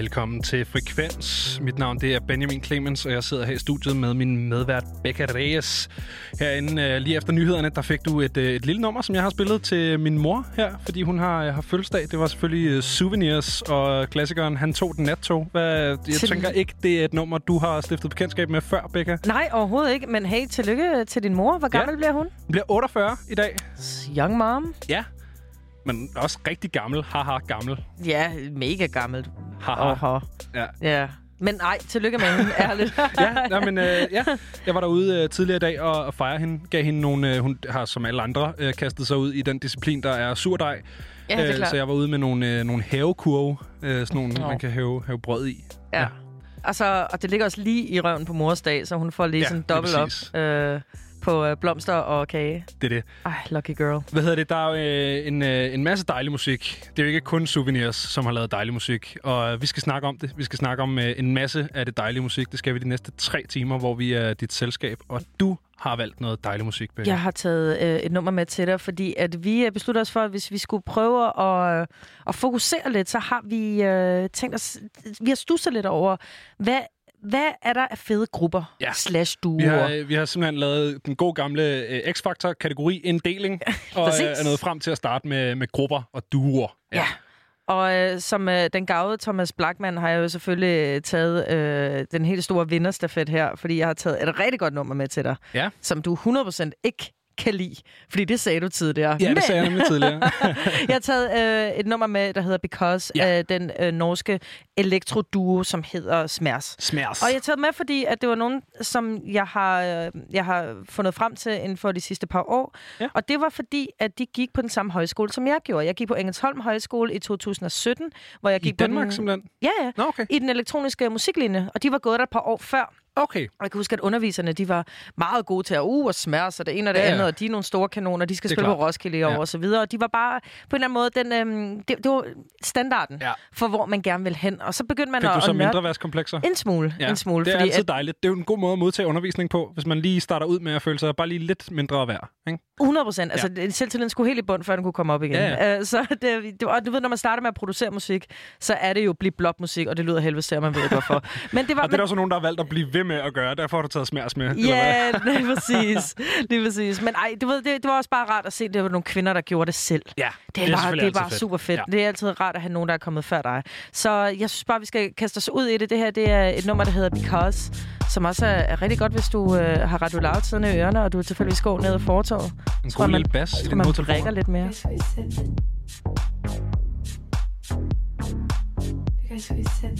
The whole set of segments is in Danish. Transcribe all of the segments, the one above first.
Velkommen til Frekvens. Mit navn det er Benjamin Clemens, og jeg sidder her i studiet med min medvært Becca Reyes. Herinde øh, lige efter nyhederne, der fik du et, øh, et lille nummer, som jeg har spillet til min mor her, fordi hun har, øh, har fødselsdag. Det var selvfølgelig Souvenirs, og klassikeren Han tog den nattog. Hvad, jeg Til- tænker ikke, det er et nummer, du har stiftet bekendtskab med før, Becca. Nej, overhovedet ikke. Men hey, tillykke til din mor. Hvor gammel Ja. bliver hun? Hun bliver 48 i dag. Young mom. Ja, men også rigtig gammel. Haha, gammel. Ja, mega gammelt. Haha. Oho. Ja. Ja. Men nej, tillykke med hende, ærligt. ja, nej, men, øh, ja, jeg var derude øh, tidligere i dag og, og fejre hende. Gav hende nogle, øh, hun har som alle andre øh, kastet sig ud i den disciplin, der er surdej. Ja, det er klart. så jeg var ude med nogle, øh, nogle havekurve, øh, sådan nogle, Nå. man kan have, have brød i. Ja. Og, så, og det ligger også lige i røven på mors dag, så hun får lige Ja, ja, sådan dobbelt op øh, på øh, blomster og kage. Det er det. Ej, lucky girl. Hvad hedder det? Der er jo øh, en, øh, en masse dejlig musik. Det er jo ikke kun Souvenirs, som har lavet dejlig musik. Og øh, vi skal snakke om det. Vi skal snakke om øh, en masse af det dejlige musik. Det skal vi de næste tre timer, hvor vi er dit selskab. Og du har valgt noget dejlig musik, Becca. Jeg har taget øh, et nummer med til dig, fordi at vi øh, besluttede os for, at hvis vi skulle prøve at, øh, at fokusere lidt, så har vi øh, tænkt os, vi har stusset lidt over, hvad, hvad er der af fede grupper Ja. slash duoer? Vi har, øh, vi har simpelthen lavet den gode gamle øh, X-Factor-kategori-inddeling, og Præcis. øh, er nået frem til at starte med, med grupper og duoer. Ja. Og øh, som øh, den gavede Thomas Blackman har jeg jo selvfølgelig øh, taget øh, den helt store vinderstafet her, fordi jeg har taget et rigtig godt nummer med til dig, Ja. som du 100% ikke kan lide. Fordi det sagde du tidligere. Ja, Men det sagde jeg nemlig tidligere. jeg har taget øh, et nummer med, der hedder Because, Ja. af den øh, norske elektroduo, som hedder Smærs. Smærs. Og jeg har taget med, fordi at det var nogen, som jeg har, øh, jeg har fundet frem til inden for de sidste par år. Ja. Og det var fordi, at de gik på den samme højskole, som jeg gjorde. Jeg gik på Engelsholm Højskole i 2017, hvor jeg I gik på Danmark den, simpelthen? Ja, ja. Nå, okay. I den elektroniske musiklinje. Og de var gået der et par år før. Okay. Og jeg kan huske, at underviserne de var meget gode til at uh, og smære sig det ene og det Ja, ja, andet, og de er nogle store kanoner, de skal spille på klart. Roskilde i år Ja. og så videre. Og de var bare på en eller anden måde, den, øhm, det, det var standarden Ja. for, hvor man gerne vil hen. Og så begyndte man Fik at, du så at nørde mindreværdskomplekser? en smule. Ja, en smule det er fordi altid at, dejligt. Det er jo en god måde at modtage undervisning på, hvis man lige starter ud med at føle sig bare lige lidt mindre værd. Ikke? 100 procent. Altså, ja. selvtilliden skulle helt i bund, før den kunne komme op igen. Ja, Øh, så det, det, og du ved, når man starter med at producere musik, så er det jo blip blop musik, og det lyder helvede til, man ved ikke hvorfor. Men det var, Og det er også nogen, der har valgt at blive ved med at gøre. Derfor har du taget smærs med. Ja, lige præcis. lige præcis. Men ej, du ved, det, det var også bare rart at se, at det var nogle kvinder, der gjorde det selv. Ja, Det er, bare, selvfølgelig det er bare super fedt. Ja. Ja. Det er altid rart at have nogen, der er kommet før dig. Så jeg synes bare, vi skal kaste os ud i det. Det her det er et nummer, der hedder Because, som også er, er rigtig godt, hvis du øh, har Radio Loud siden i ørerne, og du tilfældigvis går ned ad fortorvet. En Tror god man- lille bas i Så din man drikker lidt mere. Because we said Because we said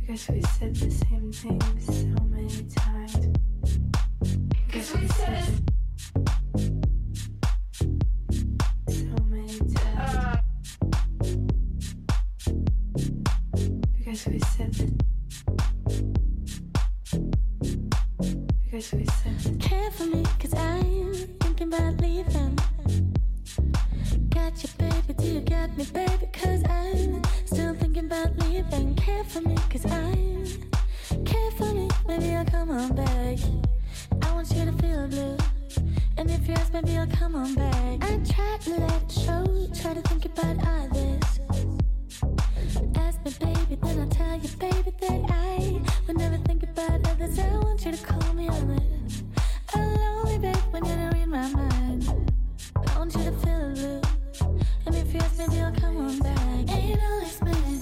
Because we said the same things so many times. Because we said Because we said Because we said Care for me, cause I'm thinking about leaving. Got you, baby, do you got me, baby? Cause I'm still thinking about leaving. Care for me, cause I'm care for me, maybe I'll come on back. I want you to feel blue. And if you ask, maybe I'll come on back. I try to let it show, try to think about others. Baby, that I would never think about others. I want you to call me on it. I'm lonely, babe, when you don't read my mind. I want you to feel blue. And if you ask, maybe I'll come on back. Ain't always magic,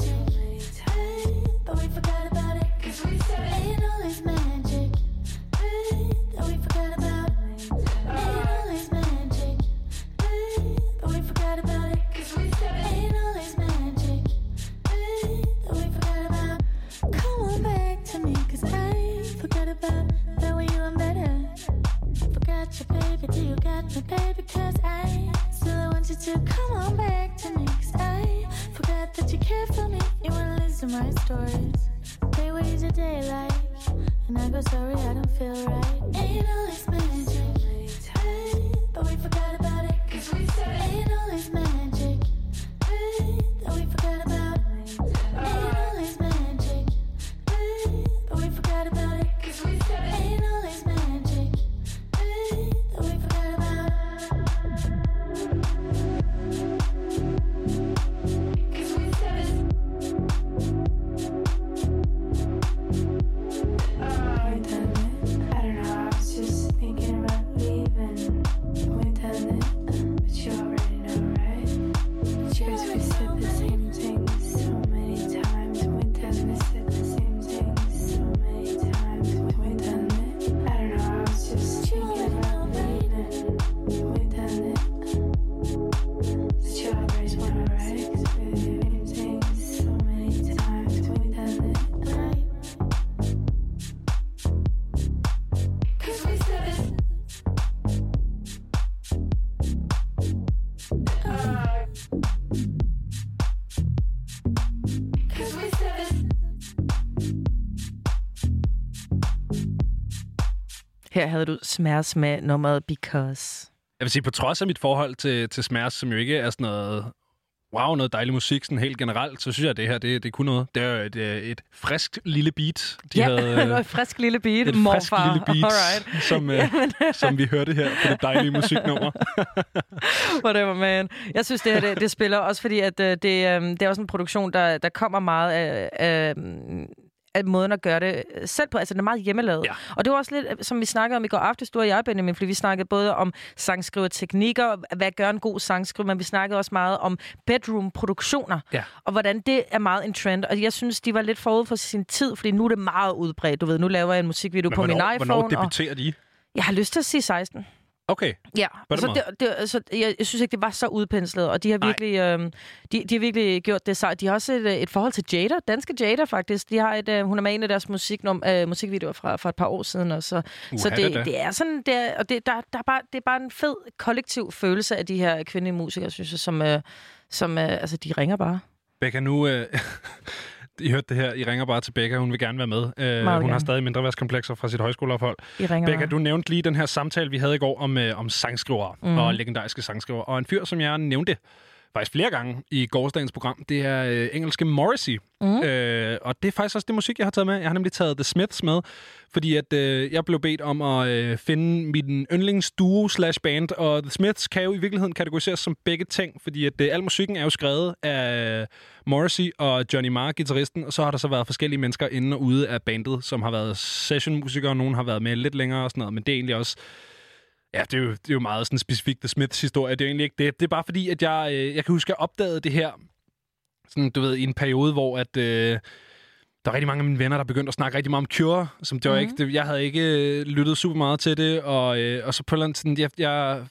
You, baby, do you got me, baby? Cause I still want you to come on back to me. Cause I forgot that you care for me. You wanna listen to my stories. Say, what is your day like? And I go, sorry, I don't feel right. Ain't always magic, but we forgot about it. Cause we said, ain't always magic, Her havde du Smærs med nummeret Because. Jeg vil sige, på trods af mit forhold til, til Smærs, som jo ikke er sådan noget, wow, noget dejlig musik sådan helt generelt, så synes jeg, at det her, det, det er kun noget. Det er jo et, øh, et frisk lille beat, de ja, havde... det var et frisk lille beat, et morfar. frisk lille beat, Alright. som, øh, som vi hørte her på det dejlige musiknummer. Whatever, man. Jeg synes, det her det, det spiller også, fordi at, øh, det, øh, det er også en produktion, der, der kommer meget af, af, at måden at gøre det øh, selv på. Altså, den er meget hjemmelavet. Ja. Og det var også lidt, øh, som vi snakkede om i går aftes, du og jeg, Benjamin, fordi vi snakkede både om sangskriverteknikker, hvad gør en god sangskriver, men vi snakkede også meget om bedroom-produktioner, Ja. og hvordan det er meget en trend. Og jeg synes, de var lidt forud for sin tid, fordi nu er det meget udbredt. Du ved, nu laver jeg en musikvideo Men på min hvornår, iPhone, hvornår og debuterer de? jeg har lyst til at sige 16. Okay. Ja, så måde. det, det, altså, jeg, jeg synes ikke, det var så udpenslet, og de har virkelig, øh, de, de har virkelig gjort det sejt. De har også et, øh, et forhold til Jada, danske Jada faktisk. De har et, øh, hun er med i en af deres musiknum, øh, musikvideoer fra, fra et par år siden, og så, så Uha, det, da. det er sådan, det er, og det, der, der er bare, det er bare en fed kollektiv følelse af de her kvindelige musikere, synes jeg, som, øh, som øh, altså, de ringer bare. Becca, nu... Øh, I hørte det her. I ringer bare til Becca. Hun vil gerne være med. Øh, hun har gerne. stadig mindre værtskomplekser fra sit højskoleophold. De ringer Becca, bare. du nævnte lige den her samtale, vi havde i går om, øh, om sangskrivere mm. Og legendariske sangskrivere. Og en fyr, som jeg nævnte faktisk flere gange i gårsdagens program, det er øh, engelske Morrissey. Mhm. Øh, og det er faktisk også det musik, jeg har taget med. Jeg har nemlig taget The Smiths med, fordi at øh, jeg blev bedt om at øh, finde min yndlingsduo slash band, og The Smiths kan jo i virkeligheden kategoriseres som begge ting, fordi at øh, al musikken er jo skrevet af Morrissey og Johnny Marr, guitaristen, og så har der så været forskellige mennesker inde og ude af bandet, som har været sessionmusikere, og nogen har været med lidt længere og sådan noget, men det er egentlig også Ja, det er jo, det er jo meget sådan specifikt The Smiths historie. Det er jo egentlig ikke det. Det er bare fordi, at jeg, øh, jeg kan huske, at jeg opdagede det her, sådan, du ved, i en periode, hvor at, øh, der var rigtig mange af mine venner, der begyndte at snakke rigtig meget om Cure, som det var Mhm. ikke, det, jeg havde ikke øh, lyttet super meget til det, og, øh, og så på andet sådan, jeg, jeg,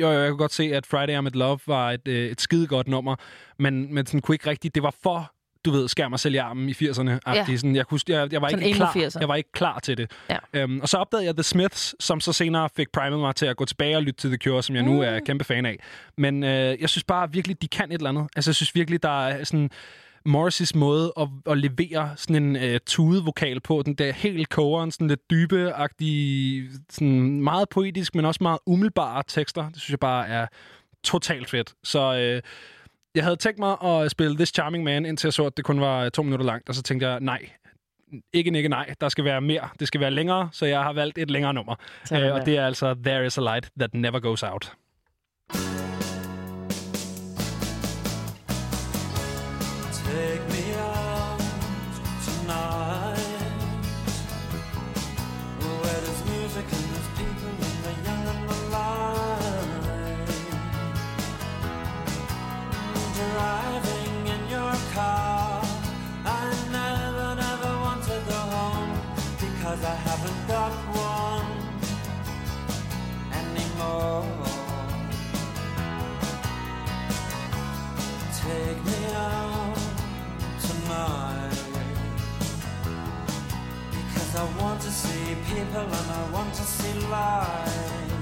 jo, jeg kunne godt se, at Friday I'm in Love var et, øh, et skide godt nummer, men, men sådan kunne ikke rigtigt, det var for du ved, skær mig selv i armen i 80'erne. Ja. Sådan, jeg, kunne, jeg, jeg, var Sådan ikke klar, 80'er. jeg var ikke klar til det. Ja. Øhm, og så opdagede jeg The Smiths, som så senere fik primet mig til at gå tilbage og lytte til The Cure, som jeg nu er kæmpe fan af. Men øh, jeg synes bare virkelig, de kan et eller andet. Altså, jeg synes virkelig, der er sådan... Morris's måde at, at levere sådan en øh, tudevokal på, den der helt kogeren, sådan lidt dybe-agtige, sådan meget poetisk, men også meget umiddelbare tekster. Det synes jeg bare er totalt fedt. Så øh, jeg havde tænkt mig at spille This Charming Man, indtil jeg så, at det kun var to minutter langt, og så tænkte jeg, nej, ikke ikke nej, der skal være mere. Det skal være længere, så jeg har valgt et længere nummer. Øh, og det er altså There is a light that never goes out. Take Because I want to see people and I want to see life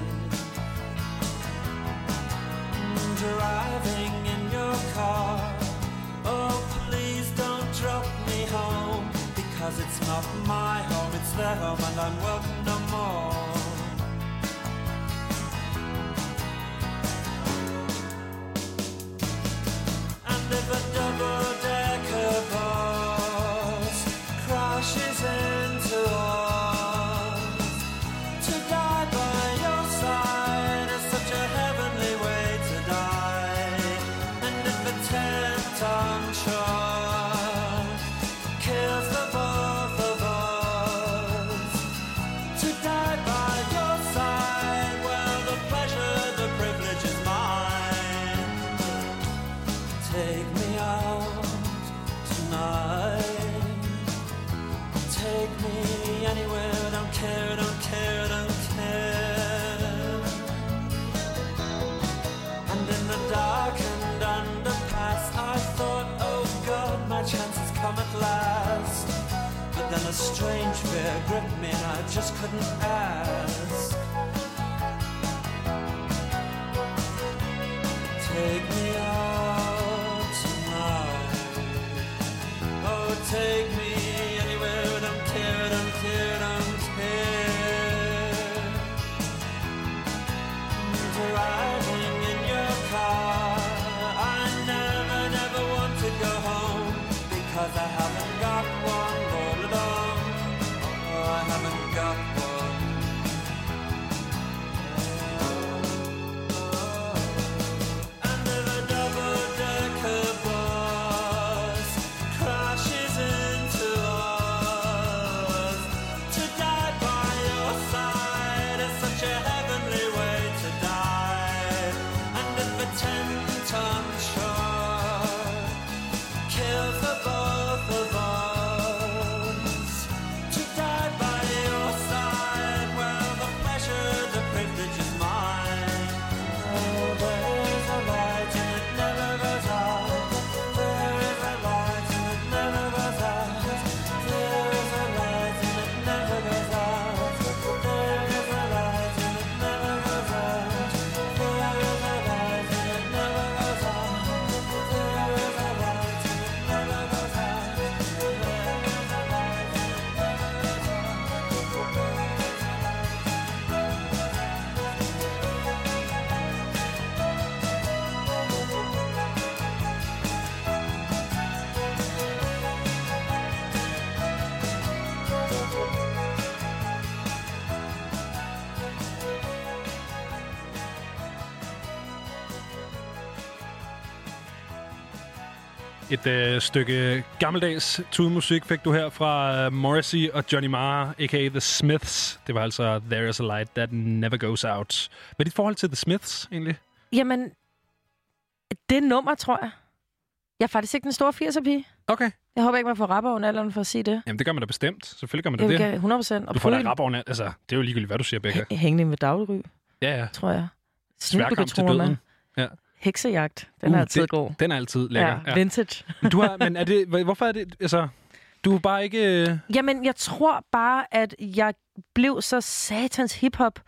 Driving in your car. Oh please don't drop me home. Because it's not my home, it's their home and I'm welcome no more And if a double-decker Et øh, stykke gammeldags tudemusik fik du her fra uh, Morrissey og Johnny Marr, a.k.a. The Smiths. Det var altså There is a light that never goes out. Hvad er dit forhold til The Smiths, egentlig? Jamen, det nummer, tror jeg. Jeg er faktisk ikke den store 80'er-pige. Okay. Jeg håber ikke, man får rapper under alderen for at sige det. Jamen, det gør man da bestemt. Selvfølgelig gør man da det. gerne 100 procent. Du får da pryl- rap over Altså, det er jo ligegyldigt, hvad du siger, Becca. hæ- hængende med dagligry, Ja, ja. tror jeg. Sværkamp til døden. Ja. Heksejagt. Den er Uh, altid det- god. Den er altid lækker. Ja, vintage. Men Du har, men er det, hvor- hvorfor er det, altså, du er bare ikke... øh, Jamen, jeg tror bare, at jeg blev så satans hiphop,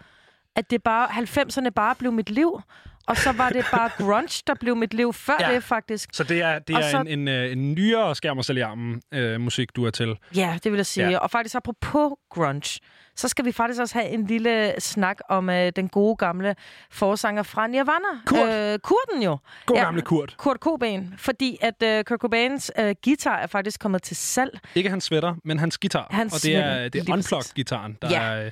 at det bare 90'erne bare blev mit liv. Og så var det bare grunge, der blev mit liv før Ja. det, faktisk. Så det er, det Og er så- en, en, øh, en nyere skærm og sælge armen øh, musik, du er til. Ja, det vil jeg sige. Ja. Og faktisk apropos grunge, så skal vi faktisk også have en lille snak om øh, den gode gamle forsanger fra Nirvana. Kurt. Øh, Kurten jo. God Ja. gamle Kurt. Kurt Cobain. Fordi at øh, Kurt Cobains øh, guitar er faktisk kommet til salg. Ikke hans sweater, men hans guitar. Hans og det er, det er unplugged-gitaren, der Ja. er... øh,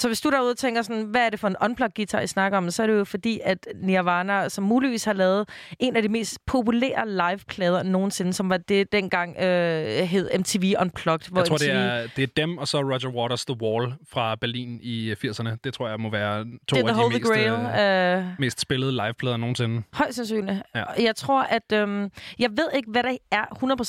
Så hvis du derude tænker sådan, hvad er det for en unplugged guitar, I snakker om, så er det jo fordi, at Nirvana, som muligvis har lavet en af de mest populære live-plader nogensinde, som var det dengang øh, hed MTV Unplugged. Hvor Jeg tror, MTV, det er, det er dem, og så Roger Waters' The Wall fra Berlin i 80'erne. Det tror jeg må være to det er af de mest, Grail. øh, Øh, mest spillede liveplader nogensinde. Højst sandsynligt. Ja. Jeg tror, at... Øhm, jeg ved ikke, hvad der er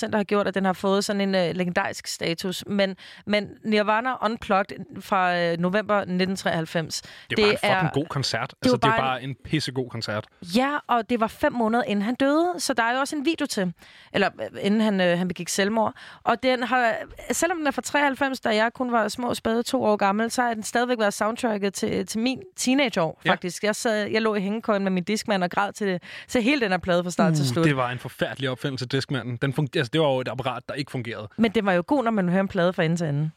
100% der har gjort, at den har fået sådan en øh, legendarisk status, men, men Nirvana Unplugged fra øh, november 1993. Det er bare en fucking er- god koncert. var Altså, det er bare en- en pissegod koncert. Ja, og det var fem måneder inden han døde, så der er jo også en video til, eller øh, inden han, øh, han begik selvmord. Og den har, selvom den er fra 93, da jeg kun var små spade to år gammel, så har den stadigvæk været soundtracket til, til min teenageår, Ja. faktisk. Jeg, sad, jeg lå i hængekøjen med min diskmand og græd til, til hele den her plade fra start til slut. Uh, det var en forfærdelig opfindelse, Discmanden. Den funger- altså, det var jo et apparat, der ikke fungerede. Men det var jo god, når man hører en plade fra ende til ende.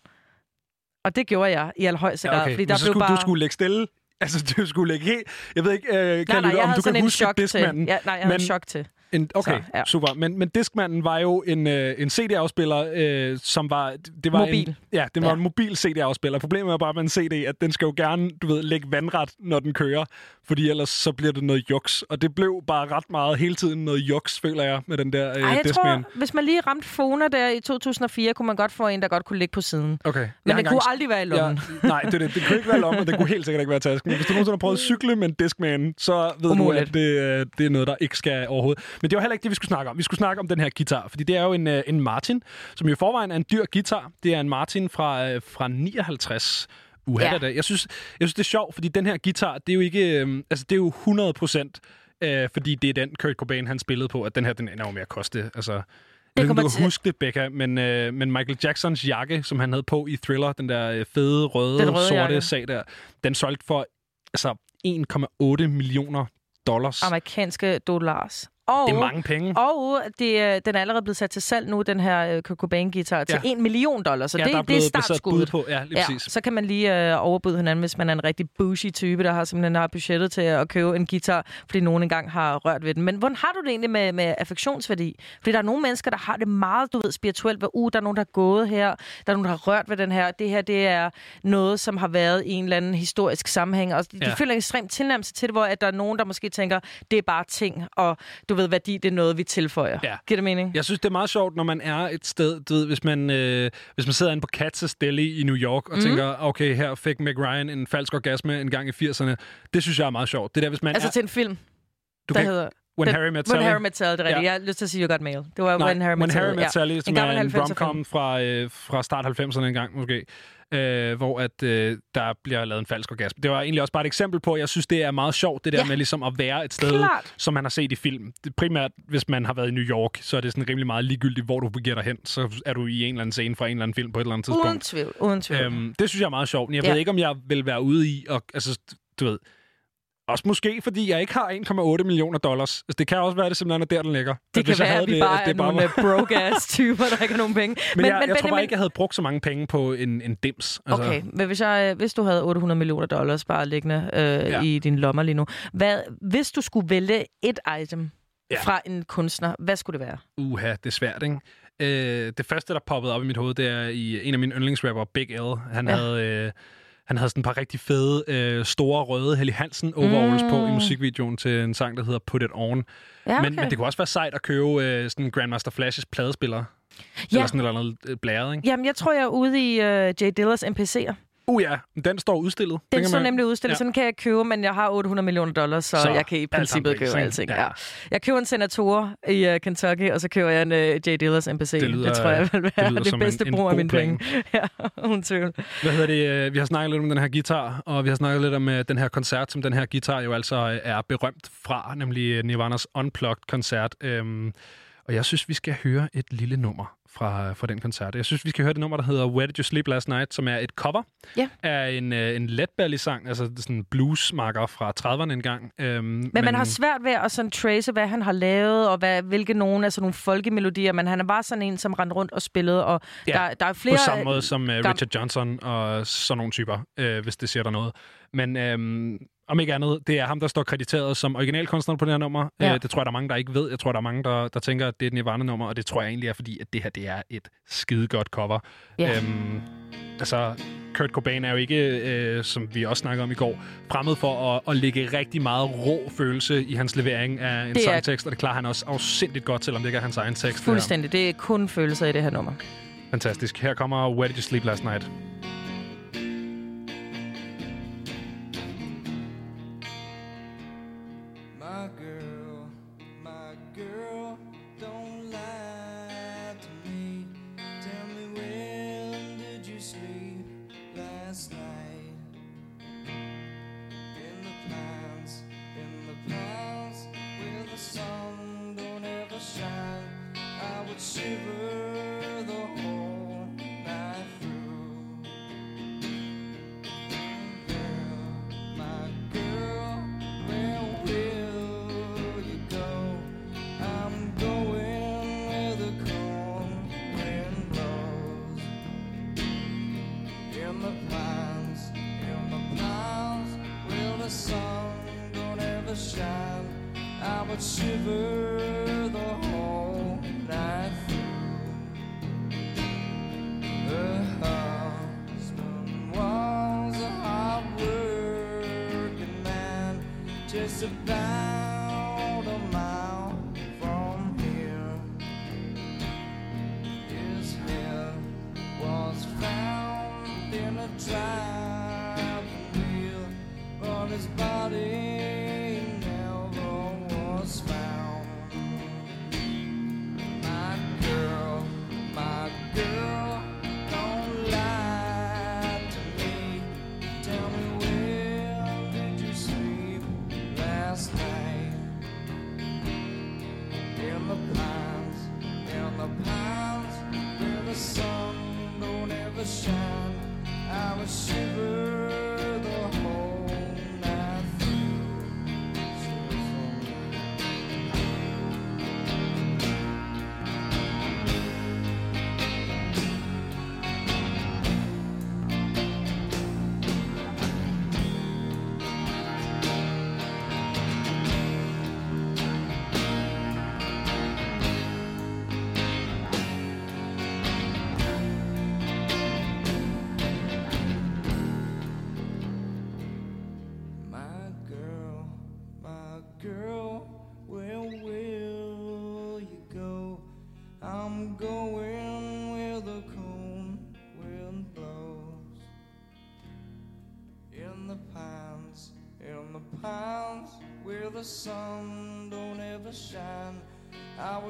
Og det gjorde jeg i allerhøjeste grad, fordi Men der så blev skulle, bare... du skulle lægge stille. Altså, du skulle lægge helt... Jeg ved ikke, øh, kan nej, nej, jeg om du kan huske til. Discmanden. Ja, nej, jeg havde Men- en chok til. En, okay, Så, ja. super. Men, men Discmanden var jo en, øh, en CD-afspiller, øh, som var... Det var Mobil. En, ja, det var Ja. en mobil CD-afspiller. Problemet er bare med en CD, at den skal jo gerne, du ved, lægge vandret, når den kører. Fordi ellers så bliver det noget juks. Og det blev bare ret meget hele tiden noget juks, føler jeg, med den der øh, Ej, jeg Discman. tror, hvis man lige ramte Fona der i 2004, kunne man godt få en, der godt kunne ligge på siden. Okay. Men Jeg det kunne aldrig være i lommen. Ja, nej, det, det, det kunne ikke være lommen, og det kunne helt sikkert ikke være tasken. Hvis du nogensinde har prøvet at cykle med en Discman, så ved Umuligt. du, at det, øh, det er noget, der ikke skal overhovedet. Men det var heller ikke det, vi skulle snakke om. Vi skulle snakke om den her guitar, fordi det er jo en, øh, en Martin, som jo i forvejen er en dyr guitar. Det er en Martin fra, øh, fra 59. Uha, Ja. Jeg, synes, jeg synes, det er sjovt, fordi den her guitar, det er jo ikke... Øh, altså, det er jo 100 procent, øh, fordi det er den Kurt Cobain, han spillede på, at den her, den ender jo med at koste. Altså, om kommer du kan huske det, Becca, men, øh, men Michael Jacksons jakke, som han havde på i Thriller, den der fede, røde, Den røde sorte jakke. sag der, den solgte for altså 1,8 millioner dollars. Amerikanske dollars. Og, Det er mange penge. Og det, er- den er allerede blevet sat til salg nu, den her Kurt Cobain-guitar, til Ja. 1 million dollars. Så ja, det, er det er startskuddet. på. Ja, lige Ja, præcis. så kan man lige øh, overbyde hinanden, hvis man er en rigtig bougie type, der har simpelthen har budgettet til at købe en guitar, fordi nogen engang har rørt ved den. Men hvordan har du det egentlig med, med affektionsværdi? Fordi der er nogle mennesker, der har det meget, du ved, spirituelt, hvor uh, der er nogen, der er gået her, der er nogen, der har rørt ved den her. Det her, det er noget, som har været i en eller anden historisk sammenhæng. Og de, Ja. de føler en ekstrem tilnærmelse til det, hvor at der er nogen, der måske tænker, det er bare ting, og du ved, værdi, det er noget, vi tilføjer. Ja. Giver det mening? Jeg synes, det er meget sjovt, når man er et sted, du ved, hvis man, øh, hvis man sidder inde på Katz's Deli i New York og mm. tænker, okay, her fik Meg Ryan en falsk orgasme en gang i 80'erne. Det synes jeg er meget sjovt. Det der, hvis man Altså er... til en film, du der kan, hedder... When den- Harry Met When Sally. Harry Met Sally, det er rigtigt. Ja. Jeg har lyst til at sige, You Got Mail. Det var Nej, When Harry Met When Sally. Harry Met ja. Sally, som En er en 90'er romcom fra, øh, fra start 90'erne engang, måske. Øh, hvor at, øh, der bliver lavet en falsk orgasme. Det var egentlig også bare et eksempel på, at jeg synes, det er meget sjovt, det der Ja. med ligesom at være et sted, Klart. som man har set i film. Det, primært, hvis man har været i New York, så er det sådan rimelig meget ligegyldigt, hvor du begiver dig hen. Så er du i en eller anden scene fra en eller anden film på et eller andet tidspunkt. Uden tvivl, uden tvivl. Øhm, det synes jeg er meget sjovt. Men jeg Ja. ved ikke, om jeg vil være ude i... Og, altså, du ved... Også måske, fordi jeg ikke har 1,8 millioner dollars. Altså, det kan også være, at det simpelthen er der, den ligger. det hvis kan være, at vi det, bare at er det bare nogle var- var... broke-ass typer, der ikke har nogen penge. Men, men jeg, jeg tror bare Benjamin- ikke, jeg havde brugt så mange penge på en, en dims. Altså, Okay, men hvis, jeg, øh, hvis du havde 800 millioner dollars bare liggende øh, Ja. i din lommer lige nu, hvad, hvis du skulle vælge et item Ja. fra en kunstner, hvad skulle det være? Uha, det er svært, ikke? Øh, det første, der poppede op i mit hoved, det er i en af mine yndlingsrapper, Big L. Han. Ja. havde, øh, han havde sådan et par rigtig fede, øh, store røde Helly Hansen overalls mm. på i musikvideoen til en sang, der hedder Put It On. Ja, Men, men det kunne også være sejt at købe øh, sådan Grandmaster Flashes pladespiller. Ja. Eller sådan et eller andet øh, blæret, ikke? Jamen, jeg tror, jeg er ude i uh, Jay Dillers MPC'er. Uh ja, den står udstillet. Den kan står nemlig udstillet, Ja. så den kan jeg købe, men jeg har 800 millioner dollars, så, Så, jeg kan i alt princippet pris, købe ikke? alting. Ja. Ja. Jeg køber en senator i uh, Kentucky, og så køber jeg en uh, Jay Dillers MPC. Det lyder- det tror jeg vil det være det, en- bedste en brug af mine penge. ja, uden tvivl. Hvad hedder det? øh, Vi har snakket lidt om den her guitar, og vi har snakket lidt om øh, den her koncert, som den her guitar jo altså er berømt fra, nemlig Nirvanas Unplugged-koncert. Øhm, og jeg synes, vi skal høre et lille nummer fra, fra den koncert. Jeg synes, vi skal høre det nummer, der hedder Where Did You Sleep Last Night, som er et cover Ja. af en, øh, en letbelly-sang, altså sådan en bluesmarker fra 30'erne engang. Øhm, men, Men man har svært ved at sådan trace, hvad han har lavet, og hvad, hvilke af sådan nogle folkemelodier, men han er bare sådan en, som rendte rundt og spillede, og Ja, der, der er flere... På samme måde som gam- Richard Johnson og sådan nogle typer, øh, hvis det siger der noget. Men øhm, om ikke andet, det er ham, der står krediteret som originalkunstner på det her nummer. Ja. Øh, det tror jeg, der er mange, der ikke ved. Jeg tror, der er mange, der, der tænker, at det er et Nirvana-nummer, og det tror jeg egentlig er, fordi at det her det er et skidegodt cover. Ja. Øhm, altså, Kurt Cobain er jo ikke, øh, som vi også snakkede om i går, fremmed for at, at lægge rigtig meget rå følelse i hans levering af en Det er- sangtekst, og det klarer han også afsindigt godt, selvom det ikke er hans egen tekst. det. Fuldstændig. Det er kun følelser i det her nummer. Fantastisk. Her kommer Where Did You Sleep Last Night? Don't shine, I would shiver the whole night through. Her husband was a hard working man, just about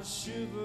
I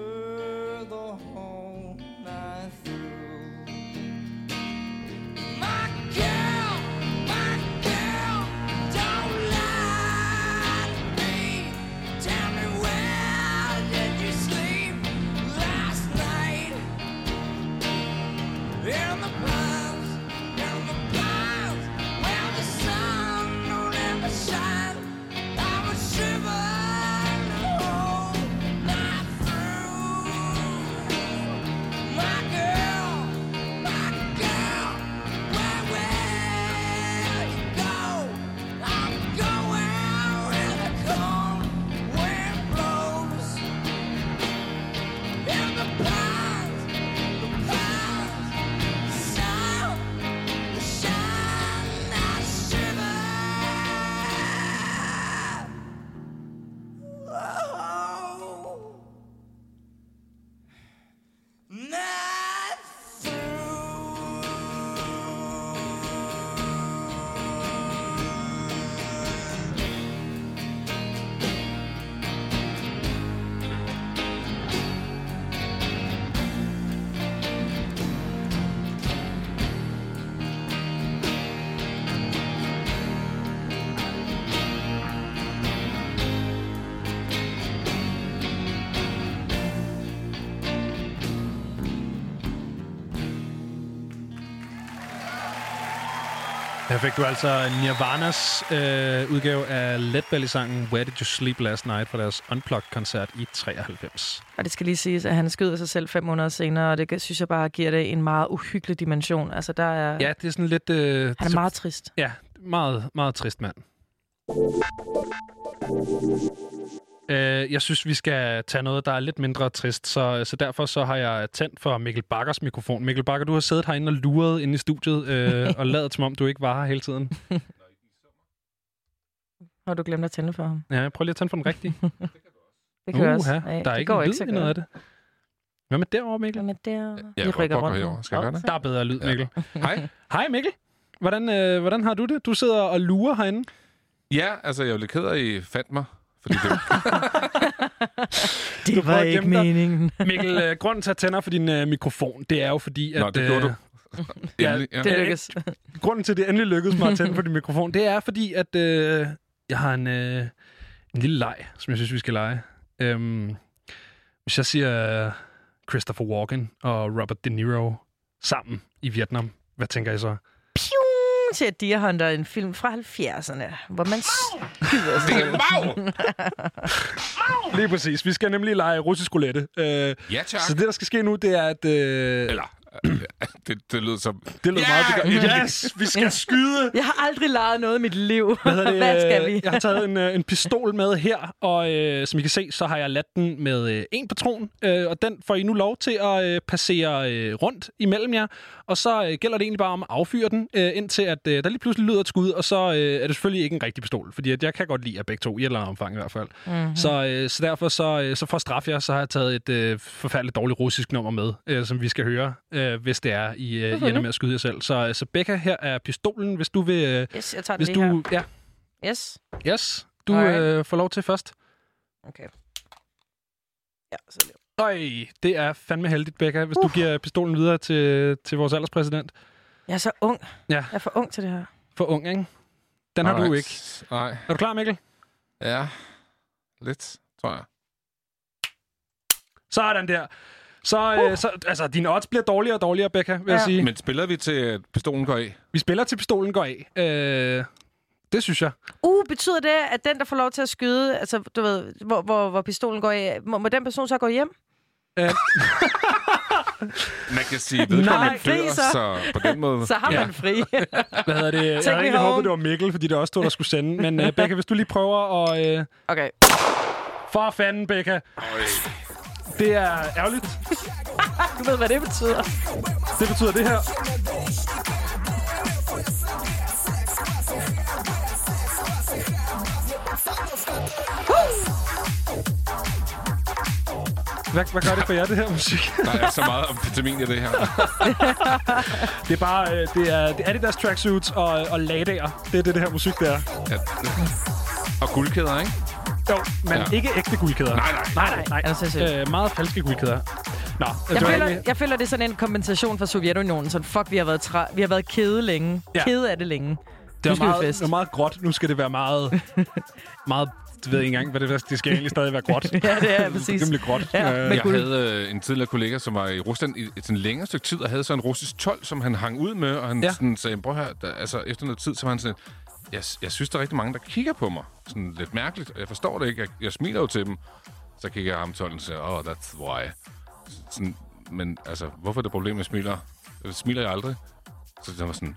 Her fik du altså Nirvanas øh, udgave af Led Belly-sangen Where Did You Sleep Last Night fra deres Unplugged-koncert i 93. Og det skal lige siges, at han skyder sig selv fem måneder senere, og det synes jeg bare giver det en meget uhyggelig dimension. Altså, der er, Ja, det er sådan lidt... Øh, han er meget trist. Ja, meget, meget trist mand. Øh, jeg synes, vi skal tage noget, der er lidt mindre trist, så, så derfor så har jeg tændt for Mikkel Bakkers mikrofon. Mikkel Bakker, du har siddet herinde og luret inde i studiet øh, og lavet som om, du ikke var her hele tiden. Har du glemt at tænde for ham? Ja, prøv lige at tænde for den rigtige. Det kan jeg også. Uha, Ja, der er det ikke går en lyd i noget af det. Hvad med derovre, Mikkel? Jamen, der... Ja, vi rykker rundt. herover. Skal jeg gøre det? Der er bedre lyd, Mikkel. Hej. Hej Mikkel. Hvordan, øh, hvordan har du det? Du sidder og lurer herinde. Ja, altså, jeg er jo lidt ked af, at I fandt mig. Fordi det, Det prøver var ikke gemme dig. meningen. Mikkel, øh, grunden til at tænder for din øh, mikrofon, det er jo fordi, at... Nå, det gjorde øh, du. Endelig, ja. Det lykkes. grunden til, at det endelig lykkedes mig at tænde på din mikrofon, det er fordi, at øh, jeg har en, øh, en lille leg, som jeg synes, vi skal lege. Øhm, hvis jeg siger øh, Christopher Walken og Robert De Niro sammen i Vietnam, hvad tænker I så? Til Deer Hunter, en film fra 70'erne, hvor man skyder sig. Er! Lige præcis. Vi skal nemlig lege russisk roulette. Øh, Ja, tak. så det, der skal ske nu, det er, at... Øh, Eller, det, det lyder som... det lyder Ja! meget... Det gør, yes! Vi skal skyde! Jeg har aldrig lejet noget i mit liv. Hvad, det? Hvad skal vi? Jeg har taget en, øh, en pistol med her, og øh, som I kan se, så har jeg ladt den med øh, en patron, øh, og den får I nu lov til at øh, passere øh, rundt imellem jer, og så øh, gælder det egentlig bare om at affyre den, øh, indtil at øh, der lige pludselig lyder et skud, og så øh, er det selvfølgelig ikke en rigtig pistol, fordi at jeg kan godt lide jer begge to, i et eller andet omfang i hvert fald. Mm-hmm. Så, øh, så derfor, så, øh, så for at straffe jer, så har jeg taget et øh, forfærdeligt dårligt russisk nummer med, øh, som vi skal høre, øh, hvis det er, I, øh, I ender med at skyde jer selv. Så, øh, så Becca, her er pistolen, hvis du vil... Øh, Yes, jeg tager hvis du, ja, her. Yes. Yes, du Alright. øh, får lov til først. Okay. Ja, så lige. Øj, det er fandme heldigt, Becca, hvis uh. du giver pistolen videre til, til vores alderspræsident. Jeg er så ung. Ja. Jeg er for ung til det her. For ung, ikke? Den har du Alright. ikke. Nej. Er du klar, Mikkel? Ja, lidt, tror jeg. Sådan der. Så, øh, så altså, dine odds bliver dårligere og dårligere, Becca, vil ja. jeg Ja. sige. Men spiller vi til, at pistolen går af? Vi spiller til pistolen går af. Øh, det synes jeg. Uh, betyder det, at den, der får lov til at skyde, altså, du ved, hvor, hvor, hvor pistolen går af, må, må den person så gå hjem? Øh, Man kan sige, Nej, vedkommende fri dør, så. så på den måde... Så har Ja. man fri. hvad hedder det? Jeg havde egentlig håbet, det var Mikkel, fordi det også stod, der skulle sende. Men øh, Becca, hvis du lige prøver at... Øh, okay. for fanden, Becca. Det er ærgerligt. Du ved, hvad det betyder. Det betyder det her. Hvad, hvad gør det for jer, det her musik? Der er så meget amfetamin i det her. Det er bare, øh, det er, det er Adidas tracksuits og, og ladager. Det er det, det her musik, der er. Ja. Og guldkæder, ikke? Jo, men ja. Ikke ægte guldkæder. Nej, nej. nej, nej. nej. Er sindssyg? Øh, meget falske guldkæder. Nå, Jeg det føler, egentlig- jeg føler, det er sådan en kompensation for Sovjetunionen. Sådan, fuck, vi har været, træ, vi har været kede længe. Ja. Kede af det længe. det var vi meget, fest. det var meget gråt. Nu skal det være meget... meget det ved jeg ikke engang, hvad det er. Det skal egentlig stadig være gråt. Ja, det er præcis. Rimelig gråt. Ja, Øh, Jeg guld. havde øh, en tidligere kollega, som var i Rusland i et sådan længere stykke tid, og havde så en russisk 12, som han hang ud med, og han Ja. ja. sådan sagde, prøv her, der, altså efter noget tid, så var han sådan, jeg, jeg synes, der er rigtig mange, der kigger på mig. Sådan lidt mærkeligt, jeg forstår det ikke. Jeg, jeg smiler jo til dem. Så kigger jeg ham 12 og siger, oh, that's why. Sådan, men altså, hvorfor er det et problem, jeg smiler? Smiler jeg aldrig. Så det var sådan,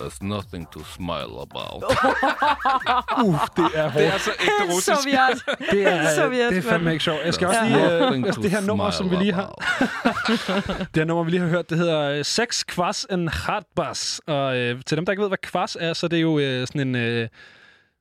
There's nothing to smile about. uh, det er hårdt. det er så ægte russisk. Sovjet. Det er, Sovjet, det er fandme ikke sjovt. Jeg skal også lige... Øh, altså, to det her nummer, som vi lige har... Det her nummer, vi lige har hørt, det hedder øh, Sex, Kvass and Hardbass. Og øh, til dem, der ikke ved, hvad kvass er, så det er jo øh, sådan en... Øh,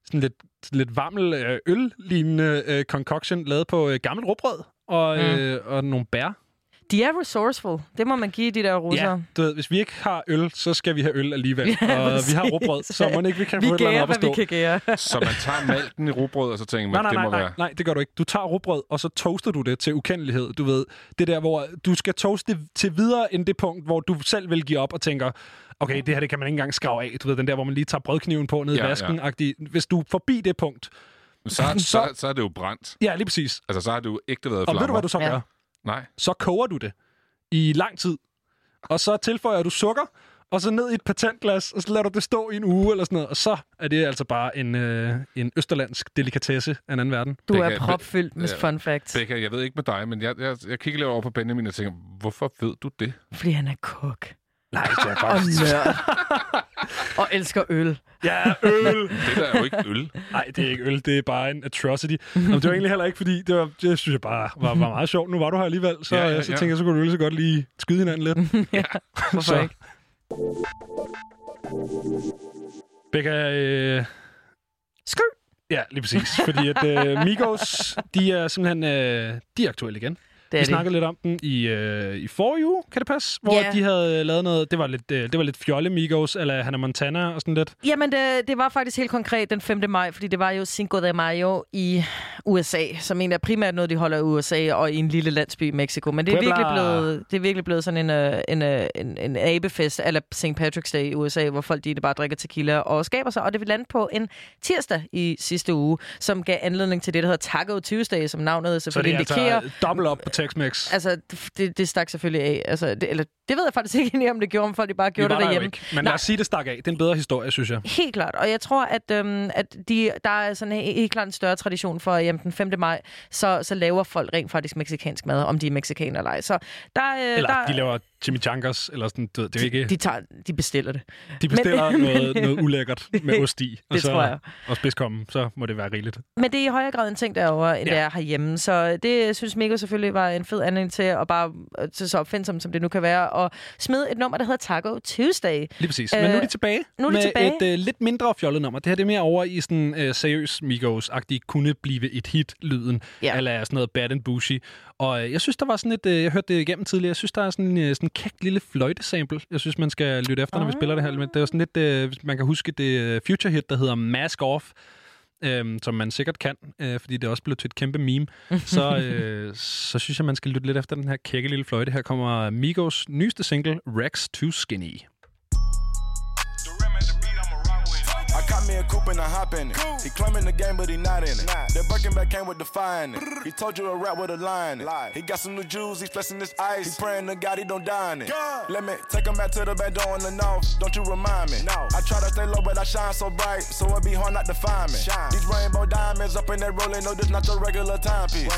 sådan lidt, lidt varmel øh, øl-lignende øh, concoction, lavet på øh, gammelt råbrød og, øh, og nogle bær. De er resourceful. Det må man give de der russer. Ja, du ved, hvis vi ikke har øl, så skal vi have øl alligevel. Ja, og vi har råbrød, så må ikke vi kan Vi få et eller andet op at hvad vi stå. kan. Så man tager malten i rugbrød, og så tænker man, Nej, nej, det nej, må nej, være... nej, det gør du ikke. Du tager råbrød, og så toaster du det til ukendelighed. Du ved, det der, hvor du skal toaste det til videre end det punkt, hvor du selv vil give op og tænker, okay, det her det kan man ikke engang skrave af. Du ved, den der, hvor man lige tager brødkniven på ned i Ja, vasken. Ja. Hvis du er forbi det punkt, Så, Så- så, så er det jo brændt. ja, lige præcis. Altså, så har det jo ægte været Og flammer. ved du, hvad du så Ja. Nej. Så koger du det i lang tid. Og så tilføjer du sukker, og så ned i et patentglas, og så lader du det stå i en uge eller sådan noget, og så er det altså bare en, øh, en østerlandsk delikatesse af en anden verden. Du Det er propfyldt med Ja. fun facts. Becca, jeg ved ikke med dig, men jeg, jeg, jeg kigger lidt over på Benjamin og tænker, hvorfor ved du det? Fordi han er kok. Nej, det er Og faktisk... nørd. og elsker øl. Ja, øl! Det der er jo ikke øl. Nej, det er ikke øl, det er bare en atrocity. Nå, men det var egentlig heller ikke, fordi det, var, det synes jeg bare var, var meget sjovt. Nu var du her alligevel, så, Ja, ja, ja, ja, så ja. tænkte jeg, så kunne du lige så godt lige skyde hinanden lidt. Hvorfor Så. ikke? Becca, øh, Skø. ja, lige præcis. Fordi at øh, Migos, de er simpelthen øh, de er aktuelle igen. Det Vi er det. snakkede lidt om den i, øh, i forrige uge, kan det passe? Hvor Ja. de havde lavet noget, det var lidt, øh, det var lidt fjolle Migos, eller Hannah Montana og sådan lidt. Jamen, det, det var faktisk helt konkret den 5. maj, fordi det var jo Cinco de Mayo i USA, som egentlig er primært noget, de holder i USA og i en lille landsby i Mexico. Men det er, Puebla. virkelig blevet, det er virkelig blevet sådan en, øh, en, øh, en, en abefest, eller St. Patrick's Day i USA, hvor folk de bare drikker tequila og skaber sig. Og det vil lande på en tirsdag i sidste uge, som gav anledning til det, der hedder Taco Tuesday, som navnet Så det selvfølgelig er indikerer. altså dobbelt op på Tex-Mex. Altså, det, det stak selvfølgelig af. Altså, det, eller, det ved jeg faktisk ikke egentlig, om det gjorde, om folk de bare gjorde det derhjemme. ikke. Men lad Nej. os sige, det stak af. Det er en bedre historie, synes jeg. Helt klart. Og jeg tror, at, øhm, at de, der er sådan en, helt klart en større tradition for, at jamen, den 5. maj, så, så laver folk rent faktisk meksikansk mad, om de er meksikanere eller ej. Så der, øh, Eller der, de laver chimichangas, eller sådan, ved, det er ikke... de, tager, de bestiller det. De bestiller Men- noget, noget ulækkert med ost i. Og Det så, tror jeg. Og spidskommen, så må det være rigeligt. Men det er i højere grad en ting derovre, end Ja. det er herhjemme. Så det synes Mikko selvfølgelig var en fed anledning til at bare øh, så opfindsomt, som det nu kan være, og smide et nummer, der hedder Taco Tuesday. Lige præcis. Men nu er de Øh, tilbage nu er de med tilbage. et uh, lidt mindre fjollet nummer. Det her det er mere over i sådan uh, seriøs Migos-agtig kunne blive et hit-lyden. Ja. Eller sådan noget Bad and Bushy. Og uh, jeg synes, der var sådan et... Uh, jeg hørte det igennem tidligere. Jeg synes, der er sådan en uh, sådan kægt lille fløjtesample. Jeg synes, man skal lytte efter, når vi spiller det her element. Det er sådan lidt... Hvis man kan huske det future hit, der hedder Mask Off. Øhm, som man sikkert kan, øh, fordi det er også blevet til et kæmpe meme, så, øh, så synes jeg, man skal lytte lidt efter den her kække lille fløjte. Her kommer Migos nyeste single, Rex Too Skinny. Me a coupe and I hop in it. He claiming the game, but he not in it. That Birkenback came with the fire in it. He told you a rap with a line in it. He got some new jewels, he's flexing his ice. He praying to God he don't die in it. Let me take him back to the back door in the north. Don't you remind me? No. I try to stay low, but I shine so bright, so it be hard not to find me. These rainbow diamonds up in that rolling, no, this not your regular timepiece.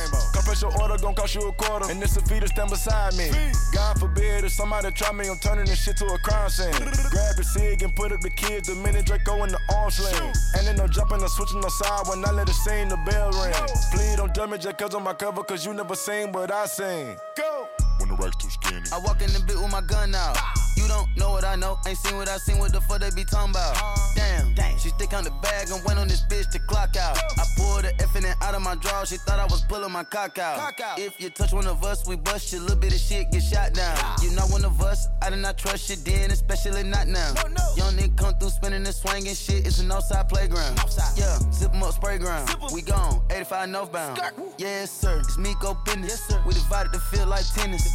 Your order, gon' cost you a quarter, and this a fee to stand beside me. God forbid if somebody try me, I'm turning this shit to a crime scene. Grab your cig and put up the kids, the minute Draco in the arm sling. And then no jumping or switching no side when I let it sing, the bell ring. Please don't judge me just cause on my cover, cause you never seen what I seen. Go! When the rack's too skinny. I walk in the bit with my gun out. You don't know what I know, ain't seen what I seen, what the fuck they be talking about. Damn, she stick on the bag and went on this bitch to clock out. I pulled the effing out of my drawer, she thought I was pulling my cock out. If you touch one of us, we bust you, little bit of shit get shot down. You not one of us, I did not trust you then, especially not now. Young nigga come through spinning and swinging shit, it's an outside playground. Yeah, zip 'em up, spray ground. We gone, 85 northbound. Yes, sir, it's me go business. We divided the field like tennis.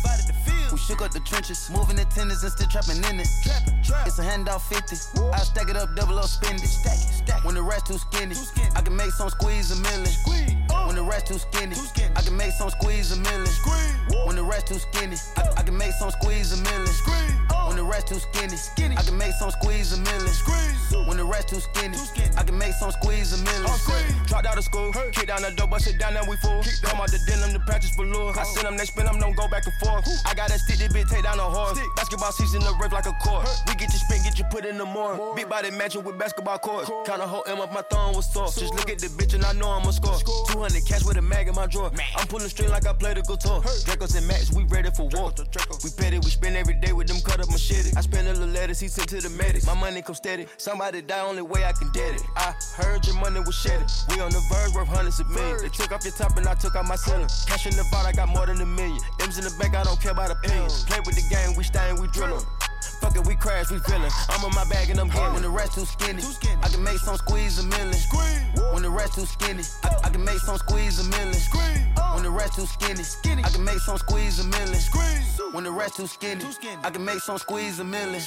We shook up the trenches, moving the tennis and still trapping in it. It's a handout 50. I stack it up, double up, spend it. When the rest too skinny, I can make some squeeze a million. When the rest too skinny, I can make some squeeze a million. When the rest too skinny, I, I can make some squeeze a million. When the rest too skinny, I can make some squeeze a million. When the rest too skinny, I can make some squeeze a million. Dropped out of school, kick down the door, bust it down, now we full. Come out the denim, the patches for lure. I send them, they spin them, don't go back and forth. I got that stick, this bitch take down the horse. Basketball season, the rip like a court. We get you spin, get you put in the more. Big body matching with basketball courts. Kinda hold M up, my thumb was sore. Just look at the bitch and I know I'ma score. 200 cash with a mag in my drawer. I'm pulling string like I played a guitar. Dracos and Max, we ready for war. We petty, we spend every day with them cut up machete. I spend a little letters, he sent to the medics. My money come steady. Somebody die, only way I can get it. I heard your money was shedded. We on the verge, worth hundreds of millions. They took off your top and I took out my ceiling. Cash in the vault, I got more than a million. M's in the bank, I don't care about opinions. Play with the game, we stain, we drillin'. Fuck it, we crash, we feelin'. I'm in my bag and I'm getting When the rest too skinny, I can make some squeeze a million. When the rest too skinny, I, I can make some squeeze a million. When the rest too skinny, I can make some squeeze a million. When the rest too skinny, I can make some squeeze a million.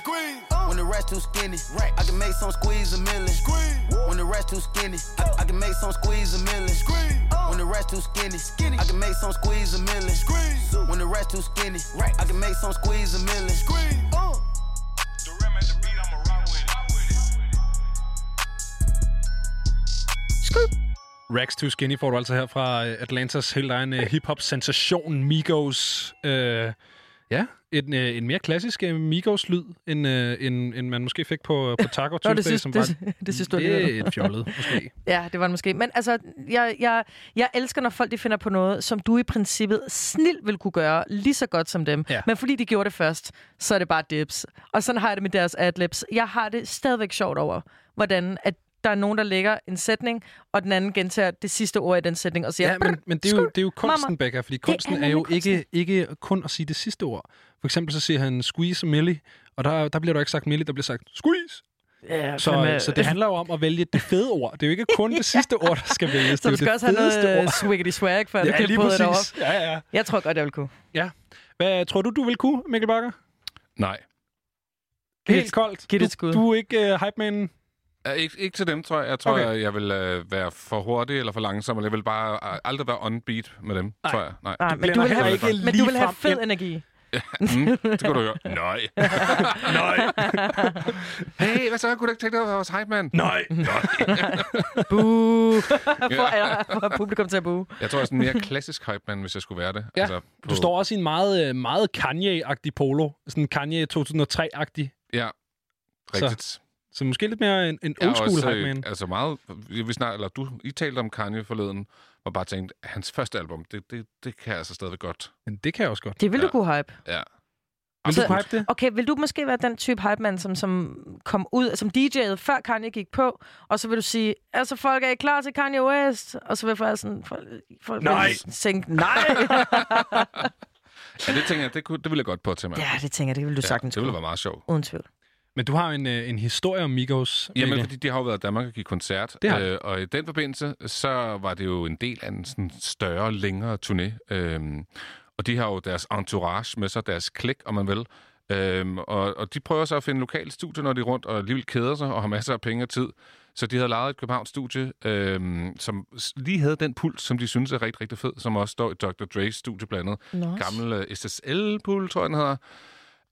When the rest too skinny, I can make some squeeze a million. When the rest too skinny, I, I can make some squeeze a million. When the rest too skinny, I can make some squeeze a million. When the rest too skinny, I can make some squeeze a million. Uh. Rags to Skinny får du altså her fra øh, Atlantas helt egen uh, hip-hop-sensation Migos. Uh, ja, en, uh, en mere klassisk uh, Migos-lyd, end, uh, end, end man måske fik på, på Taco Nå, Tuesday. det synes, som det, var, det synes du, det det er et fjollet, måske. Ja, det var det måske. Men altså, jeg, jeg, jeg elsker, når folk de finder på noget, som du i princippet snil vil kunne gøre lige så godt som dem. Ja. Men fordi de gjorde det først, så er det bare dips. Og sådan har jeg det med deres adlibs. Jeg har det stadigvæk sjovt over, hvordan at der er nogen, der lægger en sætning, og den anden gentager det sidste ord i den sætning, og siger, Ja, men, men det, er jo, det er jo kunsten. Becca, fordi kunsten er, nemlig jo kunsten. ikke, ikke kun at sige det sidste ord. For eksempel så siger han squeeze Millie, og der, der bliver der ikke sagt Millie, der bliver sagt squeeze. Ja, Så, fandme- så det handler jo om at vælge det fede ord. Det er jo ikke kun det sidste ord, der skal vælges. Så det du er skal det også have noget ord. uh, swiggity swag, før du Ja, kan lige bryde det op. præcis. Ja, ja. Jeg tror godt, jeg vil kunne. Hvad tror du, du vil kunne, Mikkel Bakker? Nej. Helt det- koldt. giv det du, et skud. Du er ikke uh, hype man. Ja, ikke, ikke til dem, tror jeg. Jeg tror, Okay. jeg, jeg vil øh, være for hurtig eller for langsom, eller jeg vil bare øh, aldrig være on beat med dem, Nej. tror jeg. Nej. Nej, Du men bliver du, vil have, ikke men du vil have fed ind. energi. Mm, det kan du høre. Nej. Nej. hey, hvad så? Kunne du ikke tænke dig at være vores hype man? Nej. Boo! for, ja, for publikum til at boo. Jeg tror, jeg er sådan en mere klassisk hype man, hvis jeg skulle være det. Ja, altså, Du står også i en meget, øh, meget Kanye-agtig polo. Sådan Kanye 2003-agtig. Ja, rigtigt. Så måske lidt mere en, en er old school hype øh, man. Altså meget, vi snak, eller du, I talte om Kanye forleden, og bare tænkte, hans første album, det, det, det kan jeg altså stadigvæk godt. Men det kan jeg også godt. Det vil Ja. du kunne hype. Ja. Vil du Så- hype det? Okay, vil du måske være den type hype man, som, som kom ud, som DJ'ede før Kanye gik på, og så vil du sige, altså folk er I klar til Kanye West? Og så vil folk sådan, folk, folk Nej. vil tænke, nej! Ja, det tænker jeg, det, kunne, det ville jeg godt på til mig. ja, det tænker jeg, det vil du sagtens det ville være meget sjovt. Uden tvivl. Men du har jo en, øh, en historie om Migos. Jamen, Mikkel. fordi de har jo været i Danmark og give koncert. Det har øh, og i den forbindelse, så var det jo en del af en sådan større, længere turné. Øhm, og de har jo deres entourage med sig, deres klik, om man vil. Øhm, og, og de prøver så at finde lokale studier, når de er rundt og alligevel keder sig og har masser af penge og tid. Så de havde lejet et Københavns studie, øhm, som lige havde den puls, som de synes er rigtig, rigtig fed, som også står i Dr. Dre's studie blandt andet. Nice. Gammel uh, SSL-pult, tror jeg, den hedder.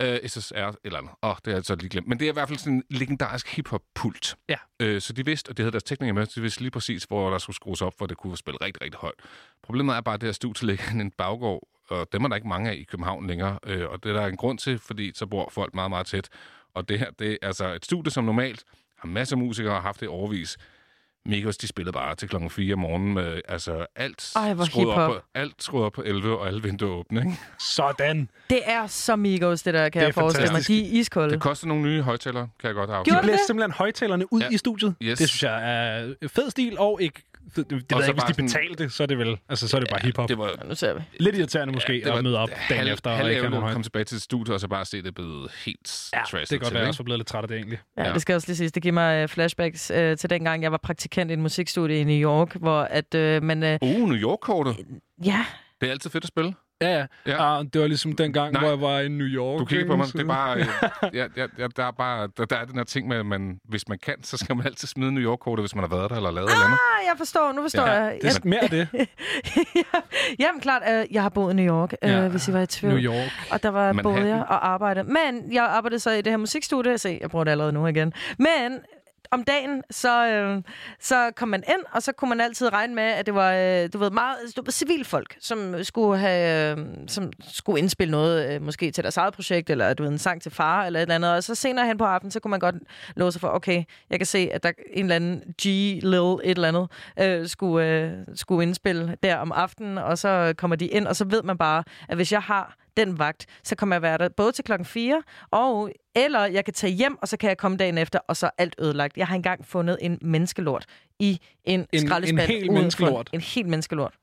Uh, SSR eller andet. Åh, oh, det har jeg så lige glemt. Men det er i hvert fald sådan en legendarisk hip-hop-pult. Ja. Øh, så de vidste, og det havde deres teknikere med, så de vidste lige præcis, hvor der skulle skrues op, for det kunne spille rigtig, rigtig højt. Problemet er bare, at det her studie ligger i en baggård, og dem er der ikke mange af i København længere. Øh, og det er der en grund til, fordi så bor folk meget, meget tæt. Og det her, det er altså et studie, som normalt har masser af musikere og har haft det overvis. Migos, de spillede bare til klokken 4 om morgenen med altså alt, Ej, skruet op på, alt skruet op på 11 og alle vinduer åbne. Ikke? Sådan. Det er så Migos, det der, kan er jeg forestille mig. De er iskolde. Det koster nogle nye højtalere, kan jeg godt have. De det blæste det? simpelthen højtalerne ud Ja. i studiet. Yes. Det synes jeg er fed stil, og ikke... Det, det ved så jeg ikke, hvis de sådan- betalte, så er det vel... Altså, så er det bare hiphop. Det var Ja, nu ser vi. Lidt irriterende måske det var at møde op dagen halv, efter og halv ikke nogen at højt. komme tilbage til et studie, og så bare se, det er blevet helt Ja, trashed det kan godt være, at jeg ikke? også er blevet lidt træt af det egentlig. Ja, Ja. det skal også lige siges. Det giver mig øh, flashbacks øh, til dengang, jeg var praktikant i en musikstudie i New York, hvor at øh, man... Øh, Uh, New York-kortet. ja, Det er altid fedt at spille. Ja, ja. Ja. Ah, det var ligesom den gang, Nej. hvor jeg var i New York. Du kigger på mig. Det er bare... øh, Ja, ja, ja, der, er bare der, der er den her ting med, at man, hvis man kan, så skal man altid smide New York-kortet, hvis man har været der eller lavet et eller andet. ah, jeg forstår, nu forstår Ja, jeg. Det er mere af det. Jamen klart, øh, jeg har boet i New York, øh, Ja, hvis I var i tvivl. New York. Og der var Manhattan. både jeg og arbejdede. Men jeg arbejdede så i det her musikstudie. Se, jeg bruger det allerede nu igen. Men om dagen, så, øh, så kom man ind, og så kunne man altid regne med, at det var, øh, du ved, meget du ved, civilfolk, som skulle, have, øh, som skulle indspille noget, øh, måske til deres eget projekt, eller du ved, en sang til far, eller et eller andet. Og så senere hen på aftenen, så kunne man godt låse sig for, okay, jeg kan se, at der en eller anden G, Lil, et eller andet, øh, skulle, øh, skulle indspille der om aftenen, og så kommer de ind, og så ved man bare, at hvis jeg har den vagt, så kommer jeg være der både til klokken 4, og eller jeg kan tage hjem, og så kan jeg komme dagen efter, og så alt ødelagt. Jeg har engang fundet en menneskelort i en, En- skraldespand. en hel udenfor- menneskelort? En helt menneskelort.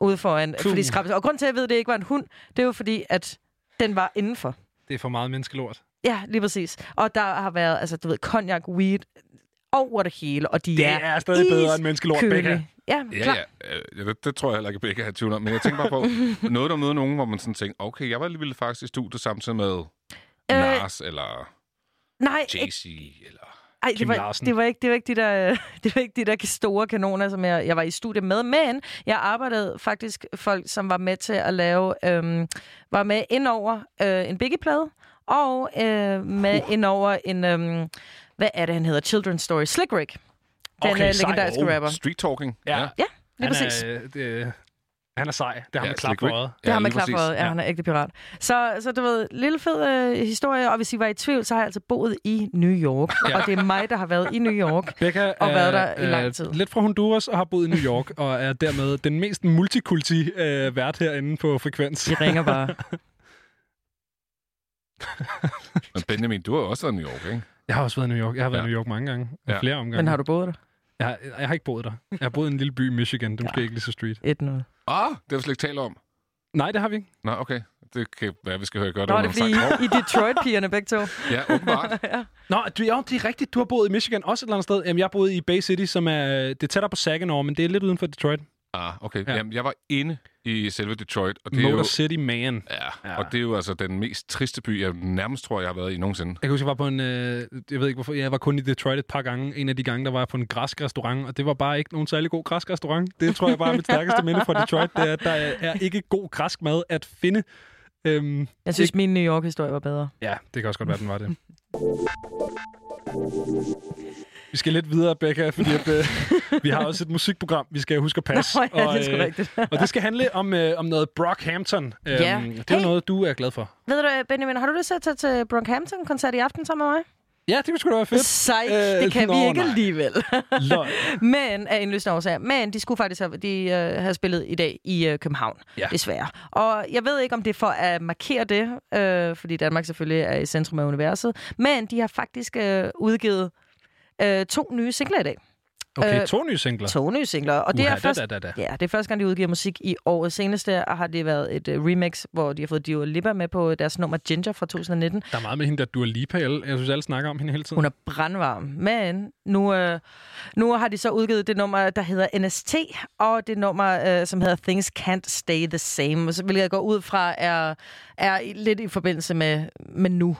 Ude foran. Puh. Fordi skraldespand. Og grund til, at jeg ved, at det ikke var en hund, det er jo fordi, at den var indenfor. Det er for meget menneskelort. Ja, lige præcis. Og der har været, altså du ved, cognac, weed over det hele, og de Det er, er stadig bedre end menneskelort. Becca. Ja, Ja, klar. ja. Øh, Det, det tror jeg heller ikke, Becca har tvivl om. Men jeg tænker bare på, noget der møder nogen, hvor man sådan tænker, okay, jeg var alligevel faktisk i studiet samtidig med Øh, Nas, eller Nej, Jay-Z, eller... Ej, Kim det var, Larsen. det var ikke det var ikke de der det var ikke de der store kanoner som jeg, jeg var i studie med, men jeg arbejdede faktisk folk som var med til at lave øhm, var med ind over øh, en Biggie plade og øh, med Uh. ind over en øhm, hvad er det han hedder Children's Story Slick Rick. Den Okay, øh, sej. legendariske Oh, rapper. Street talking. Ja. Ja, Lige han præcis. Er, øh, det, han er sej. Det har Ja, man klap for øjet. Det har man præcis. for, ja, Ja. han er ægte pirat. Så, så du ved, lille fed øh, historie, og hvis I var i tvivl, så har jeg altså boet i New York. Ja. Ja. Og det er mig, der har været i New York. Becca Og været der er, i lang øh, tid. lidt fra Honduras og har boet i New York, og er dermed den mest multikulti øh, vært herinde på Frekvens. De ringer bare. Men Benjamin, du har også været i New York, ikke? Jeg har også været i New York. Jeg har været Ja. i New York mange gange. Ja. Ja. Flere omgange. Men har du boet der? Jeg, har, jeg har ikke boet der. Jeg har boet i en lille by i Michigan. Det er måske Ja. ikke lige så street. 1-0. Ah, det har vi slet ikke talt om. Nej, det har vi ikke. Nå, okay. Det kan være, vi skal høre godt Nå, det er fordi. I, I Detroit-pigerne begge to. Ja, åbenbart. Nå, du, ja, det er rigtigt. Du har boet i Michigan også et eller andet sted. Jamen, jeg har boet i Bay City, som er, det er tættere på Saginaw, men det er lidt uden for Detroit. Ah, okay. Ja. Ja. Jamen, jeg var inde i selve Detroit, og det er Motor jo... City Man. Ja, Ja. og det er jo altså den mest triste by, jeg nærmest tror, jeg har været i nogensinde. Jeg kan huske, jeg var på en... Øh, jeg ved ikke, hvorfor. Jeg var kun i Detroit et par gange. En af de gange, der var jeg på en græsk restaurant, og det var bare ikke nogen særlig god græsk restaurant. Det tror jeg bare er mit stærkeste minde fra Detroit. Det er, at der er ikke god græsk mad at finde. Øhm, Jeg synes, min New York-historie var bedre. ja, det kan også godt være, den var det. Vi skal lidt videre, Becca, fordi at, øh, vi har også et musikprogram, vi skal huske at passe. Nå, ja, og, det er øh, rigtigt. og det skal handle om, øh, om noget Brockhampton. Øhm, Ja. Det er Hey. noget, du er glad for. Ved du, Benjamin, har du lyst til at tage til Brockhampton-koncert i aften sammen med mig? Ja, det kunne sgu da være fedt. Sejt, Øh, det kan nå, vi ikke nej. alligevel. Men af indløsende årsager. Men de skulle faktisk have, de, øh, have spillet i dag i øh, København, Ja. desværre. Og jeg ved ikke, om det er for at markere det, øh, fordi Danmark selvfølgelig er i centrum af universet. Men de har faktisk øh, udgivet øh, to nye singler i dag. Okay, Øh, to nye singler. To nye singler. Og det Uha, er først, da, da, da. Ja, det er første gang, de udgiver musik i året. Seneste har det været et uh, remix, hvor de har fået Dua Lipa med på deres nummer Ginger fra 2019. Der er meget med hende, der Dua Lipa. Jeg jeg synes, alle snakker om hende hele tiden. Hun er brandvarm. Men nu, øh, nu har de så udgivet det nummer, der hedder NST, og det nummer, øh, som hedder Things Can't Stay the Same, hvilket jeg går ud fra, er, er lidt i forbindelse med, med nu.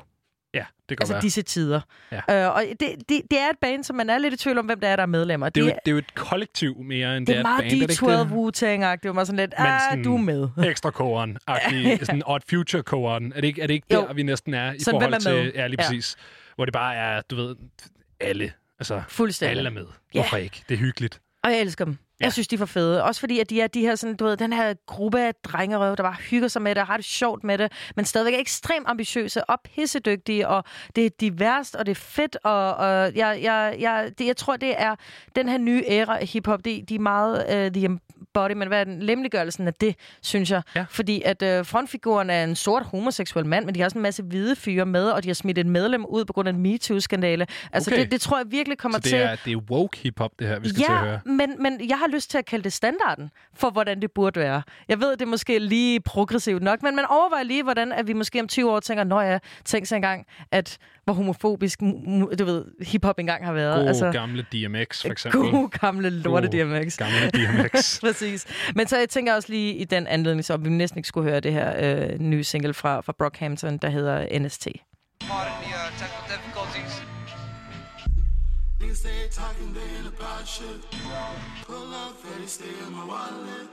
Ja, det kan Altså være. disse tider. Ja. Øh, og det, det, det er et band, som man er lidt i tvivl om, hvem der er, der er medlemmer. det, er jo, et- det er jo et kollektiv mere, end det det er et meget band. er det ikke D12 Wu-Tang-agtigt. Det var meget sådan lidt, ah, sådan- du er med. det? Ekstra koren agtig sådan odd future koren. Er det ikke, er det ikke Jo. der, vi næsten er i Sådan, forhold er til... Ja, lige Ja. præcis. Hvor det bare er, du ved, alle. Altså, Fuldstændig. alle er med. Ja. Hvorfor ikke? Det er hyggeligt. Og jeg elsker dem. Ja. Jeg synes, de er for fede. Også fordi, at de er de her, sådan, du ved, den her gruppe af drengerøv, der bare hygger sig med det og har det sjovt med det, men stadigvæk er ekstremt ambitiøse og pissedygtige, og det er diverst, og det er fedt, og, og jeg, jeg, jeg, det, jeg tror, det er den her nye æra af hiphop, de, de er meget uh, the embodiment, hvad er den lemliggørelsen af det, synes jeg. Ja. Fordi at uh, frontfiguren er en sort homoseksuel mand, men de har også en masse hvide fyre med, og de har smidt et medlem ud på grund af en MeToo-skandale. Altså, Okay. det, det tror jeg virkelig kommer Så det til... er, det er woke hiphop, det her, vi skal til at Ja, høre. men, men jeg har lyst til at kalde det standarden for, hvordan det burde være. Jeg ved, det er måske lige progressivt nok, men man overvejer lige, hvordan at vi måske om 20 år tænker, nå ja, tænk sig engang, at hvor homofobisk, du ved, hiphop engang har været. God altså, gamle DMX, for eksempel. god gamle lorte God DMX. Gamle DMX. Præcis. Men så jeg tænker også lige i den anledning, så vi næsten ikke skulle høre det her øh, nye single fra, fra Brockhampton, der hedder NST. Pardon Niggas stay talking, they ain't about shit. Pull up, Fetty, stay in my wallet.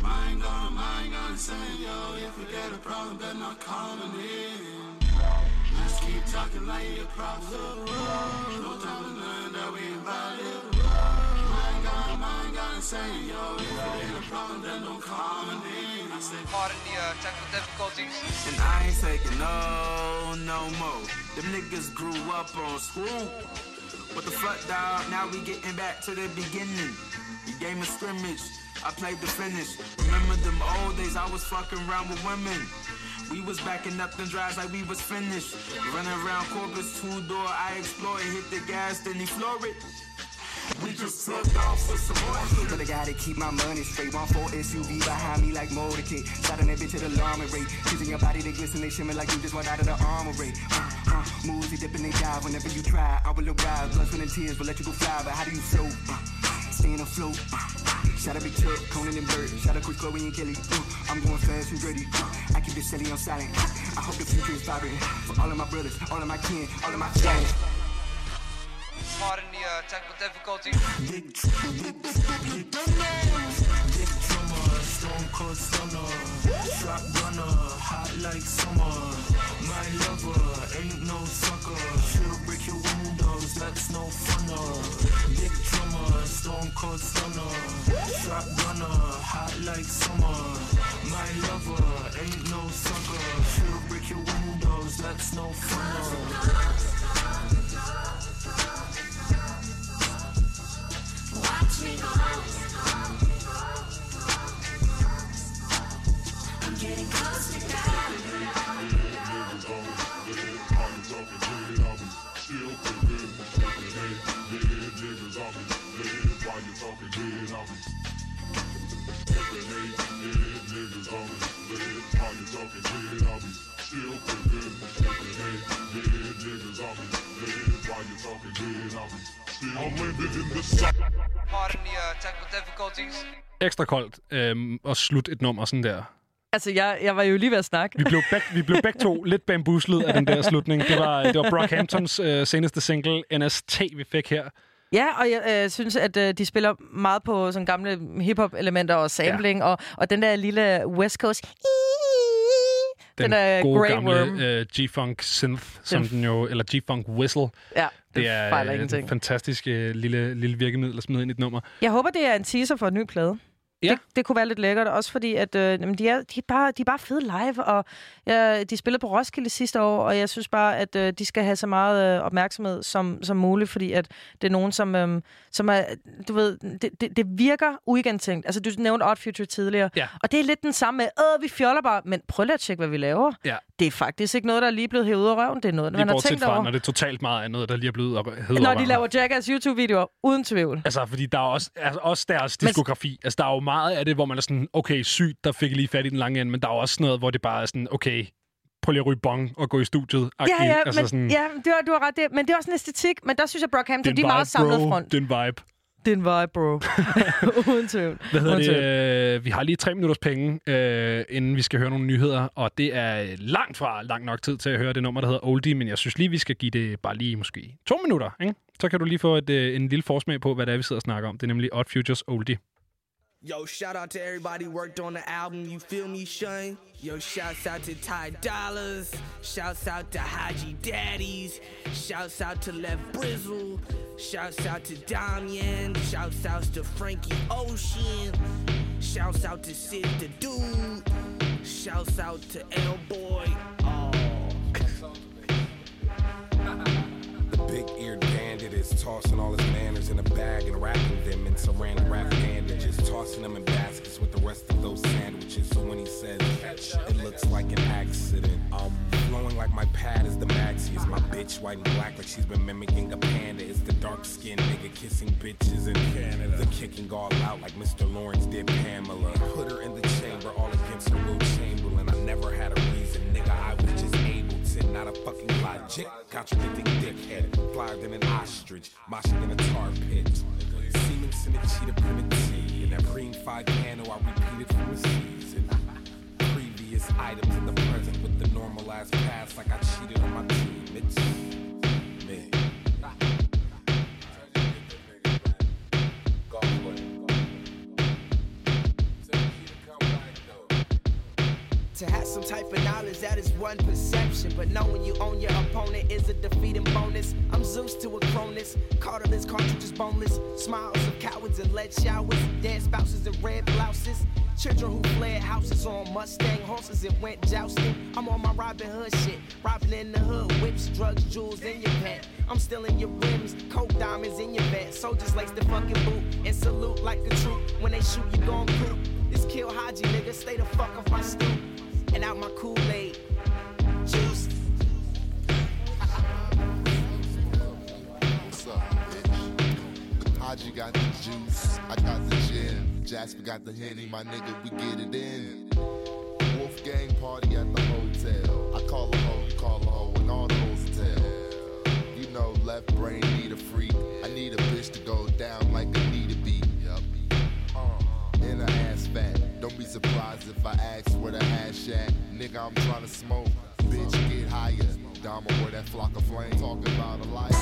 Mine gone, mine gone insane, yo. If we get a problem, better not coming in. Let's keep talking like your props up. No time to learn that we. Mine gone, mine gone insane, yo. If a problem, then don't come in. I say, Pardon the uh, technical difficulties. and I ain't taking no, no more. Them niggas grew up on swoop. What the fuck, dog? Now we getting back to the beginning. The game of scrimmage, I played the finish. Remember them old days I was fucking around with women. We was backing up them drives like we was finished. Running around Corpus, two door, I explore it, hit the gas, then he floor it. We just took off for some more. But I gotta keep my money straight. One four SUV behind me like motorcade. Shot in that bitch at alarm rate. Kissing your body, they glisten, they shimmer like you just went out of the armory. Uh, uh, moves, you dip and they dive. Whenever you try, I will arrive. Blood, sweat, and tears will let you go fly. But how do you float? Uh, staying afloat. Uh, shout out Big Chuck, Conan and Bird. Shout out Chris Chloe and Kelly. Uh, I'm going fast and dirty. Uh, I keep this silly on silent. I hope the future is vibrant. For all of my brothers, all of my kin, all of my family. Pardon the uh, technical strong stone cold stunner. Shotgunner, hot like summer. My lover, ain't no sucker. She'll break your windows, that's no funner. Big drummer, stone cold stunner. Shotgunner, hot like summer. My lover, ain't no sucker. She'll break your windows, that's no funner. Pardon the uh, technical difficulties. Ekstra koldt øhm, at slutte et nummer sådan der. Altså, jeg, jeg var jo lige ved at snakke. Vi blev, beg, vi blev begge to lidt bambuslet af den der slutning. Det var, det var Brockhamptons øh, seneste single, NST, vi fik her. Ja, og jeg øh, synes, at øh, de spiller meget på sådan gamle hip-hop-elementer og sampling, ja. og, og den der lille West Coast... Den, Den er gode Grey gamle Worm. øh, G-Funk synth, som den jo, eller G-Funk whistle. Ja, Det er fejler øh, ingenting. en fantastisk øh, lille, lille virkemiddel at smide ind i et nummer. Jeg håber, det er en teaser for en ny plade. Ja. Det, det kunne være lidt lækkert, også fordi, at øh, jamen, de, er, de, er bare, de er bare fede live, og ja, de spillede på Roskilde sidste år, og jeg synes bare, at øh, de skal have så meget øh, opmærksomhed som, som muligt, fordi at det er nogen, som, øh, som er, du ved, det, det, det virker uigentænkt. Altså, du nævnte Odd Future tidligere, Ja. og det er lidt den samme med, øh, vi fjoller bare, men prøv lige at tjekke, hvad vi laver. Ja. Det er faktisk ikke noget, der er lige blevet hævet ud af røven, det er noget, Lige man har tænkt fra, over. når det er totalt meget andet, der lige er blevet hedder Når de laver Jackass YouTube-videoer, uden tvivl. Altså, fordi der er også, altså, også deres diskografi. Altså, der er jo meget af det, hvor man er sådan, okay, sygt, der fik jeg lige fat i den lange ende, men der er også noget, hvor det bare er sådan, okay, prøv lige at ryge bong og gå i studiet. Ja, ja, altså, men, sådan, ja du, har, du har ret. Det, men det er også en æstetik. Men der synes jeg, Brockhampton, det de er meget samlet bro. front. Det er en vibe. Det er en vibe, bro. Uden tvivl. Hvad hedder Uden det? Øh, vi har lige tre minutters penge, øh, inden vi skal høre nogle nyheder, og det er langt fra lang nok tid til at høre det nummer, der hedder Oldie, men jeg synes lige, vi skal give det bare lige måske to minutter, ikke? Så kan du lige få et, øh, en lille forsmag på, hvad det er, vi sidder og snakker om. Det er nemlig Odd Futures Oldie. Yo, shout out to everybody worked on the album, you feel me, Shun? Yo, shouts out to Ty Dollars, shouts out to Haji Daddies, shouts out to Lev Brizzle, shouts out to Damian, shouts out to Frankie Ocean, shouts out to Sid the Dude, shouts out to L Boy. Oh. The big eared bandit is tossing all his manners in a bag and wrapping them in saran wrap tossing them in baskets with the rest of those sandwiches. So when he says it looks like an accident, um, flowing like my pad is the maxi. Is my bitch white and black like she's been mimicking a panda? It's the dark skinned nigga kissing bitches in Canada? The kicking all out like Mr. Lawrence did Pamela. Put her in the chamber all against her Will Chamberlain. I never had a reason, nigga. I was just able to, not a fucking logic. Contradicting dickhead, flyer than an ostrich, moshing in a tar pit. Siemens in a cheetah printed tea. In that cream five candle, I repeated from the season. Previous items in the present with the normalized past, like I cheated on my team. It's To have some type of knowledge, that is one perception. But knowing you own your opponent is a defeating bonus. I'm Zeus to a Cronus. Cartilage cartridges boneless. Smiles of cowards and lead showers. Dead spouses and red blouses. Children who fled houses on Mustang horses and went jousting. I'm on my Robin Hood shit. Robbing in the hood. Whips, drugs, jewels in your pet. I'm stealing your rims. Coke diamonds in your bed. Soldiers lace the fucking boot. And salute like a troop. When they shoot, you gon' poop. This kill Haji, nigga. Stay the fuck off my stoop and out my Kool-Aid. Juice. What's up, got the juice, I got the gin. Jasper got the henny, my nigga, we get it in. Wolfgang party at the hotel. I call a hoe, you call a hoe, and all the hoes tell. You know, left brain need a freak. I need a bitch to go down like a need to be. Uh, in fat. Don't be surprised if I ask where the hash at. Nigga, I'm trying to smoke. Bitch, get higher. Dama, where that flock of flame. Talking about a life.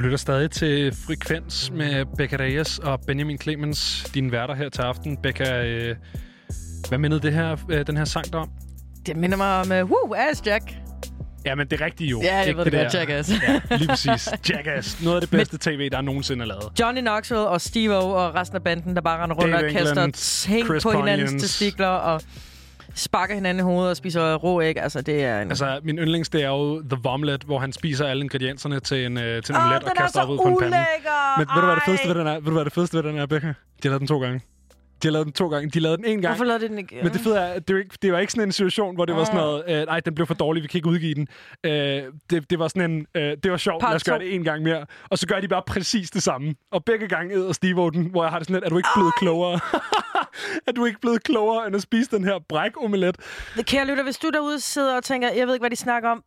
Du lytter stadig til Frekvens med Becca Reyes og Benjamin Clemens, dine værter her til aften. Becca, øh, hvad mindede det her, øh, den her sang der om? Det minder mig om uh, Woo, Ass Jack. Ja, men det rigtige jo. Ja, jeg Ikke ved det godt, der- Jackass. Ja, lige præcis. Jackass. Noget af det bedste tv, der nogensinde er lavet. Johnny Knoxville og Steve og resten af banden, der bare render rundt Dave og kaster England, ting Chris på hinandens Pontians. testikler og sparker hinanden i hovedet og spiser rå æg. Altså, det er en... Altså, min yndlings, det er jo The Vomelet, hvor han spiser alle ingredienserne til en, øh, til en Åh, omelet og er kaster op ud på en pande. Men ved du, hvad det fedeste ved den er? Ved du, hvad det fedeste ved den er, Becca? De har lavet den to gange. De har lavet den to gange. De lavede den en gang. Hvorfor lavede de den ikke? Men det fede er, at det, var ikke, det var ikke sådan en situation, hvor det var sådan noget, øh, nej, den blev for dårlig, vi kan ikke udgive den. Øh, det, det var sådan en, øh, det var sjovt, Part lad os gøre to. det en gang mere. Og så gør de bare præcis det samme. Og begge gange æder Steve den, hvor jeg har det sådan lidt, er du ikke blevet klogere? er du ikke blevet klogere, end at spise den her bræk-omelet? Kære lytter, hvis du derude sidder og tænker, jeg ved ikke, hvad de snakker om,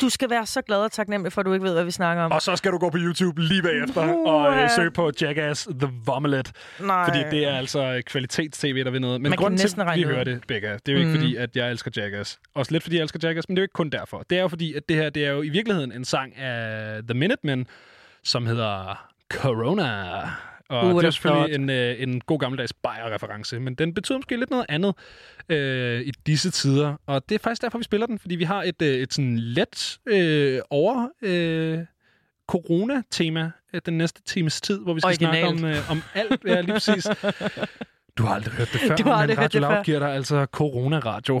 du skal være så glad og taknemmelig for, at du ikke ved, hvad vi snakker om. Og så skal du gå på YouTube lige bagefter og øh, søge på Jackass The Vomelet. Nej. Fordi det er altså kvalitets-tv, der vil noget. Men Man grunden til, at vi hører det, Becca, det er jo ikke Mm. fordi, at jeg elsker Jackass. Også lidt fordi, jeg elsker Jackass, men det er jo ikke kun derfor. Det er jo fordi, at det her det er jo i virkeligheden en sang af The Minutemen, som hedder Corona. Og Uh, det er selvfølgelig en, øh, en god gammeldags Bayer-reference, men den betyder måske lidt noget andet øh, i disse tider. Og det er faktisk derfor, vi spiller den, fordi vi har et, øh, et sådan let øh, over øh, corona-tema øh, den næste times tid, hvor vi skal snakke om, øh, om alt. Ja, lige præcis. Du har aldrig hørt det før, Du har aldrig men hørt det Radio Loud giver dig altså corona-radio.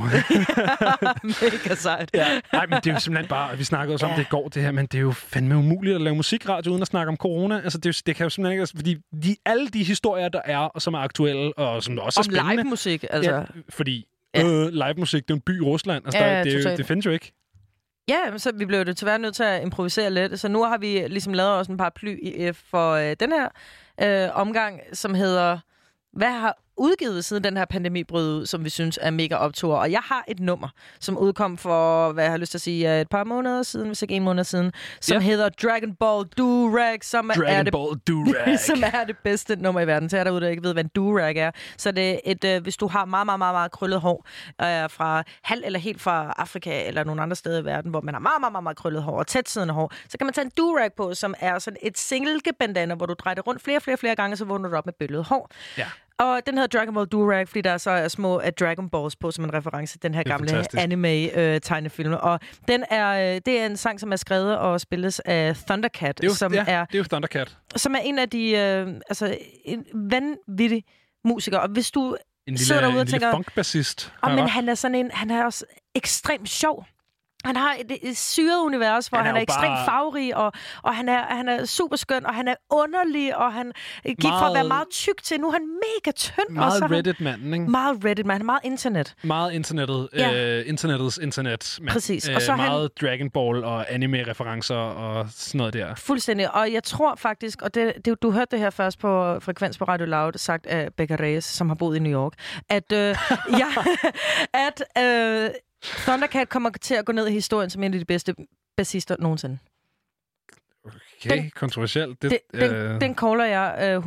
Mega sejt. ja. Nej, men det er jo simpelthen bare, vi snakkede også om det i går, det her, men det er jo fandme umuligt at lave musikradio uden at snakke om corona. Altså, det, er jo- det kan jo simpelthen ikke, altså, fordi de, alle de historier, der er, og som er aktuelle, og som også er Om spændende. live-musik, altså. Ja, fordi ja. øh, live-musik, det er en by i Rusland. Altså, Ja, der, det, er jo, det findes jo ikke. Ja, så vi blev jo desværre nødt til at improvisere lidt. Så nu har vi ligesom lavet også en paraply i- øh, for øh, den her øh, omgang, som hedder... Hvad har udgivet siden den her pandemi brød ud, som vi synes er mega optur. Og jeg har et nummer, som udkom for, hvad jeg har lyst til at sige, øh, et par måneder siden, hvis ikke en måned siden, som Ja. hedder Dragon Ball Do-Rag, som er Dragon det Ball Do-Rag. som er det bedste nummer i verden. Så er derude, der ikke ved, hvad en do-rag er. Så det er et, øh, hvis du har meget, meget, meget, meget krøllet hår, øh, fra halv eller helt fra Afrika eller nogle andre steder i verden, hvor man har meget, meget, meget, meget krøllet hår og tætsiddende hår, så kan man tage en do-rag på, som er sådan et silkebandana, hvor du drejer det rundt flere, flere, flere gange, så vågner du op med bøllet hår. Ja. Og den hedder Dragon Ball Durag, fordi der så er små uh, Dragon Balls på som en reference til den her er gamle fantastisk. anime-tegnefilm. og den er, øh, det er en sang, som er skrevet og spilles af Thundercat, Det er jo, som ja, er det er jo Thundercat. som er en af de øh, altså en vanvittig musikere. Og hvis du En lille, sidder derude en og lille tænker, funkbassist. oh, men han er sådan en, han er også ekstremt sjov. Han har et, et syret univers, hvor Han er han er, ekstremt bare- farverig, og, og han, er, han er super skøn, og han er underlig, og han gik fra at være Meget- meget tyk til, nu er han mega tynd. Meget han- Reddit-manden, ikke? Meget Reddit, man. Han er meget internet. Meget internettet. Ja. Øh, internettets internet. Men, Præcis. Og Øh, så han- meget Dragon Ball og anime-referencer og sådan noget der. Fuldstændig. Og jeg tror faktisk, og det, det, du hørte det her først på Frekvens på Radio Loud, sagt af Becca Reyes, som har boet i New York, at, øh, ja, at øh, Thundercat kommer til at gå ned i historien som en af de bedste bassister nogensinde. Okay, Den- kontroversielt. Det, den, øh, den caller jeg øh,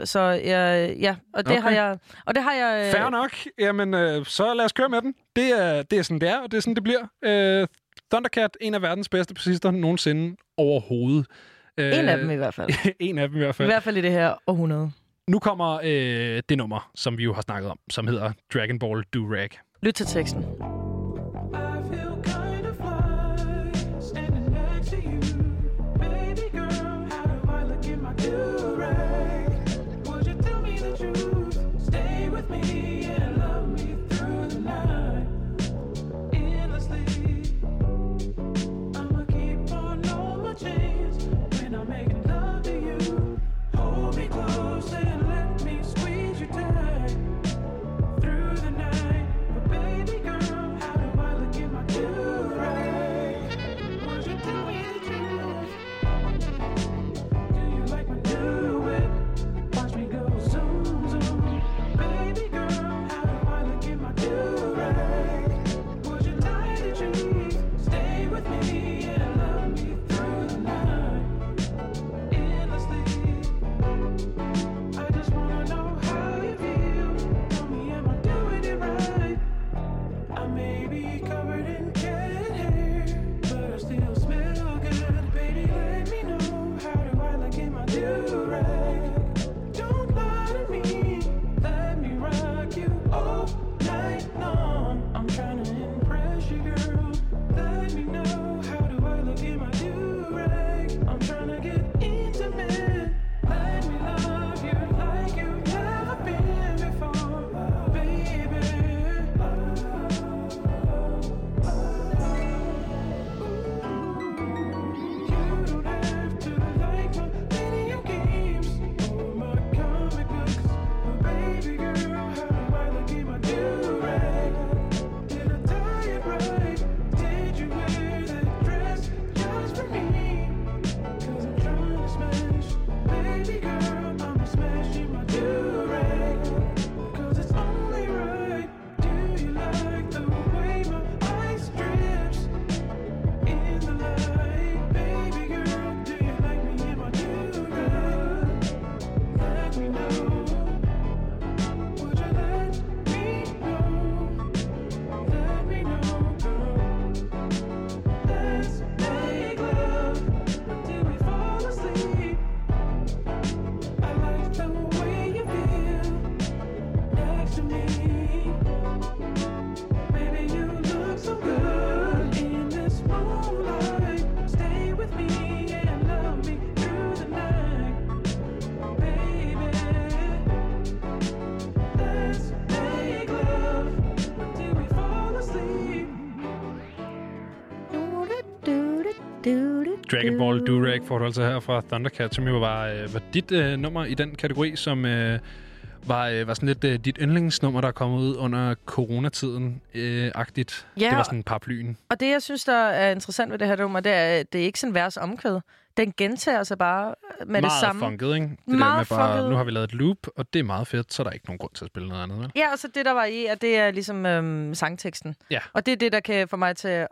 100%. Så jeg, ja, og det Okay. har jeg... Og det har jeg... øh, Fair nok. Jamen, øh, så lad os køre med den. Det er, det er sådan, det er, og det er sådan, det bliver. Øh, Thundercat, en af verdens bedste bassister nogensinde overhovedet. Øh, En af dem i hvert fald. en af dem i hvert I fald. hvert fald i det her århundrede. Nu kommer øh, det nummer, som vi jo har snakket om, som hedder Dragon Ball Do-Rag. Lyt til teksten. Dragon Ball Durag får du altså her fra Thundercat, som jo var, øh, var dit øh, nummer i den kategori, som øh, var, øh, var sådan lidt øh, dit yndlingsnummer, der er kommet ud under coronatiden øh, agtigt. Ja, det var sådan paraplyen. Og det, jeg synes, der er interessant ved det her nummer, det er, at det er ikke sådan vers omkvæd. Den gentager sig bare med meget det samme. funket, ikke? Det Meget der med bare, funket. nu har vi lavet et loop, og det er meget fedt, så er der ikke nogen grund til at spille noget andet, vel? Ja, og så det, der var i, at det er ligesom øhm, sangteksten. Ja. Og det er det, der kan få mig til at,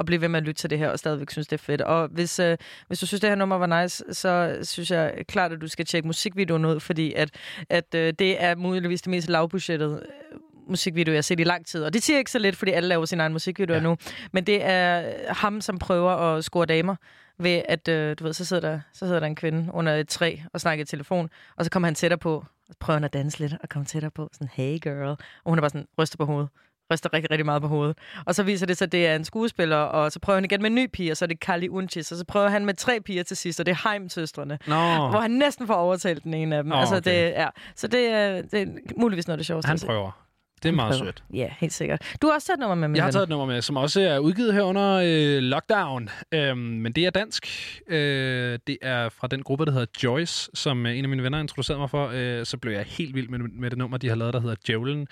at blive ved med at lytte til det her, og stadigvæk synes, det er fedt. Og hvis, øh, hvis du synes, det her nummer var nice, så synes jeg klart, at du skal tjekke musikvideoen ud, fordi at, at øh, det er muligvis det mest lavbudgettede øh, musikvideo, jeg har set i lang tid. Og det siger ikke så lidt, fordi alle laver sin egen musikvideo ja. nu. Men det er ham, som prøver at score damer ved, at øh, du ved, så sidder, der, så sidder der en kvinde under et træ og snakker i telefon, og så kommer han tættere på, og prøver han at danse lidt og komme tættere på, sådan, hey girl. Og hun er bare sådan, ryster på hovedet ryster rigtig, rigtig meget på hovedet. Og så viser det sig, at det er en skuespiller, og så prøver han igen med en ny pige, og så er det Kali Unchis, og så prøver han med tre piger til sidst, og det er Heim-søstrene. Nå. Hvor han næsten får overtalt den ene af dem. Nå, altså, okay. det, ja. Så det er, det er muligvis noget af det sjoveste. Han prøver. Det er meget sødt. Ja, helt sikkert. Du har også taget et nummer med, min Jeg har taget et nummer med, som også er udgivet her under øh, lockdown. Øhm, men det er dansk. Øh, det er fra den gruppe, der hedder Joyce, som øh, en af mine venner introducerede mig for. Øh, så blev jeg helt vild med, med det nummer, de har lavet, der hedder Djævlen.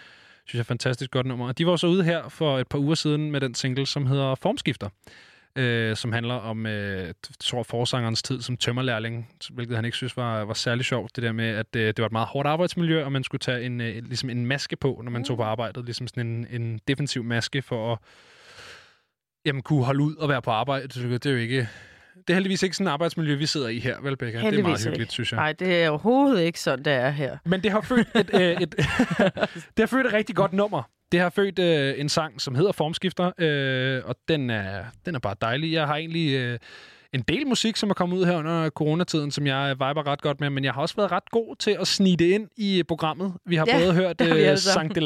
Synes jeg er fantastisk godt nummer. Og de var så ude her for et par uger siden med den single, som hedder Formskifter. Øh, som handler om, øh, tror, forsangerens tid som tømmerlærling, hvilket han ikke synes var, var særlig sjovt. Det der med, at øh, det var et meget hårdt arbejdsmiljø, og man skulle tage en, øh, ligesom en maske på, når man tog på arbejdet. Ligesom sådan en, en defensiv maske for at jamen, kunne holde ud og være på arbejde. Det er jo ikke... Det er heldigvis ikke sådan et arbejdsmiljø, vi sidder i her, vel, Becca? Det er meget hyggeligt, ikke. synes jeg. Nej, det er overhovedet ikke sådan, det er her. Men det har født et, øh, et, det har født et rigtig godt nummer. Det har født øh, en sang, som hedder Formskifter, øh, og den er, den er bare dejlig. Jeg har egentlig øh, en del musik, som er kommet ud her under coronatiden, som jeg viber ret godt med, men jeg har også været ret god til at snige det ind i programmet. Vi har Ja, både hørt alle sammen. Sankt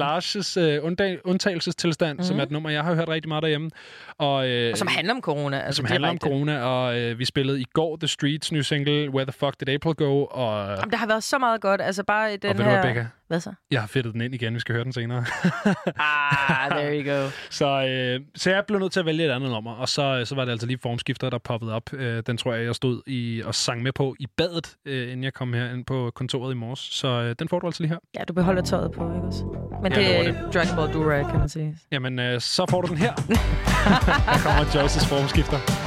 øh, undtag- undtagelsestilstand, mm. som Mhm. er et nummer, jeg har hørt rigtig meget derhjemme. Og, øh, Og som handler om corona. Altså, som handler om corona, og øh, vi spillede i går The Streets nye single, Where the Fuck Did April Go, og, Jamen, der har været så meget godt. Altså bare i den og ved her... du hvad, Becca? Hvad så? Jeg har fedtet den ind igen, vi skal høre den senere. ah, there you go. Så, øh, så jeg blev nødt til at vælge et andet nummer, og så, så var det altså lige formskifter, der poppede op. Øh, den tror jeg, jeg stod i og sang med på i badet, øh, inden jeg kom her ind på kontoret i morges. Så øh, den får du altså lige her. Ja, du beholder tøjet på, ikke også? Men Ja, det er Dragon Ball Durag, kan man sige. Jamen, øh, så får du den her. her kommer Joyce's formskifter.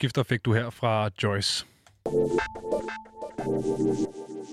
Formskifter fik du her fra Joyce.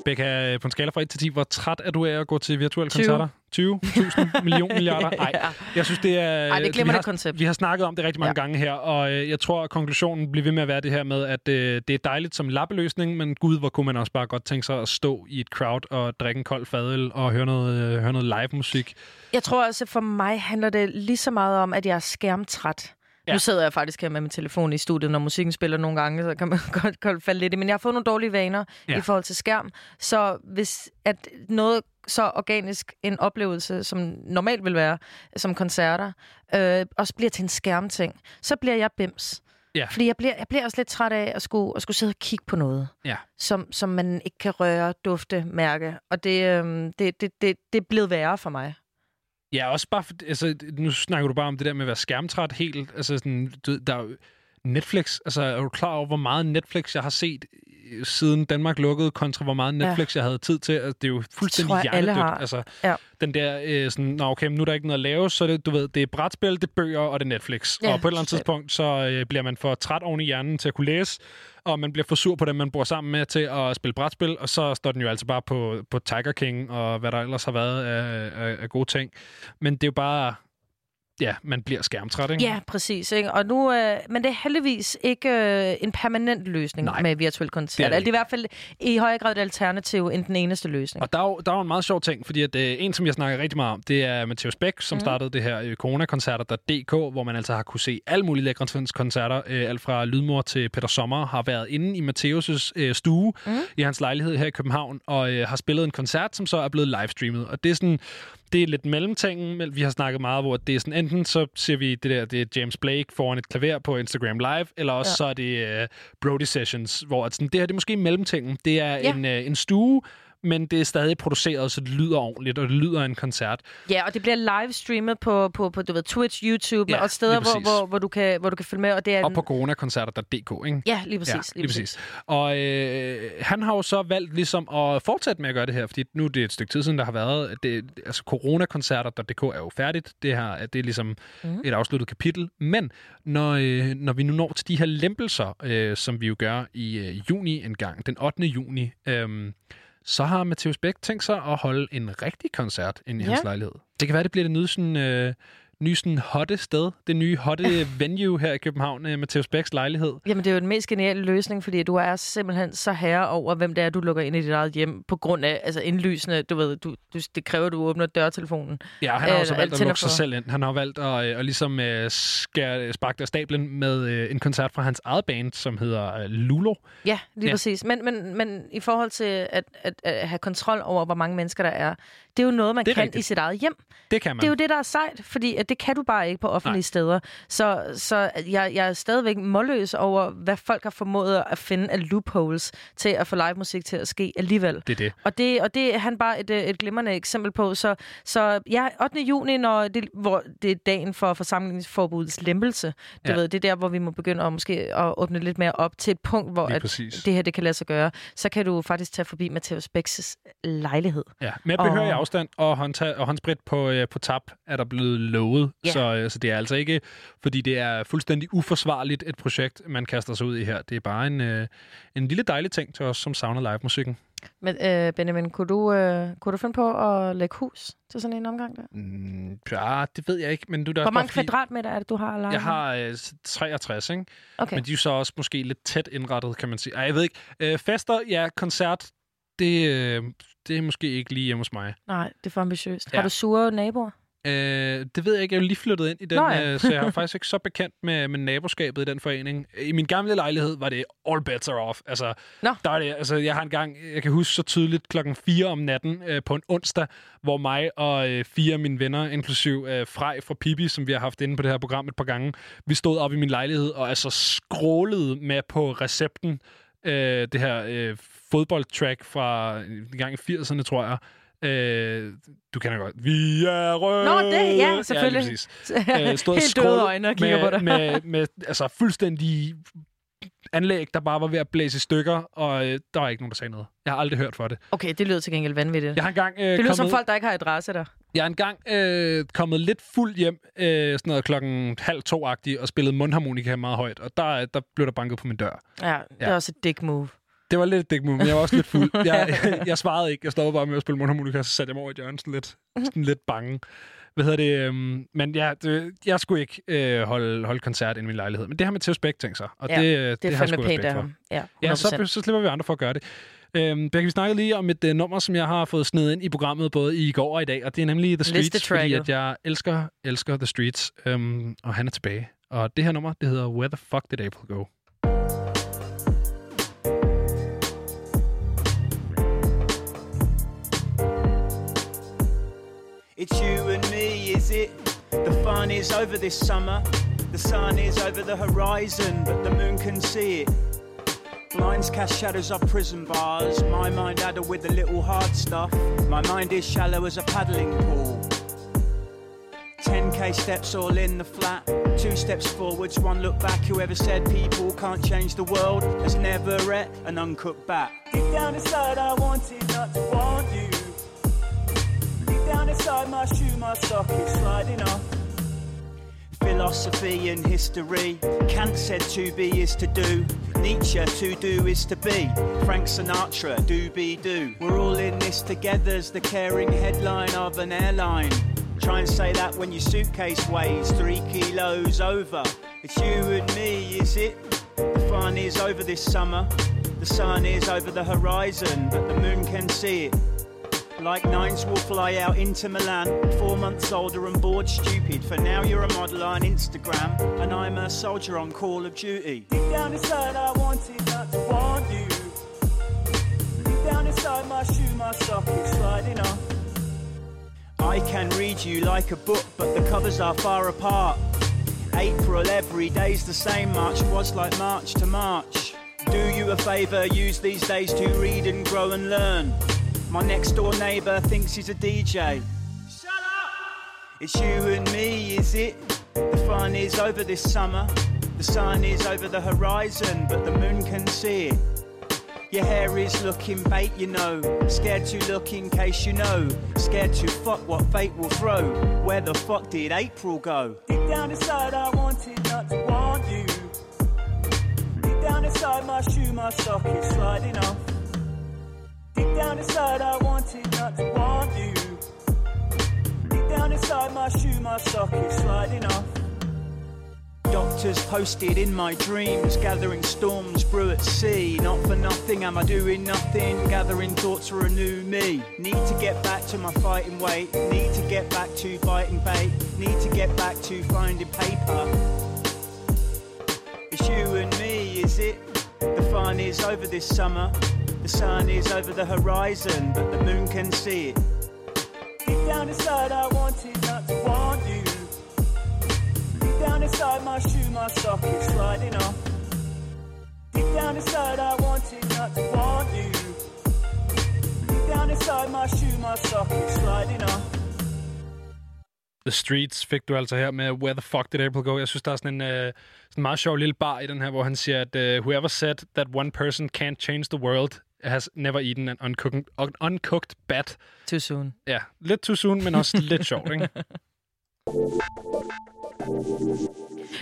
Becca, på en skala fra 1 til 10, hvor træt er du af at gå til virtuelle 20. koncerter? 20? 1000? million milliarder? Nej, Ja. jeg synes, det er... Ej, det er et vi glimrende har, koncept. Vi har snakket om det rigtig mange ja. gange her, og øh, jeg tror, at konklusionen bliver ved med at være det her med, at øh, det er dejligt som lappeløsning, men gud, hvor kunne man også bare godt tænke sig at stå i et crowd og drikke en kold fadøl og høre noget, øh, høre noget live musik. Jeg tror også, for mig handler det lige så meget om, at jeg er skærmtræt. Ja. Nu sidder jeg faktisk her med min telefon i studiet, når musikken spiller nogle gange, så kan man godt, godt falde lidt i. Men jeg har fået nogle dårlige vaner Ja. i forhold til skærm. Så hvis at noget så organisk en oplevelse, som normalt vil være, som koncerter, øh, også bliver til en skærmting, så bliver jeg bims. Ja. Fordi jeg bliver, jeg bliver også lidt træt af at skulle, at skulle sidde og kigge på noget, Ja. som, som man ikke kan røre, dufte, mærke. Og det, øh, det, det, det, det er blevet værre for mig. Ja, også bare, for, altså, nu snakker du bare om det der med at være skærmtræt helt. Altså, sådan, du, der er Netflix, altså, er du klar over, hvor meget Netflix jeg har set siden Danmark lukkede, kontra hvor meget Ja. Netflix jeg havde tid til? Altså, det er jo fuldstændig tror hjernedødt. Altså, Ja. den der, øh, sådan, nå okay, men nu er der ikke noget at lave, så det, du ved, det er brætspil, det er bøger, og det er Netflix. Ja, og på et eller andet tidspunkt, så øh, bliver man for træt oven i hjernen til at kunne læse, og man bliver for sur på dem, man bor sammen med til at spille brætspil, og så står den jo altså bare på, på Tiger King, og hvad der ellers har været af, af, af gode ting. Men det er jo bare, ja, man bliver skærmtræt, ikke? Ja, præcis. Ikke? Og nu, øh, men det er heldigvis ikke øh, en permanent løsning Nej. Med virtuel koncert. Det er Det er, det er i hvert fald i højere grad et alternativ end den eneste løsning. Og der er, jo, der er jo en meget sjov ting, fordi at, øh, en, som jeg snakker rigtig meget om, det er Matheus Bæk, som mm. startede det her øh, coronakoncerter.dk, hvor man altså har kunne se alle mulige lækre koncerter. Øh, alt fra Lydmor til Peter Sommer har været inde i Matheus' øh, stue mm. i hans lejlighed her i København, og øh, har spillet en koncert, som så er blevet livestreamet. Og det er sådan... Det er lidt mellemtingen. men Vi har snakket meget, hvor det er sådan, enten så ser vi det der, det er James Blake foran et klaver på Instagram Live, eller også ja. så er det uh, Brody Sessions, hvor at sådan, det her det er måske mellemtingen. Det er Ja. en, uh, en stue, men det er stadig produceret, så det lyder ordentligt, og det lyder en koncert. Ja, og det bliver livestreamet på, på, på du ved, Twitch, YouTube, Ja, og steder, hvor, hvor, hvor, du kan, hvor du kan følge med. Og, det er Og en- på coronakoncerter.dk, ikke? Ja, lige præcis. Ja, lige lige præcis. Og øh, han har jo så valgt ligesom at fortsætte med at gøre det her, fordi nu er det et stykke tid siden, der har været, det, altså coronakoncerter.dk er jo færdigt, det her det er ligesom mm. et afsluttet kapitel, men når, øh, når vi nu når til de her lempelser, øh, som vi jo gør i øh, juni en gang, den 8. juni, øh, så har Matheus Bæk tænkt sig at holde en rigtig koncert inde i Ja. hans lejlighed. Det kan være, det bliver det nye sådan... Øh, nye sådan hotte sted, det nye hotte venue her i København, øh, Matheus Bæks lejlighed. Jamen, det er jo den mest geniale løsning, fordi du er simpelthen så herre over, hvem det er, du lukker ind i dit eget hjem, på grund af altså indlysende, du ved, du, du, det kræver, at du åbner dørtelefonen. Ja, han har Øh, også valgt at lukke sig selv ind. Han har valgt at, øh, at ligesom øh, skære, sparke af stablen med øh, en koncert fra hans eget band, som hedder øh, Lulo. Ja, lige ja. præcis. Men, men, men i forhold til at, at, at have kontrol over, hvor mange mennesker der er, det er jo noget, man kan rigtigt. i sit eget hjem. Det kan man. Det er jo det, der er sejt, fordi at det kan du bare ikke på offentlige Nej. Steder. Så, så jeg, jeg er stadigvæk målløs over, hvad folk har formået at finde af loopholes til at få live musik til at ske alligevel. Det er det. Og det, og det er han bare et, øh, et glimrende eksempel på. Så, så ja, 8. juni, når det, hvor det er dagen for forsamlingsforbudets lempelse, du Ja. ved, det er der, hvor vi må begynde at, måske, at åbne lidt mere op til et punkt, hvor at det her det kan lade sig gøre. Så kan du faktisk tage forbi Matheus Bæks lejlighed. Ja, med behørig Og- afstand og, håndtag, og håndsprit på, øh, på tap er der blevet lovet. Ja. Så, øh, så det er altså ikke, fordi det er fuldstændig uforsvarligt et projekt, man kaster sig ud i her. Det er bare en, øh, en lille dejlig ting til os, som savner live-musikken. Men øh, Benjamin, kunne du, øh, kunne du finde på at lægge hus til sådan en omgang der? Mm, ja, det ved jeg ikke, men du er da Hvor mange fordi- kvadratmeter er det, du har lege Jeg har øh, s- 63, ikke? Okay. Men de er jo så også måske lidt tæt indrettet, kan man sige. Ej, jeg ved ikke. Øh, fester, ja, koncert, det, øh, det er måske ikke lige hjemme hos mig. Nej, det er for ambitiøst. Ja. Har du sure naboer? Øh, det ved jeg ikke. Jeg er jo lige flyttet ind i den, Nå ja. øh, så jeg er faktisk ikke så bekendt med, med naboskabet i den forening. I min gamle lejlighed var det all bets are off. Altså, Nå. Der er det, altså, jeg har engang, jeg kan huske så tydeligt klokken 4 om natten øh, på en onsdag, hvor mig og øh, fire af mine venner, inklusiv øh, Frej fra Pibi, som vi har haft inde på det her program et par gange, vi stod op i min lejlighed og altså skrålede med på recepten øh, det her øh, fodboldtrack fra en gang i 80'erne, tror jeg. Øh, du kender godt. Vi er røde. Nå, det- ja, Ja, selvfølgelig. præcis. Øh, Helt døde øjne og kigger med, på dig. Med, med, altså fuldstændig anlæg, der bare var ved at blæse i stykker, og øh, der var ikke nogen, der sagde noget. Jeg har aldrig hørt for det. Okay, det lyder til gengæld vanvittigt. Jeg har engang øh, det lyder som kommet- folk, der ikke har adresse der. Jeg er engang øh, kommet lidt fuld hjem, øh, sådan noget klokken halv to-agtigt, og spillet mundharmonika meget højt, og der, der blev der banket på min dør. Ja, det Ja. er også et dick move. Det var lidt move, men jeg var også lidt fuld. Jeg, jeg svarede ikke. Jeg stoppede bare med at spille mundharmonika, så satte jeg mig over i hjørne sådan lidt, sådan lidt bange. Hvad hedder det? Øhm, men ja, det, jeg skulle ikke øh, holde, holde koncert i min lejlighed. Men det har med Teos Bæk tænkt sig. Og Ja, det, det det, har jeg sgu respekt for. Ja, Ja, så, 100%. så slipper vi andre for at gøre det. Øhm, Becky, vi snakkede lige om et uh, nummer, som jeg har fået snedet ind i programmet både i går og i dag, og det er nemlig The Streets, fordi at jeg elsker, elsker The Streets, øhm, og han er tilbage. Og det her nummer, det hedder Where the Fuck Did April Go? It's you and me, is it? The fun is over this summer. The sun is over the horizon, but the moon can see it. Blinds cast shadows off prison bars. My mind addled with the little hard stuff. My mind is shallow as a paddling pool. 10k steps all in the flat. Two steps forwards, one look back. Whoever said people can't change the world has never read an uncooked bat. Deep down inside, I wanted not to want you. Down inside my shoe, my sock is sliding off. Philosophy and history. Kant said to be is to do. Nietzsche, to do is to be. Frank Sinatra, do be do. We're all in this together's the caring headline of an airline. Try and say that when your suitcase weighs three kilos over. It's you and me, is it? The fun is over this summer. The sun is over the horizon, but the moon can see it. Like nines will fly out into Milan, four months older and bored stupid. For now you're a model on Instagram, and I'm a soldier on Call of Duty. Deep down inside I wanted not to want you. Deep down inside my shoe, my sock is sliding off. I can read you like a book, but the covers are far apart. April, every day's the same. March was like March to March. Do you a favour, use these days to read and grow and learn. My next door neighbour thinks he's a DJ. Shut up! It's you and me, is it? The fun is over this summer. The sun is over the horizon, but the moon can see it. Your hair is looking bait, you know. Scared to look in case you know. Scared to fuck what fate will throw. Where the fuck did April go? Deep down inside, I wanted not to want you. Deep down inside my shoe, my sock is sliding off. Deep down inside, I wanted not to want you. Deep down inside my shoe, my sock is sliding off. Doctors posted in my dreams, gathering storms brew at sea. Not for nothing am I doing nothing, gathering thoughts for a new me. Need to get back to my fighting weight, need to get back to biting bait, need to get back to finding paper. It's you and me, is it? The fun is over this summer. The sun is over the horizon, but the moon can see it. Deep down inside, I wanted not to want you. Deep down inside my shoe, my sock is sliding off. Deep down inside, I wanted not to want you. Deep down inside my shoe, my sock is sliding off. The Streets fik du altså her med Where the Fuck Did April Go? Jeg synes, der er sådan en, uh, sådan en meget sjov lille bar i den her, hvor han siger, at uh, whoever said that one person can't change the world has never eaten an uncooked, un- uncooked bat. Too soon. Ja, lidt too soon, men også lidt sjovt, ikke?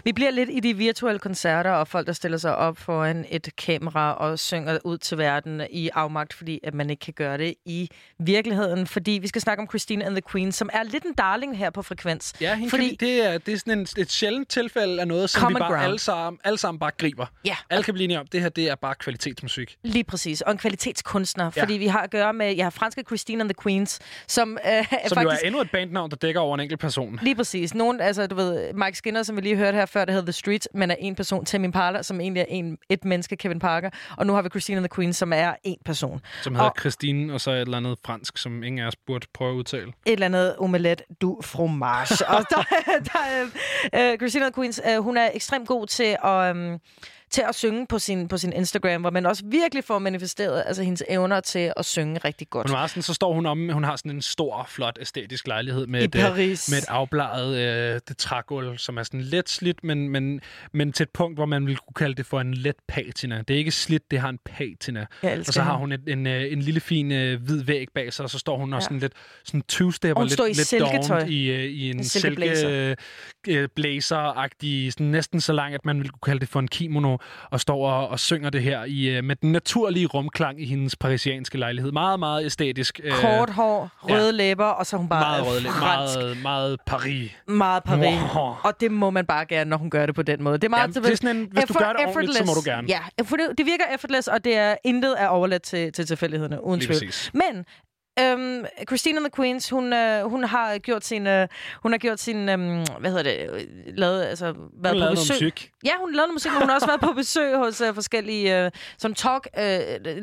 Vi bliver lidt i de virtuelle koncerter, og folk, der stiller sig op foran et kamera og synger ud til verden i afmagt, fordi at man ikke kan gøre det i virkeligheden. Fordi vi skal snakke om Christine and the Queen, som er lidt en darling her på Frekvens. Ja, hende fordi, fordi... det, er, det er sådan en, et sjældent tilfælde af noget, som Common vi bare ground. alle sammen, alle sammen bare griber. Ja. Alle kan blive enige om, det her det er bare kvalitetsmusik. Lige præcis. Og en kvalitetskunstner. Ja. Ja. Fordi vi har at gøre med, jeg har franske Christine and the Queens, som, øh, er Som faktisk... jo er endnu et bandnavn, der dækker over en enkelt person. Lige præcis. Nogen, altså, du ved, Mike Skinner, som vi lige hørte her før, der hedder The Streets, men er en person. Tim Impala, som egentlig er en, et menneske, Kevin Parker. Og nu har vi Christine and the Queen, som er en person. Som hedder Og Christine, og så et eller andet fransk, som ingen af os burde prøve at udtale. et eller andet omelet du fromage. og der, der, er, øh, Christina Queens, øh, hun er ekstremt god til at, øh, til at synge på sin, på sin Instagram, hvor man også virkelig får manifesteret altså, hendes evner til at synge rigtig godt. Hun, sådan, så står hun om, hun har sådan en stor, flot, æstetisk lejlighed med, I et, øh, Paris. med et afbladet øh, det trægulv, som er sådan lidt slidt, men, men, men til et punkt, hvor man ville kunne kalde det for en let patina. Det er ikke slidt, det har en patina. Og så har hun et, en, øh, en lille fin øh, hvid væg bag sig, og så står hun også Ja. sådan lidt sådan two-stepper, Hun lidt, i lidt silketøj. dovent i, øh, i en, En silke silkeblazer. øh, sådan næsten så lang, at man ville kunne kalde det for en kimono, og står og, og synger det her i, øh, med den naturlige rumklang i hendes parisianske lejlighed. Meget, meget æstetisk. øh, Kort hår, ja. røde læber, og så hun bare meget røde, læber, fransk. meget, meget Paris. Meget Paris. Wow. Og det må man bare gerne, når hun gør det på den måde. Det er meget Jamen, det er sådan en- hvis du gør det ordentligt, så må du gerne. Ja, for det, det virker effortless, og det er intet er overladt til, til tilfældighederne, uden tvivl. Men Øhm, Christine and the Queens, hun, øh, hun har gjort sin, øh, hun har gjort sin, øhm, hvad hedder det, øh, lavet, altså, været på lavet noget besøg. musik. Ja, hun lavet noget musik, men hun har også været på besøg hos øh, forskellige, øh, sådan talk, øh,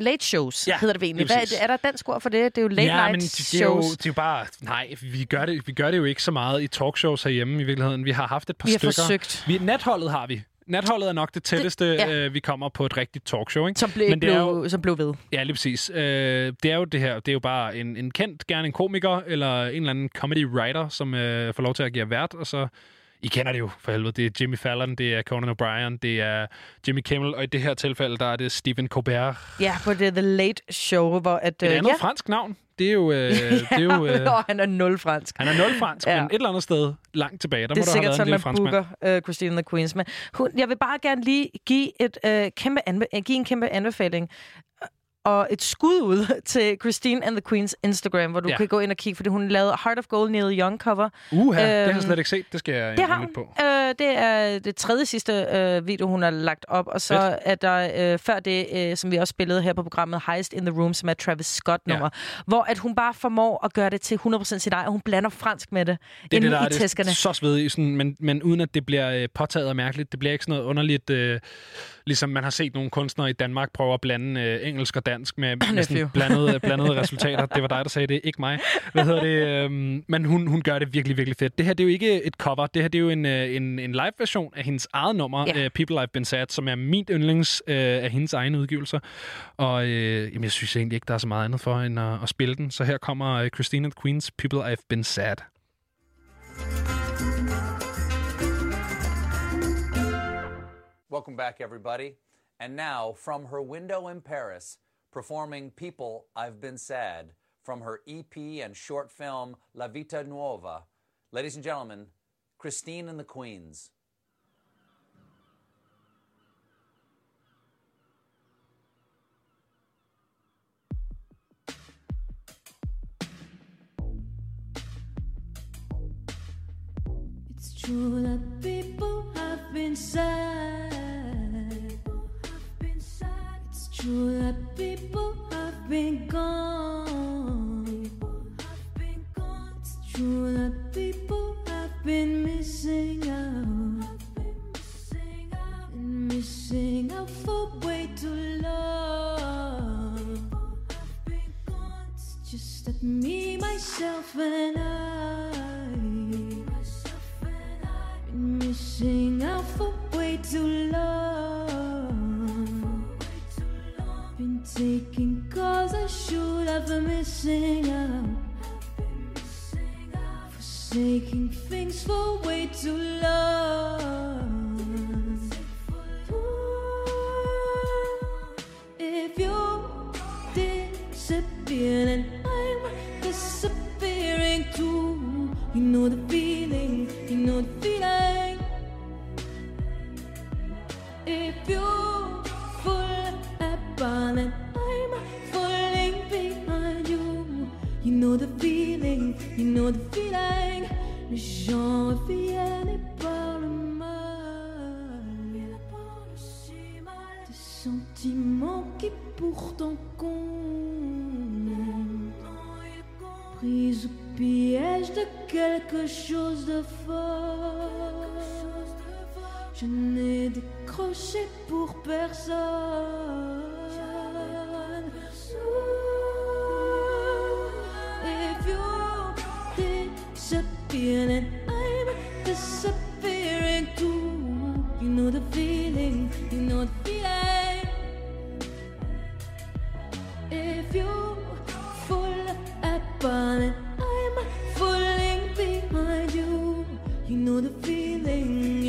late shows, Ja, hedder det egentlig. Hvad, præcis. er der dansk ord for det? Det er jo late ja, night men det, det, er jo, shows. det er jo bare... Nej, vi gør, det, vi gør det jo ikke så meget i talkshows herhjemme i virkeligheden. Vi har haft et par Vi har stykker. forsøgt. Vi, natholdet har vi. Natholdet er nok det tætteste, det, ja. øh, vi kommer på et rigtigt talkshow. Ikke? Som blev, Men det er blev, jo, som blev ved. Ja, lige præcis. Øh, det er jo det her. Det er jo bare en, en kendt, gerne en komiker, eller en eller anden comedy writer, som øh, får lov til at give vært, og så... I kender det jo for helvede. Det er Jimmy Fallon, det er Conan O'Brien, det er Jimmy Kimmel, og i det her tilfælde, der er det Stephen Colbert. Ja, på det The Late Show, hvor at... Et øh, andet ja. fransk navn. Det er jo... Øh, det er jo øh, han er nul fransk. han er nul fransk, Ja. men et eller andet sted langt tilbage, der det må er der have været en sådan, lille man franskmand. booker uh, Christine and the Queens. Men hun, jeg vil bare gerne lige give, et, uh, kæmpe anbe- give en kæmpe anbefaling øh, og et skud ud til Christine and the Queens Instagram, hvor du Ja. kan gå ind og kigge, fordi hun lavede Heart of Gold Neil Young cover. Uha, det har jeg Øhm, slet ikke set. Det skal jeg Det har på. Øh, det er det tredje sidste øh, video, hun har lagt op. Og så Fedt. er der øh, før det, øh, som vi også spillede her på programmet, Heist in the Room, som er Travis Scott-nummer. Ja. Hvor at hun bare formår at gøre det til 100% sit eget, og hun blander fransk med det. Det er det, der i er det tæskerne. så svedigt, sådan, men, men uden at det bliver øh, påtaget og mærkeligt. Det bliver ikke sådan noget underligt, øh, ligesom man har set nogle kunstnere i Danmark prøve at blande øh, engelsk og dansk med, med sådan blandede, blandede resultater. Det var dig, der sagde det, ikke mig. Hvad hedder det? Øh, men hun, hun gør det virkelig, virkelig fedt. Det her det er jo ikke et cover, det her det er jo en, øh, en, en live-version af hendes eget nummer, Ja. ja. People I've Been Sad, som er min yndlings øh, af hendes egne udgivelser. Og øh, jamen, jeg synes egentlig ikke, der er så meget andet for end at, at spille den. Så her kommer øh, Christina the Queens, People I've Been Sad. Welcome back, everybody. And now, from her window in Paris, performing People I've Been Sad from her EP and short film La Vita Nuova, ladies and gentlemen, Christine and the Queens. It's true that people have been sad. People have been gone. It's true that people have been missing out. And missing out for way too long. Just that me, myself, and I. Been missing out for way too long. Taking calls I should have been missing out. Forsaking things for way too long. If you disappear, then I'm disappearing too. You know the feeling, you know the feeling. Know the feeling. Les gens reviennent et parlent mal. Des sentiments qui pourtant comptent. Prise au piège de quelque chose de fort. Je n'ai décroché pour personne. If disappearing, I'm disappearing too. You know the feeling, you know the feeling. If you fall apart, I'm falling behind you. Feeling, you know the feeling.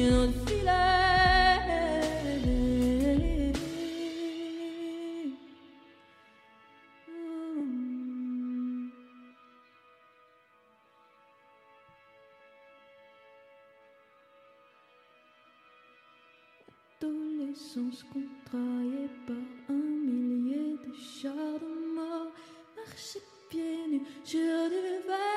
Adolescence contrariée par un millier de chars de mort. Marcher pieds nus sur du verre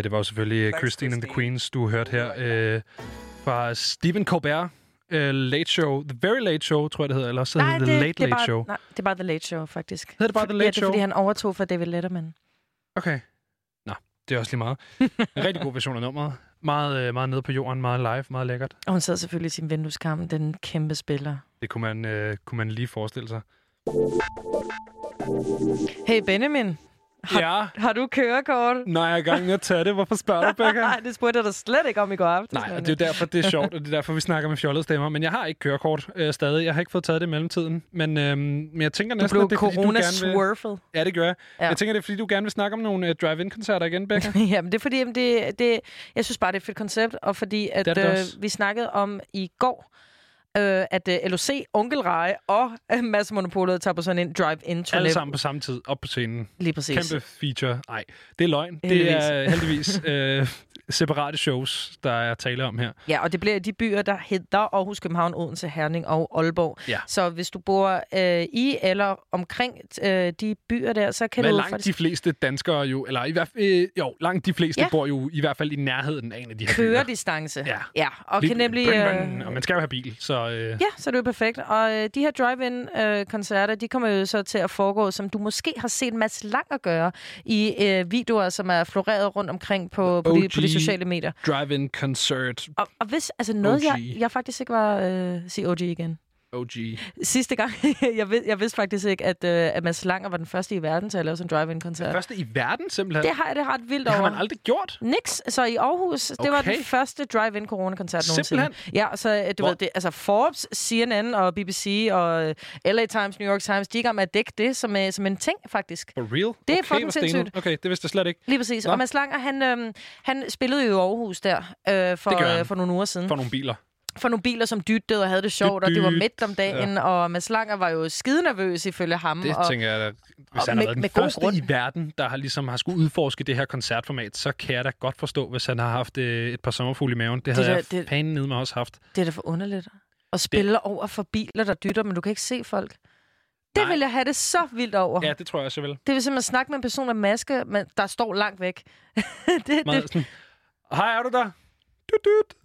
Det, det var jo selvfølgelig uh, Christine and the Queens, du hørte her øh, fra Stephen Colbert. Uh, late Show. The Very Late Show, tror jeg, det hedder. Eller også hedder det The Late det Late bare, Show. Nej, det er bare The Late Show, faktisk. Hedder det bare The Ja, Late det er, fordi Show? han overtog fra David Letterman. Okay. Nå, det er også lige meget. En rigtig god version af nummeret. Meget, øh, meget nede på jorden, meget live, meget lækkert. Og hun sad selvfølgelig i sin vindueskarm, den kæmpe spiller. Det kunne man, øh, kunne man lige forestille sig. Hey Benjamin, har, Ja? har du kørekort? Nej, jeg er i gang med at tage det. Hvorfor spørger du, Becca? Nej, det spurgte jeg dig slet ikke om i går aften. Nej, og det er jo derfor, det er sjovt, og det er derfor, vi snakker med fjollede stemmer. Men jeg har ikke kørekort øh, stadig. Jeg har ikke fået taget det i mellemtiden. Men, øhm, men jeg tænker Du næsten, blev at det er, fordi du gerne vil... Ja, det gør jeg. Ja. Jeg tænker, det er, fordi du gerne vil snakke om nogle øh, drive-in-koncerter igen, Becca. Jamen, det er fordi, jamen, det, det, jeg synes bare, det er et fedt koncept, og fordi at, Det det øh, vi snakkede om i går, øh, at øh, LOC, Onkel Rej og øh, Mads Monopolet tager på sådan en drive-in-turné. Alle sammen på samme tid, op på scenen. Lige præcis. Kæmpe feature. Nej, det er løgn. Heldigvis. Det er heldigvis øh, separate shows, der er tale om her. Ja, og det bliver de byer, der hedder Aarhus, København, Odense, Herning og Aalborg. Ja. Så hvis du bor øh, i eller omkring øh, de byer der, så kan Men du langt faktisk de fleste danskere jo, eller i hvert fald, øh, jo, langt de fleste Ja. bor jo i hvert fald i nærheden af en af de her køre byer. distance. Ja. ja og Lige- kan nemlig... Bøn, Øh, bøn, og man skal jo have bil, så... Øh, Ja, så det er jo perfekt. Og øh, de her drive-in-koncerter, de kommer jo så til at foregå, som du måske har set Mads Langer gøre i øh, videoer, som er floreret rundt omkring på, på, de, på de sociale medier. Drive-in concert. Og, og hvis, altså noget, jeg, OG. jeg faktisk ikke var... Øh, sige OG igen. OG. Sidste gang, jeg, vid, jeg vidste faktisk ikke, at, øh, at Mads Langer var den første i verden til at lave sådan en drive-in-koncert. Første i verden, simpelthen? Det har jeg det ret vildt Det har over. man aldrig gjort. Niks. Så i Aarhus, det var Okay. den første drive-in corona-koncert nogensinde. Simpelthen? Ja, så øh, du Hvor- ved, det, altså Forbes, CNN og BBC og øh, LA Times, New York Times, de er i gang med at dække det som, øh, som en ting, faktisk. For real? Det er okay, fucking sindssygt. Okay, det vidste jeg slet ikke. Lige præcis. Nå. Og Mads Langer, han, øhm, han spillede jo i Aarhus der øh, for, øh, for nogle uger siden. For nogle biler. For nogle biler, som dyttede og havde det sjovt, og det var Dyt, midt om dagen, ja. og Mads Langer var jo skide nervøs ifølge ham. Det og, tænker jeg, hvis og han med- har været den med første grund. i verden, der har ligesom har skulle udforske det her koncertformat, så kan jeg da godt forstå, hvis han har haft øh, et par sommerfugle i maven. Det havde da- jeg det- fanden nede med også haft. Det er da for underligt. At spille det... over for biler, der dytter, men du kan ikke se folk. Det vil jeg have det så vildt over. Ja, det tror jeg også, jeg vil. Det vil simpelthen snakke med en person med maske, men der står langt væk. det, Meget det, Hej, er du der?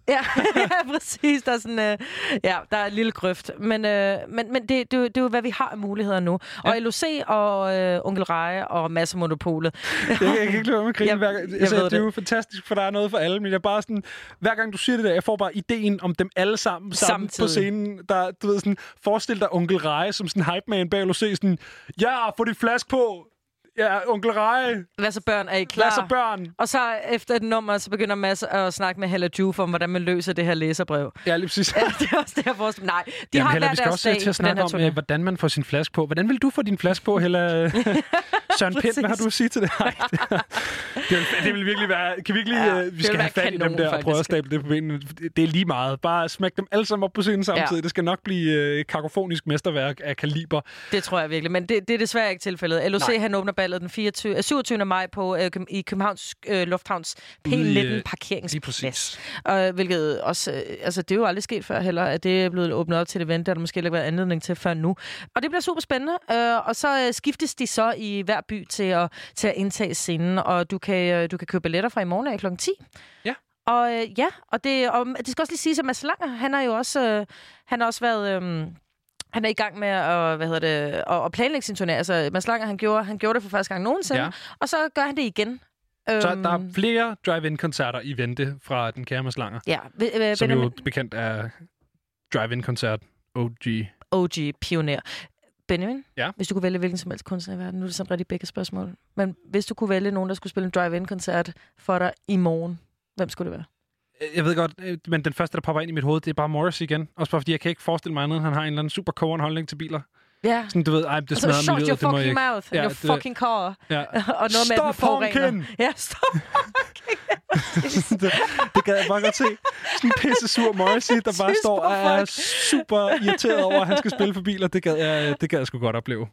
Ja, ja, præcis. Der er, sådan, øh, ja, der er en lille grøft. Men, øh, men, men det, det, er det er jo, hvad vi har af muligheder nu. Ja. Og LOC og øh, Onkel Reje og Masse Monopolet. Jeg, jeg kan ikke lade med at grine Jeg- hver gang. jeg Altså, ved det er det. jo fantastisk, for der er noget for alle, men jeg er bare sådan, hver gang du siger det der, jeg får bare ideen om dem alle sammen, sammen på scenen. Der, du ved, sådan, forestil dig onkel Reje som sådan hype man bag LOC, sådan, ja, få dit flask på. Ja, onkel Reje. Hvad så børn? Er I klar? Hvad så børn? Og så efter et nummer, så begynder Mads at snakke med Hella Juf om, hvordan man løser det her læserbrev. Ja, lige præcis. Ja, det er også derfor. som- Nej, de Jamen, har Hella, vi skal også til at snakke om, turné. øh, hvordan man får sin flaske på. Hvordan vil du få din flaske på, Hella? Søren Pind, hvad har du at sige til det? Det, det, vil, det vil virkelig være... Kan vi ikke lige... Ja, det vi skal have fat i dem der og prøve at stable det på benene. Det er lige meget. Bare smæk dem alle sammen op på scenen samtidig. Ja. Det skal nok blive øh, et kakofonisk mesterværk af kaliber. Det tror jeg virkelig, men det, det er desværre ikke tilfældet. LOC Nej. han åbner ballet den 24, øh, 27. maj på, øh, i Københavns øh, Lufthavns Ude i, P19 øh, parkeringsplads. Og, hvilket også, øh, altså det er jo aldrig sket før heller, at det er blevet åbnet op til et event, der der måske ikke været anledning til før nu. Og det bliver super spændende, øh, og så øh, skiftes de så i hver by til at, til at indtage scenen, og du kan, øh, du kan købe billetter fra i morgen af kl. 10. Ja. Og øh, ja, og det, og det skal også lige sige, at Mads Langer, han har jo også, øh, han har også været... Øh, han er i gang med at, hvad hedder det, at, at planlægge sin turné. Altså, Mads Langer, han gjorde, han gjorde det for første gang nogensinde, Ja. og så gør han det igen. Så Øhm, der er flere drive-in-koncerter i vente fra den kære Mads Langer. Ja, ved- øh, Som jo Benjamin, bekendt er drive-in-koncert OG. OG-pioner. Benjamin, Ja? hvis du kunne vælge hvilken som helst kunstner i verden, nu er det sådan rigtig begge spørgsmål, men hvis du kunne vælge nogen, der skulle spille en drive-in-koncert for dig i morgen, hvem skulle det være? Jeg ved godt, øh, men den første, der popper ind i mit hoved, det er bare Morris igen. Også bare fordi, jeg kan ikke forestille mig andet, end han har en eller anden super kogeren holdning til biler. Ja. Sådan, du ved, ej, det smadrer miljøet, your det må jeg fucking ikke. mouth, ja, your det- fucking car. Ja. og noget med, at den Stop forurener. Ja, stop det, det gad jeg bare godt se. Sådan en pisse sur Morrissey, der bare står og er super irriteret over, at han skal spille for biler. Det gad jeg, det gad jeg sgu godt opleve.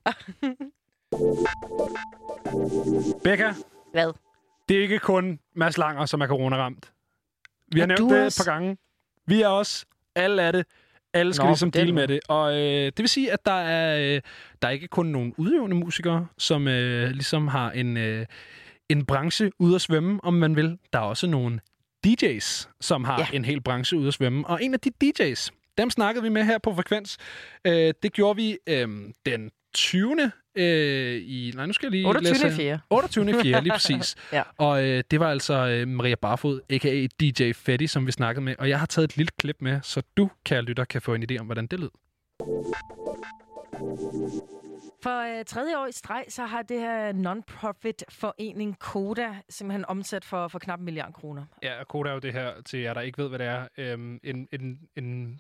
Becca, Hvad? det er ikke kun Mads Langer, som er corona-ramt. Vi har Er nævnt det et også? par gange. Vi er også. Alle er det. Alle skal Nå, ligesom deale med det. Og øh, det vil sige, at der er, øh, der er ikke kun nogen udøvende musikere, som øh, ligesom har en, øh, en branche ude at svømme, om man vil. Der er også nogle DJ's, som har Ja. ja. en hel branche ude at svømme. Og en af de DJ's, dem snakkede vi med her på Frekvens. Øh, det gjorde vi øh, den 20. Øh, i... Nej, nu skal jeg lige 28. læse... fjerde. 28. 4. lige præcis. Ja. Og øh, det var altså øh, Maria Barfod, a.k.a. DJ Fetty, som vi snakkede med. Og jeg har taget et lille klip med, så du, kære lytter, kan få en idé om, hvordan det lød. For øh, tredje år i streg, så har det her non-profit forening Koda simpelthen omsat for, for knap en milliard kroner. Ja, og Koda er jo det her, til jer, der ikke ved, hvad det er. Øhm, en, en, en,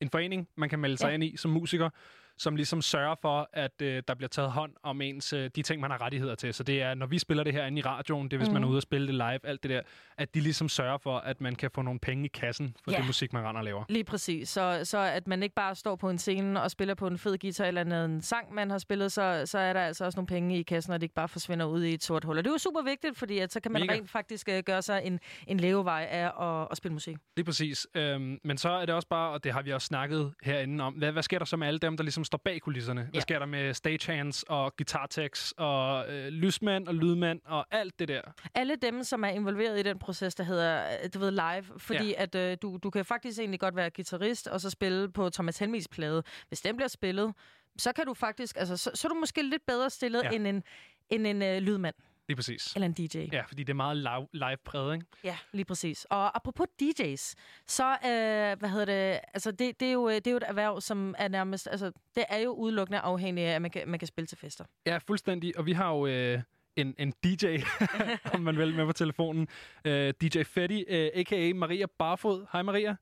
en forening, man kan melde sig Ja. ind i som musiker, som ligesom sørger for, at øh, der bliver taget hånd om ens, øh, de ting, man har rettigheder til. Så det er, når vi spiller det her inde i radioen, det er, hvis mm. man er Mhm. ude og spille det live, alt det der, at de ligesom sørger for, at man kan få nogle penge i kassen for Ja. det musik, man render og laver. Lige præcis. Så, så at man ikke bare står på en scene og spiller på en fed guitar eller andet en sang, man har spillet, så, så er der altså også nogle penge i kassen, og det ikke bare forsvinder ud i et sort hul. Og det er jo super vigtigt, fordi at så kan man Mega. rent faktisk uh, gøre sig en, en levevej af at, at spille musik. Lige præcis. Øhm, men så er det også bare, og det har vi også snakket herinde om, hvad, hvad sker der så med alle dem, der ligesom står bag kulisserne? Hvad Ja. sker der med stagehands og guitartekst og øh, lysmænd og lydmænd og alt det der? alle dem, som er involveret i den proces, der hedder, øh, du ved, live, fordi ja. at øh, du, du kan faktisk egentlig godt være guitarist og så spille på Thomas Helmis plade. Hvis den bliver spillet, så kan du faktisk, altså, så, så er du måske lidt bedre stillet ja. end en, end en øh, lydmand. Lige præcis. Eller en DJ. Ja, fordi det er meget live, live præget, ikke? Ja, lige præcis. Og apropos DJ's, så, øh, hvad hedder det, altså det, det, er jo, det er jo et erhverv, som er nærmest, altså det er jo udelukkende afhængigt af, at man kan, man kan spille til fester. Ja, fuldstændig. Og vi har jo øh, en, en DJ, om man vil, med på telefonen. Øh, DJ Fetty, øh, a.k.a. Maria Barfod. Hej Maria.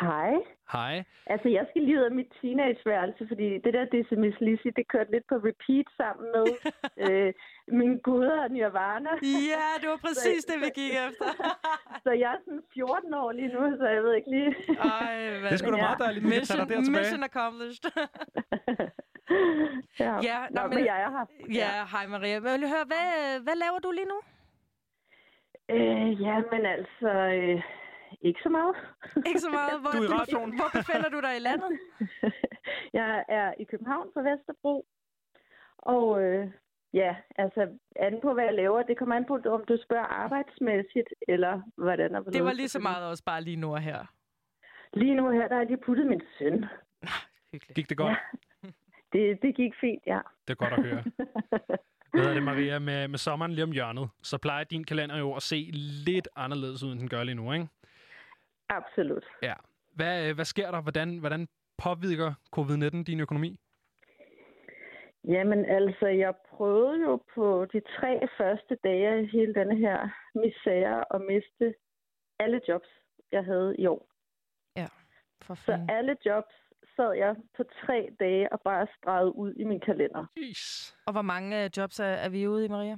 Hej. Hej. Altså, jeg skal lige ud af mit teenageværelse, fordi det der Decimus Lizzy, det kørte lidt på repeat sammen med øh, min guder Nirvana. Ja, det var præcis Så- det, vi gik efter. så jeg er sådan 14 år lige nu, så jeg ved ikke lige... Ej, hvad- Det er sgu da meget dejligt, dig der tilbage. mission accomplished. ja, ja Nå, men jeg er her. Ja, hej Maria. Jeg vil høre, hvad, hvad laver du lige nu? Øh, ja, men altså... Øh, ikke så meget. Ikke så meget. Hvor, Du er i radioen. hvor befinder du dig i landet? jeg er i København på Vesterbro. Og øh, ja, altså an på, hvad jeg laver, det kommer an på, om du spørger arbejdsmæssigt, eller hvordan. og Det var hvorledes. lige så meget også bare lige nu og her. Lige nu her, der har jeg lige puttet min søn. Gik det godt? Ja. Det, det gik fint, ja. Det er godt at høre. Hvad er det, Maria? Med, med sommeren lige om hjørnet, så plejer din kalender jo at se lidt anderledes ud, end den gør lige nu, ikke? Absolut. Ja. Hvad, øh, hvad sker der? Hvordan, hvordan påvirker covid-19 din økonomi? Jamen altså, jeg prøvede jo på de tre første dage af hele denne her misære at miste alle jobs, jeg havde i år. Ja, for Så alle jobs sad jeg på tre dage og bare stregede ud i min kalender. Jeez. Og hvor mange øh, jobs er, er vi ude i, Maria?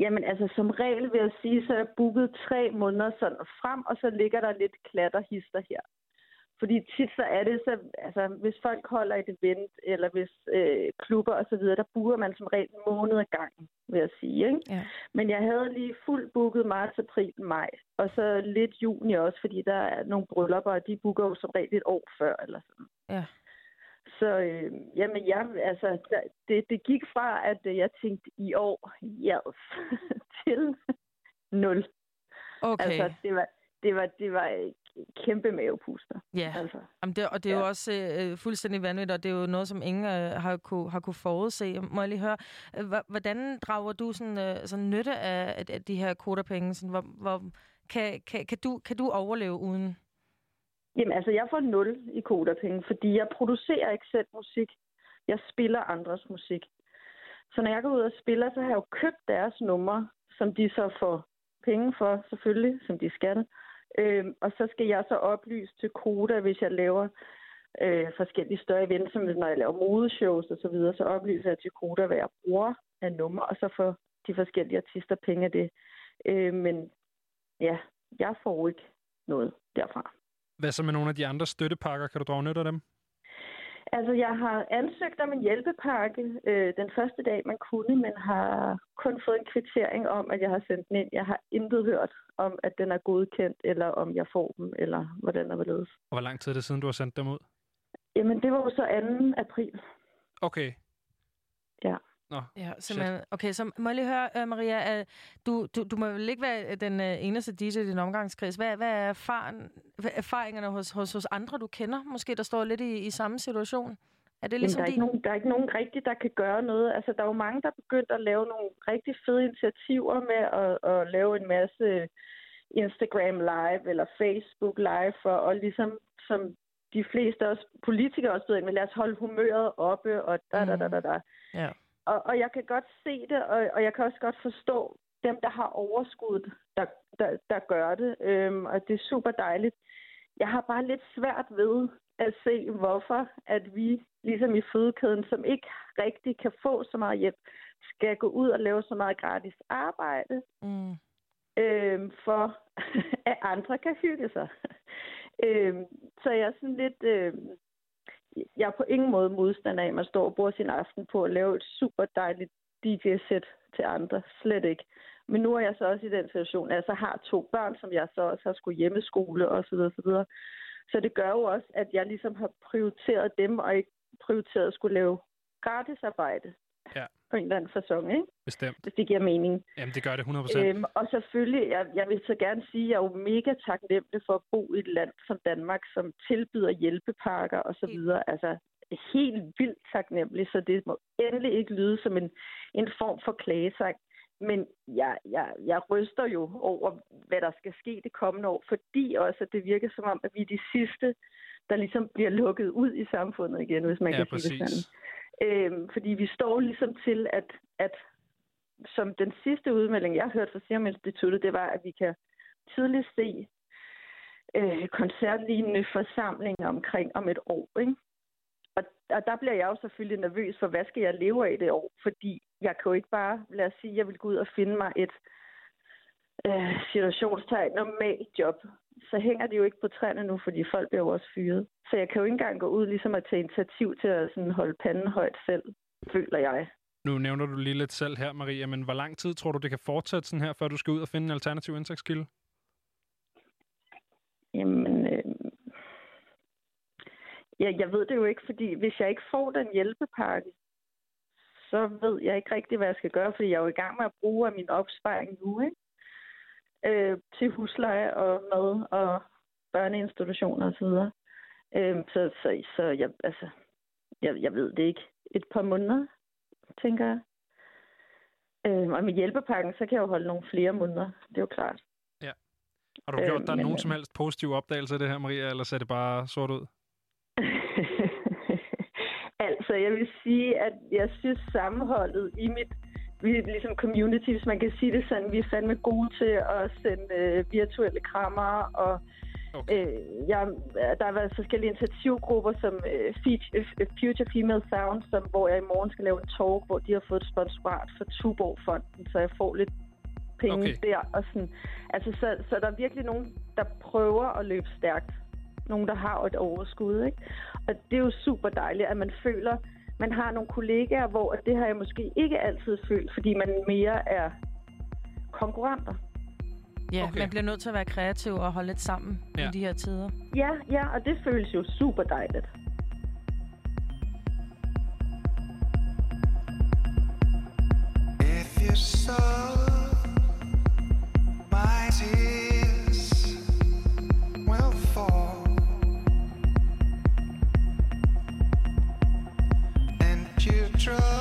Jamen altså, som regel vil jeg sige, så er jeg booket tre måneder sådan frem, og så ligger der lidt klatterhister her. Fordi tit så er det så, altså hvis folk holder et event, eller hvis øh, klubber og så videre, der booker man som regel en måned ad gangen, vil jeg sige. Ikke? Ja. Men jeg havde lige fuldt booket marts, april, maj, og så lidt juni også, fordi der er nogle bryllupper, og de booker jo som regel et år før, eller sådan. Ja. Så øh, jamen, jeg, altså, det, det gik fra, at øh, jeg tænkte i år, yes, til nul. Okay. Altså, det var, det var, det var øh, kæmpe mavepuster. Ja, altså. Jamen det, og det er ja. jo også øh, fuldstændig vanvittigt, og det er jo noget, som ingen øh, har, kunne, har kunne forudse. Må jeg lige høre, øh, hvordan drager du sådan, øh, sådan nytte af, af, af de her kodapenge? Sådan, hvor, hvor, kan, kan, kan, du, kan du overleve uden? Jamen, altså, jeg får nul i kodapenge, fordi jeg producerer ikke selv musik. Jeg spiller andres musik. Så når jeg går ud og spiller, så har jeg jo købt deres numre, som de så får penge for, selvfølgelig, som de skal. Øhm, og så skal jeg så oplyse til Koda, hvis jeg laver øh, forskellige større events, som når jeg laver modeshows og så videre, så oplyser jeg til Koda, hvad jeg bruger af numre, og så får de forskellige artister penge af det. Øh, men ja, jeg får ikke noget derfra. Hvad så med nogle af de andre støttepakker? Kan du drage nytte af dem? Altså, jeg har ansøgt om en hjælpepakke øh, den første dag, man kunne, men har kun fået en kvittering om, at jeg har sendt den ind. Jeg har intet hørt om, at den er godkendt, eller om jeg får dem, eller hvordan der vil ledes. Og hvor lang tid er det siden, du har sendt dem ud? Jamen, det var jo så 2. april. Okay. Ja. Nå, Ja, simpelthen. Okay, så må jeg lige høre, uh, Maria, uh, du, du, du må vel ikke være den uh, eneste DJ i din omgangskreds. Hvad, hvad er erfaren, hvad er erfaringerne hos, hos, hos andre, du kender, måske, der står lidt i, i samme situation? Er det Jamen, ligesom der, er ikke nogen, der er ikke nogen rigtigt, der kan gøre noget. Altså, der er jo mange, der er begyndt at lave nogle rigtig fede initiativer med at, at lave en masse Instagram live eller Facebook live for og ligesom som de fleste også politikere også ved, med, lad os holde humøret oppe og da da da da da. Ja. Og, og jeg kan godt se det, og, og jeg kan også godt forstå dem, der har overskud, der, der, der gør det. Øhm, og det er super dejligt. Jeg har bare lidt svært ved at se, hvorfor at vi, ligesom i fødekæden, som ikke rigtig kan få så meget hjælp, skal gå ud og lave så meget gratis arbejde, Mm. øhm, for at andre kan hygge sig. øhm, så jeg er sådan lidt... Øhm, jeg er på ingen måde modstander af, at man står og bruger sin aften på at lave et super dejligt DJ-sæt til andre. Slet ikke. Men nu er jeg så også i den situation, at jeg så har to børn, som jeg så også har skulle hjemmeskole osv. Så, videre, så, videre. så det gør jo også, at jeg ligesom har prioriteret dem, og ikke prioriteret at skulle lave gratisarbejde på en eller anden fasong, ikke? bestemt. hvis det giver mening. Jamen, det gør det 100%. Øhm, og selvfølgelig, jeg, jeg vil så gerne sige, at jeg er jo mega taknemmelig for at bo i et land som Danmark, som tilbyder hjælpepakker og så videre. Altså helt vildt taknemmelig, så det må endelig ikke lyde som en, en form for klagesang. Men jeg, jeg, jeg ryster jo over, hvad der skal ske det kommende år, fordi også, at det virker som om, at vi er de sidste, der ligesom bliver lukket ud i samfundet igen, hvis man Ja, kan sige præcis. det sådan. Øh, fordi vi står ligesom til, at, at som den sidste udmelding, jeg hørte fra Serum Instituttet, det var, at vi kan tidligt se øh, koncertlignende forsamlinger omkring om et år. Ikke? Og, og der bliver jeg jo selvfølgelig nervøs for, hvad skal jeg leve af det år? Fordi jeg kan jo ikke bare, lad os sige, jeg vil gå ud og finde mig et øh, situationstegn normalt job. Så hænger det jo ikke på træerne nu, fordi folk bliver jo også fyret. Så jeg kan jo ikke engang gå ud ligesom at tage initiativ til at sådan holde panden højt selv, føler jeg. Nu nævner du lige lidt selv her, Maria, men hvor lang tid tror du, det kan fortsætte sådan her, før du skal ud og finde en alternativ indtægtskilde? Jamen, øh, ja, jeg ved det jo ikke, fordi hvis jeg ikke får den hjælpepakke, så ved jeg ikke rigtig, hvad jeg skal gøre, fordi jeg er jo i gang med at bruge af min opsparing nu, ikke? Øh, til husleje og mad og børneinstitutioner osv. Øh, så så, så jeg, altså, jeg, jeg ved det ikke. Et par måneder, tænker jeg. Øh, og med hjælpepakken, så kan jeg jo holde nogle flere måneder. Det er jo klart. Ja. Har du gjort Øh, dig men, nogen øh, som helst positive opdagelser af det her, Maria, eller ser det bare sort ud? Altså, jeg vil sige, at jeg synes sammenholdet i mit vi er ligesom community, hvis man kan sige det sådan. Vi er fandme gode til at sende øh, virtuelle krammer, og okay. øh, jeg, der har været forskellige initiativgrupper, som øh, øh, Future Female Sound, som, hvor jeg i morgen skal lave en talk, hvor de har fået et sponsorat fra Tuborg-fonden, så jeg får lidt penge okay. der. Og sådan. Altså, så, så der er virkelig nogen, der prøver at løbe stærkt. Nogen, der har et overskud, ikke? Og det er jo super dejligt, at man føler, man har nogle kollegaer, hvor at det har jeg måske ikke altid følt, fordi man mere er konkurrenter. Ja, okay. man bliver nødt til at være kreativ og holde lidt sammen. Ja. i de her tider. Ja, ja, og det føles jo super dejligt. If you saw you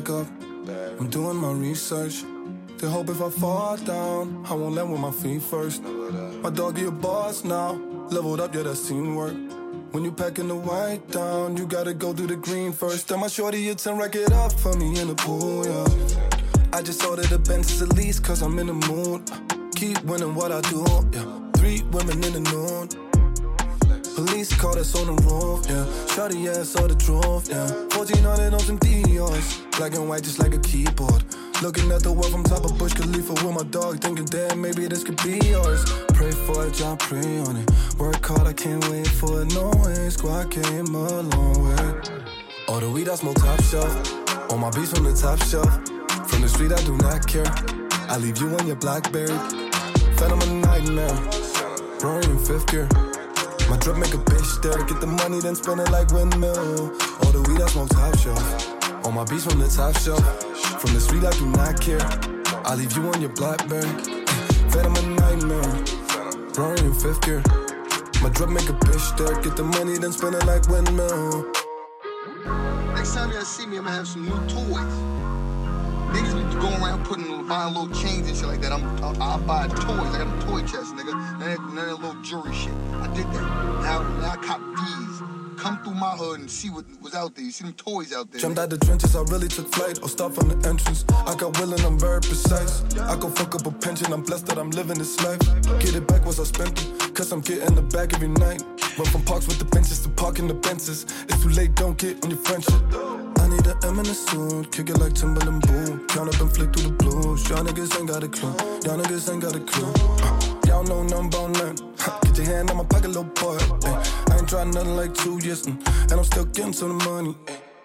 pack up. I'm doing my research. To hope if I fall down, I won't land with my feet first. My doggy a boss now, leveled up, yeah, that's teamwork. When you packing the white down, you gotta go through the green first. Tell my shorty it's and rack it up for me in the pool, yeah. I just ordered the Benz at least cause I'm in the mood. Keep winning what I do, yeah. Three women in the noon. Police called us on the roof, yeah. Shorty ass saw the truth, yeah. 1400 on some Dior's. Black and white just like a keyboard. Looking at the world from top of Bush Khalifa with my dog, thinking, damn, maybe this could be yours. Pray for it, y'all pray on it. Work hard, I can't wait for it. No way, squad came a long way. All the weed I smoke top shelf. All my beats from the top shelf. From the street, I do not care. I leave you on your Blackberry. Phantom a nightmare. Rory in fifth gear. My drip make a bitch stare. Get the money, then spend it like windmill. All the weed I smoke top shelf. All my beats from the top shelf. From the street, I do not care. I leave you on your Blackberry. Phantom a nightmare. Rory in fifth gear. My drip make a bitch stare. Get the money, then spend it like windmill. Next time y'all see me, I'm gonna have some new toys. Niggas be going around putting, buying little chains and shit like that. I'm, I'll, I'll buy toys. I got a toy chest, nigga. None that, that little jewelry shit. I did that. Now, now I cop these. Come through my hood and see what was out there. You see them toys out there. Jumped out the trenches, I really took flight. Or start from the entrance. I got willing, I'm very precise. I go fuck up a pension, I'm blessed that I'm living this life. Get it back once I spent it, cause I'm getting the bag every night. Went from parks with the benches to parking the benches. It's too late, don't get on your friendship. I need an M in a suit, kick it like Timberland boom. Count up and flick through the blues. Y'all niggas ain't got a clue. Y'all niggas ain't got a clue. Uh, y'all know nothing about nothing. Ha, Get your hand on my pocket, little boy. Ay, I ain't tried nothing like two years, mm, and I'm still getting some the money.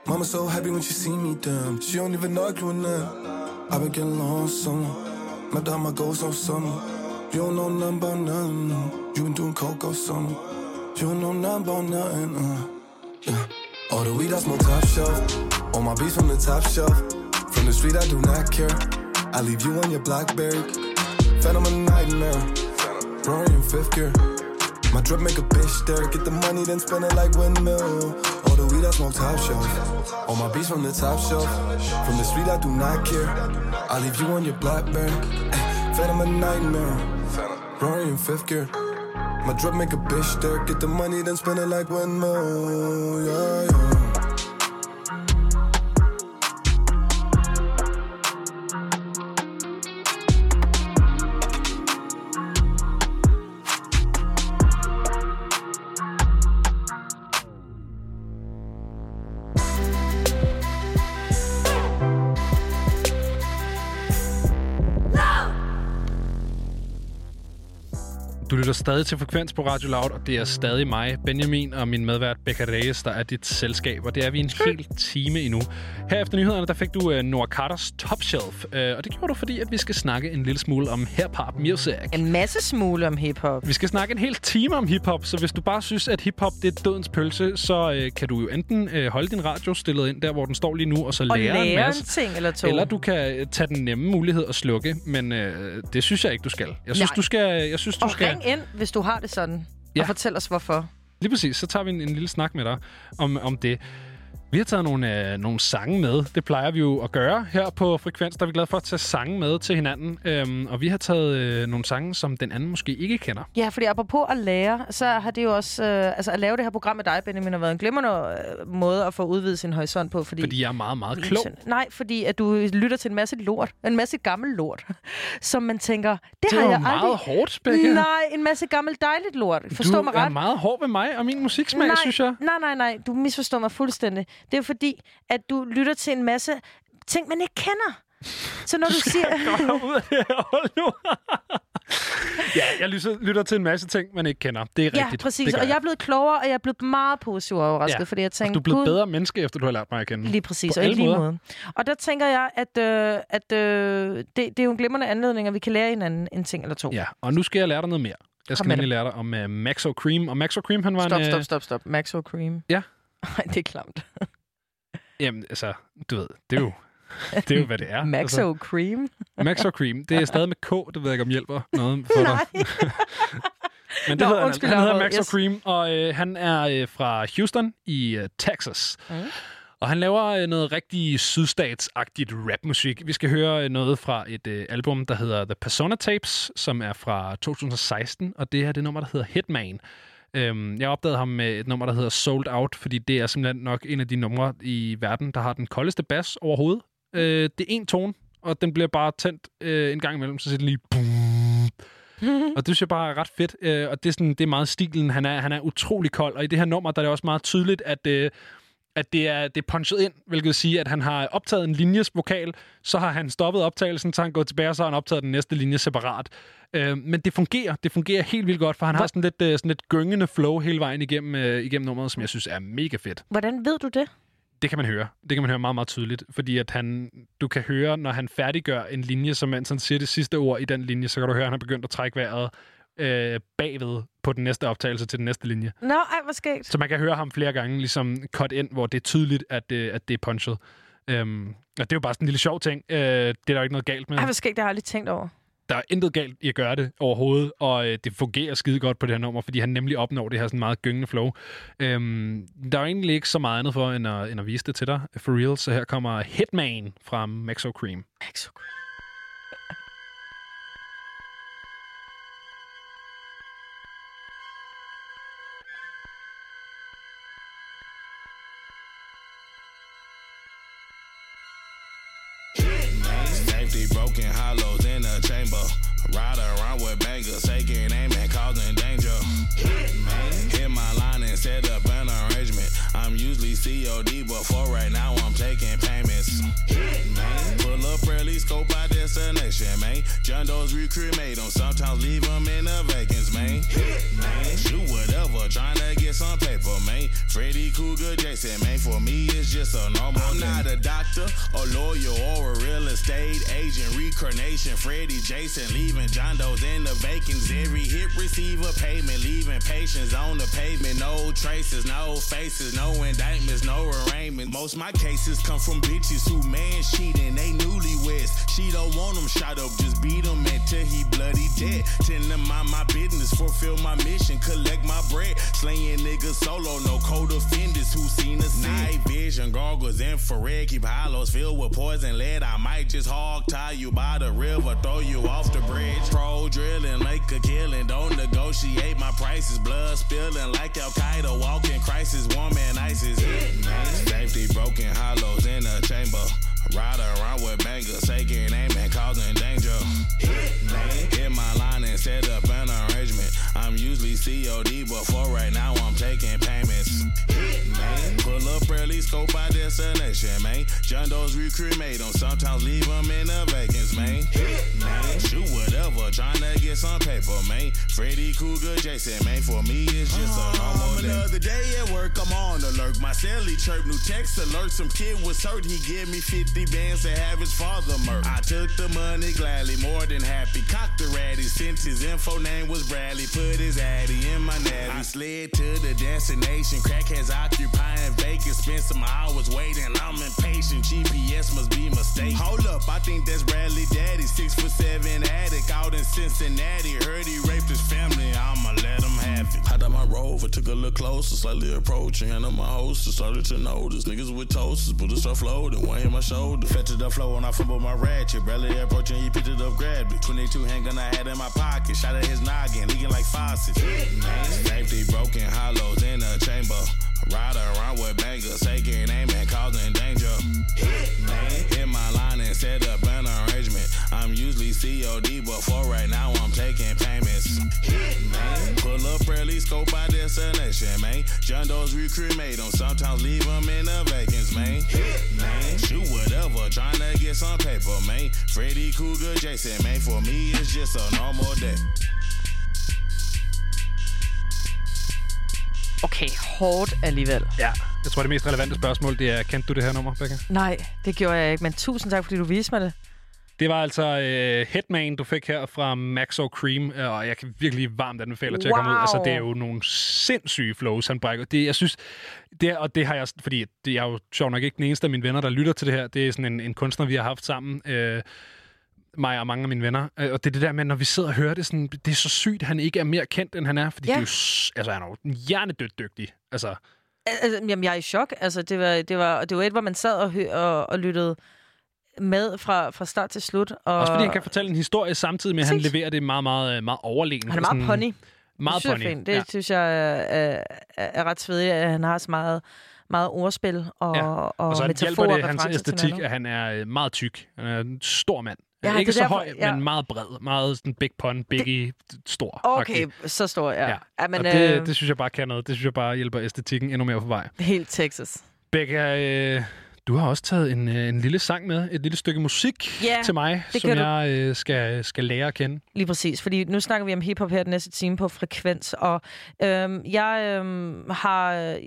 Mama so happy when she see me, damn. She don't even argue with that. I been getting lonesome. Mapped out my goals on summer. You don't know nothing about nothing. No. You been doing coke all summer. You don't know nothing about nothing. Uh, yeah. All the weed I smoke top shelf. All my beats from the top shelf. From the street I do not care. I leave you on your Blackberry. Phantom a nightmare. Rory in fifth gear. My drip make a bitch stare. Get the money, then spend it like windmill. All the weed I smoke top shelf. All my beats from the top shelf. From the street I do not care. I leave you on your Blackberry. Ay, Phantom a nightmare. Rory in fifth gear. My drip make a bitch stare. Get the money, then spend it like windmill. Yeah, yeah. Du lytter stadig til Frekvens på Radio Loud, og det er stadig mig, Benjamin, og min medvært Becca Reyes, der er dit selskab, og det er vi en hel time endnu. Her efter nyhederne, der fik du uh, Noah Carters Top Shelf, uh, og det gjorde du, fordi at vi skal snakke en lille smule om hip-hop music. En masse smule om hiphop. Vi skal snakke en hel time om hiphop, så hvis du bare synes, at hiphop det er dødens pølse, så øh, kan du jo enten øh, holde din radio stillet ind der, hvor den står lige nu, og så Og lære, en lære masse. en ting eller to. Eller du kan tage den nemme mulighed og slukke, men øh, det synes jeg ikke, du skal. Jeg synes, Nej. du skal... Jeg synes, du Og skal ind, hvis du har det sådan. Ja. Og fortæl os, hvorfor. Lige præcis, så tager vi en, en lille snak med dig om, om det. Vi har taget nogle, øh, nogle sange med. Det plejer vi jo at gøre her på Frekvens. Der er vi glade for at tage sange med til hinanden. Øhm, og vi har taget øh, nogle sange, som den anden måske ikke kender. Ja, fordi apropos at lære, så har det jo også... Øh, altså at lave det her program med dig, Benjamin, har været en glimrende øh, måde at få udvidet sin horisont på. Fordi, Fordi jeg er meget, meget klog. Nej, fordi at du lytter til en masse lort. En masse gammel lort. Som man tænker, det, Det har jeg meget aldrig... hårdt, Becca. Nej, en masse gammel dejligt lort. Forstå du mig er ret. meget hård ved mig og min musiksmag, nej, synes jeg. Nej, nej, nej. Du misforstår mig fuldstændig. Det er fordi, at du lytter til en masse ting, man ikke kender. Så når du, siger... Kom ud af det her hold nu. ja, jeg lytter, lytter til en masse ting, man ikke kender. Det er Ja, rigtigt. præcis. Det gør Og jeg er blevet klogere, og jeg er blevet meget positivt overrasket, Ja, fordi jeg tænkte... og du er blevet "Gud, bedre menneske, efter du har lært mig at kende. Lige præcis, På og i alle lige måder. måde. Og der tænker jeg, at, øh, at øh, det, det er jo en glimrende anledning, at vi kan lære hinanden en ting eller to. Ja, og nu skal jeg lære dig noget mere. Jeg skal nemlig lære dig om uh, Maxo Cream. Og Maxo Cream, han var Stop, en... stop, øh, stop, stop. Maxo Cream. Ja. Ej, det er klamt. Jamen, altså, du ved, det er jo, det er jo hvad det er. Maxo Cream. Altså, Maxo Cream, det er stadig med K, det ved jeg ikke, om hjælper noget for dig. Nej. Men det Nå, hedder han, undskyld, han hedder afbrød. Maxo Yes. Cream, og øh, han er øh, fra Houston i øh, Texas. Mm. Og han laver øh, noget rigtig sydstatsagtigt rapmusik. Vi skal høre øh, noget fra et øh, album, der hedder The Persona Tapes, som er fra 2016, og det er det nummer, der hedder Hitman. Øhm, jeg opdagede ham med et nummer, der hedder Sold Out, fordi det er simpelthen nok en af de numre i verden, der har den koldeste bas overhovedet. Øh, det er en tone, og den bliver bare tændt øh, en gang imellem, så siger det lige... Boom. og det synes jeg bare er ret fedt, øh, og det er, sådan, det er meget stilen. Han er, han er utrolig kold, og i det her nummer, der er det også meget tydeligt, at... Øh, at det er, det er punchet ind, hvilket vil sige, at han har optaget en linjes vokal, så har han stoppet optagelsen, så han gået tilbage, og så har han optaget den næste linje separat. Øh, men det fungerer. Det fungerer helt vildt godt, for han har sådan lidt, øh, sådan lidt gyngende flow hele vejen igennem, øh, igennem nummeret, som jeg synes er mega fedt. Hvordan ved du det? Det kan man høre. Det kan man høre meget, meget tydeligt. Fordi at han, du kan høre, når han færdiggør en linje, som mens han siger det sidste ord i den linje, så kan du høre, at han har begyndt at trække vejret øh, bagved på den næste optagelse til den næste linje. Nå, ej, hvor skægt. Så man kan høre ham flere gange ligesom cut ind, hvor det er tydeligt, at, det, at det er punchet. Øhm, og det er jo bare sådan en lille sjov ting. Øh, det er der jo ikke noget galt med. Ej, hvor skægt, det har jeg aldrig tænkt over. Der er intet galt i at gøre det overhovedet, og øh, det fungerer skide godt på det her nummer, fordi han nemlig opnår det her sådan meget gyngende flow. Øhm, der er egentlig ikke så meget andet for, end at, end at vise det til dig, for real. Så her kommer Hitman fra Maxo Cream. Maxo Cream. COD, but for right now I'm taking payments. Pull up early, scope out destination, man. John Doe's recremate them, sometimes leave them in the vacants, man. man. Shoot whatever, trying to get some paper, man. Freddy Cougar, Jason, man. For me, it's just a normal. I'm not a doctor, a lawyer, or a real estate agent. Reincarnation, Freddy, Jason, leaving John Doe's in the vacants. Every hit receiver payment, leaving patients on the pavement. No traces, no faces, no indictments, no arraignments. Most my cases come from bitches who man cheating, they newlyweds. She don't want them shot up, just beat them until he bloody dead. Tend to mind my business, fulfill my mission, collect my bread. Slaying niggas solo, no code offenders who seen us night vision, goggles, infrared, keep hollows filled with poison lead. I might just hog tie you by the river, throw you off the bridge. Pro drilling, make a killing, don't negotiate my prices. Blood spilling like Al Qaeda, walking crisis, woman ISIS. Safety broken hollows in a chamber. Ride around with bangers, taking aim and causing danger. Hit my line and set up an arrangement. I'm usually COD, but for right now I'm taking payments. Pull up early, scope out destination, man. John Doe's recremate them, sometimes leave them in the vacants, man. Shoot whatever, trying to get some paper, man. Freddy Cougar, Jason, man. For me, it's just a oh, normal day. Another day at work, I'm on alert. My celly chirp, new text alert. Some kid was hurt, he gave me 50 bands to have his father murdered. I took the money gladly, more than happy. Cocked the ratty, since his info name was Bradley. Put his addy in my natty. I slid to the destination, crackheads occupying vacant. Spent some hours waiting, I'm impatient. GPS must be mistaken. Hold up, I think that's Bradley Daddy. Six foot seven addict out in Cincinnati. Heard he raped his family, I'ma let it. Hopped out my rover, took a look closer, slightly approaching. And on my host, started to notice niggas with toasters, bullets start floating, one hit my shoulder. To the flow and I fumbled my ratchet. Bradley approaching, he picked it up, grabbed it. 22 handgun I had in my pocket, shot at his noggin, leaking like faucets. Safety broken hollows in a chamber. Ride around with bangers, taking aim and causing danger. Hit my line and set up an arrangement. I'm usually COD, but for right now I'm taking payments. Hit Pull up early, scope out destination, man. John Doe's recremate them, sometimes leave them in the vacants, man. Shoot whatever, trying to get some paper, man. Freddy Cougar, Jason, man. For me, it's just a normal day. Okay, hårdt alligevel. Ja. Jeg tror, det mest relevante spørgsmål, det er, kendte du det her nummer, Becca? Nej, det gjorde jeg ikke, men tusind tak, fordi du viste mig det. Det var altså uh, Hitman, du fik her fra Maxo Cream, øh, og jeg kan virkelig varmt anbefale dig til at komme ud. Wow. Altså, det er jo nogle sindssyge flows, han brækker. Det, jeg synes, det, og det har jeg, fordi det, jeg er jo sjov nok ikke den eneste af mine venner, der lytter til det her. Det er sådan en, en kunstner, vi har haft sammen. Uh, mig og mange af mine venner. Øh, Og det er det der med, når vi sidder og hører det, sådan, det er så sygt, at han ikke er mere kendt, end han er. Fordi Ja. det er jo, altså, han er jo hjernedødt dygtig. Altså, Altså, jamen, jeg er i chok. Altså, det var, det var, det var et, hvor man sad og, hø- og, og lyttede med fra, fra start til slut. Og Også fordi han kan fortælle en historie samtidig med, at han leverer det meget, meget, meget overlegen. Han er meget pony. Meget det synes pony. Det ja. synes jeg er, er, er ret svedigt, at han har så meget, meget ordspil og, Ja. og, Og så metaforer det og hans referencer til æstetik, at han er øh, meget tyk. Han er en stor mand. Ja, ikke det så derfor- høj, ja. men meget bred. Meget sådan big pun, biggie, stor. Okay, så stor, ja. ja. ja men, og det, øh, det synes jeg bare kan noget. Det synes jeg bare hjælper æstetikken endnu mere på vej. Helt Texas. Becca, øh, du har også taget en, øh, en lille sang med, et lille stykke musik Ja, til mig, som du. jeg øh, skal, skal lære at kende. Lige præcis, fordi nu snakker vi om hiphop her den næste time på Frekvens, og øhm, jeg øhm, har...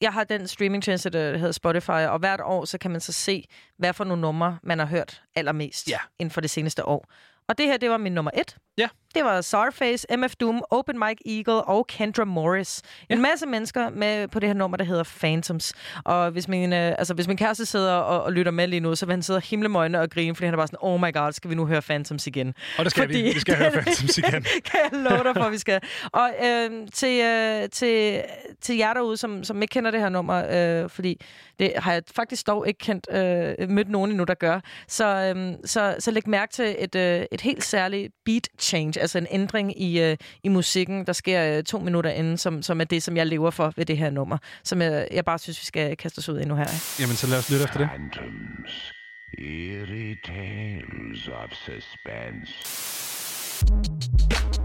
Jeg har den streamingtjeneste, der hedder Spotify, og hvert år så kan man så se, hvad for nogle numre, man har hørt allermest ja. inden for det seneste år. Og det her, det var min nummer et. Ja. Det var Sarface, MF Doom, Open Mike Eagle og Kendra Morris. En masse mennesker med på det her nummer, der hedder Phantoms. Og hvis min, øh, altså, hvis min kæreste sidder og, og lytter med lige nu, så vil han sidde og himle med øjnene og grine, fordi han er bare sådan, oh my god, skal vi nu høre Phantoms igen? Og det skal vi. Vi skal høre Phantoms igen. kan jeg love dig for, vi skal. Og øh, til, øh, til, til jer derude, som, som ikke kender det her nummer, øh, fordi det har jeg faktisk dog ikke kendt, øh, mødt nogen endnu, der gør, så, øh, så, så læg mærke til et, øh, et helt særligt beat change, altså en ændring i, øh, i musikken, der sker øh, to minutter inden, som, som er det, som jeg lever for ved det her nummer, som jeg, jeg bare synes, vi skal kaste os ud i nu her. Jamen, så lad os lytte efter det. Phantoms, eerie tales of suspense.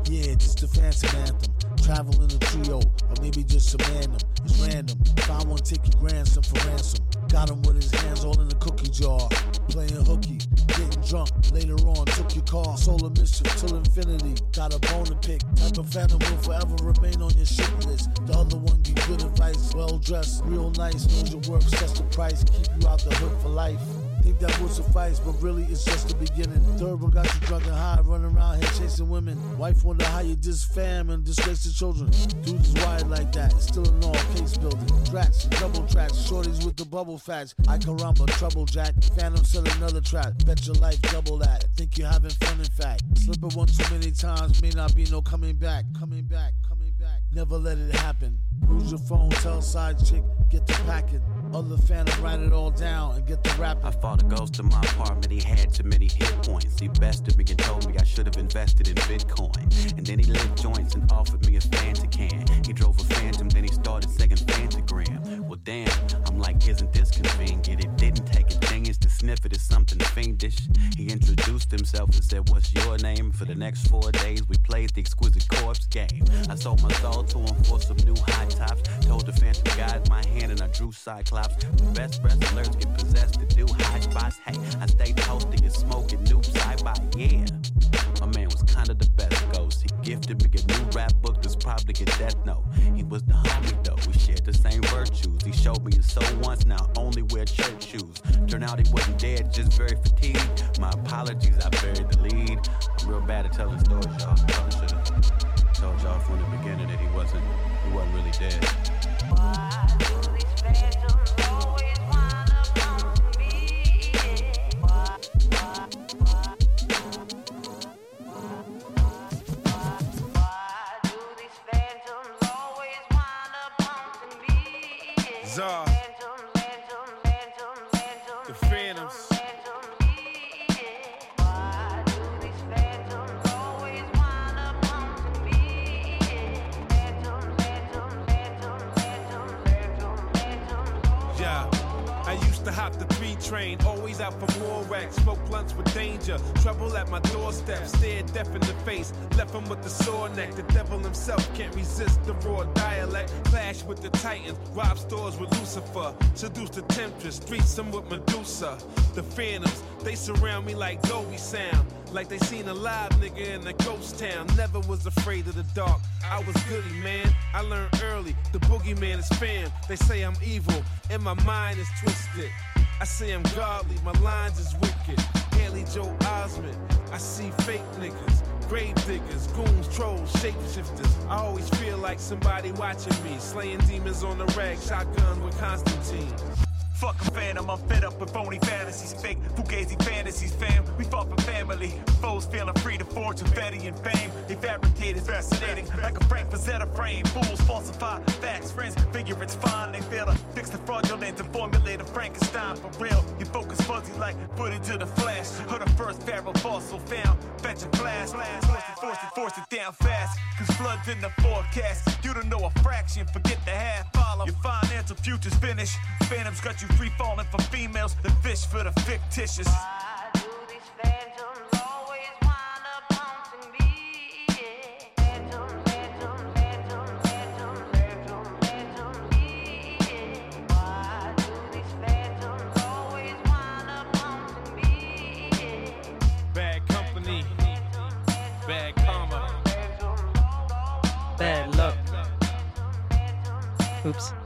Yeah, just a fancy anthem. Travel in a trio, or maybe just some random. It's random. Found one, take your grandson for ransom. Got him with his hands all in the cookie jar. Playing hooky, getting drunk. Later on, took your car. Solar mischief till infinity. Got a bone to pick. Type of phantom will forever remain on your shit list. The other one give good advice. Well dressed, real nice. Knows your work, sets the price. Keep you out the hood for life. Think that would suffice, but really it's just the beginning. Third one got you drunk and high, running around here chasing women. Wife wonder how you diss fam and disgrace the children. Dudes is wired like that, still in all case building. Tracks, double tracks, shorties with the bubble facts. I can rumble, trouble jack. Phantom set another trap. Bet your life double that. Think you're having fun in fact. Slip it one too many times, may not be no coming back. Coming back, coming back. Never let it happen. Use your phone, tell side chick, get the packing. Other phantom, write it all down and get the rap. I fought a ghost to my apartment, he had too many hit points. He bested me and told me I should have invested in Bitcoin. And then he lit joints and offered me a Fanta can. He drove a Phantom, then he started second Fantagram. Well, damn, I'm like, isn't this convenient? Sniff it as something fiendish. He introduced himself and said, What's your name? For the next four days, we played the exquisite corpse game. I sold my soul to him for some new high tops. Told the Phantom guys my hand and I drew Cyclops. The best wrestlers get possessed to do high spots. Hey, I stayed toasty and smoking new sci-fi. Yeah, my man was kinda the best gifted me a new rap book that's probably a death note. He was the homie though. We shared the same virtues. He showed me his soul once. Now only wear church shoes. Turned out he wasn't dead, just very fatigued. My apologies, I buried the lead. I'm real bad at telling stories, y'all. Probably should've told y'all from the beginning that he wasn't, he wasn't really dead. Rob stores with Lucifer. Seduce the temptress, streets them with Medusa. The phantoms, they surround me like Dolby sound. Like they seen a live nigga in a ghost town. Never was afraid of the dark. I was goody, man. I learned early. The boogeyman is fam. They say I'm evil, and my mind is twisted. I say I'm godly, my lines is wicked. Haley Joe Osment. I see fake niggas, grave diggers, goons, trolls, shapeshifters. I always feel like somebody watching me. Slaying demons on the rag, shotgun with Constantine. Fuck a phantom, I'm fed up with phony fantasies, fake fugazi fantasies, fam. We fought for family. Foes feeling free to forge confetti and fame. They fabricate fascinating, like a Frank Frazetta frame. Fools falsify facts, friends figure it's fine. They fail to fix the fraudulent and formulate a Frankenstein for real. You focus fuzzy like footage of the flash. Or the first pharaoh fossil found. Fetch a blast, force it, force it, force it down fast. Cause floods in the forecast. You don't know a fraction, forget the half follow. Your financial future's finished. Phantoms got you free falling for females. The fish for the fictitious. Bad company, bad karma. Bad luck. Oops.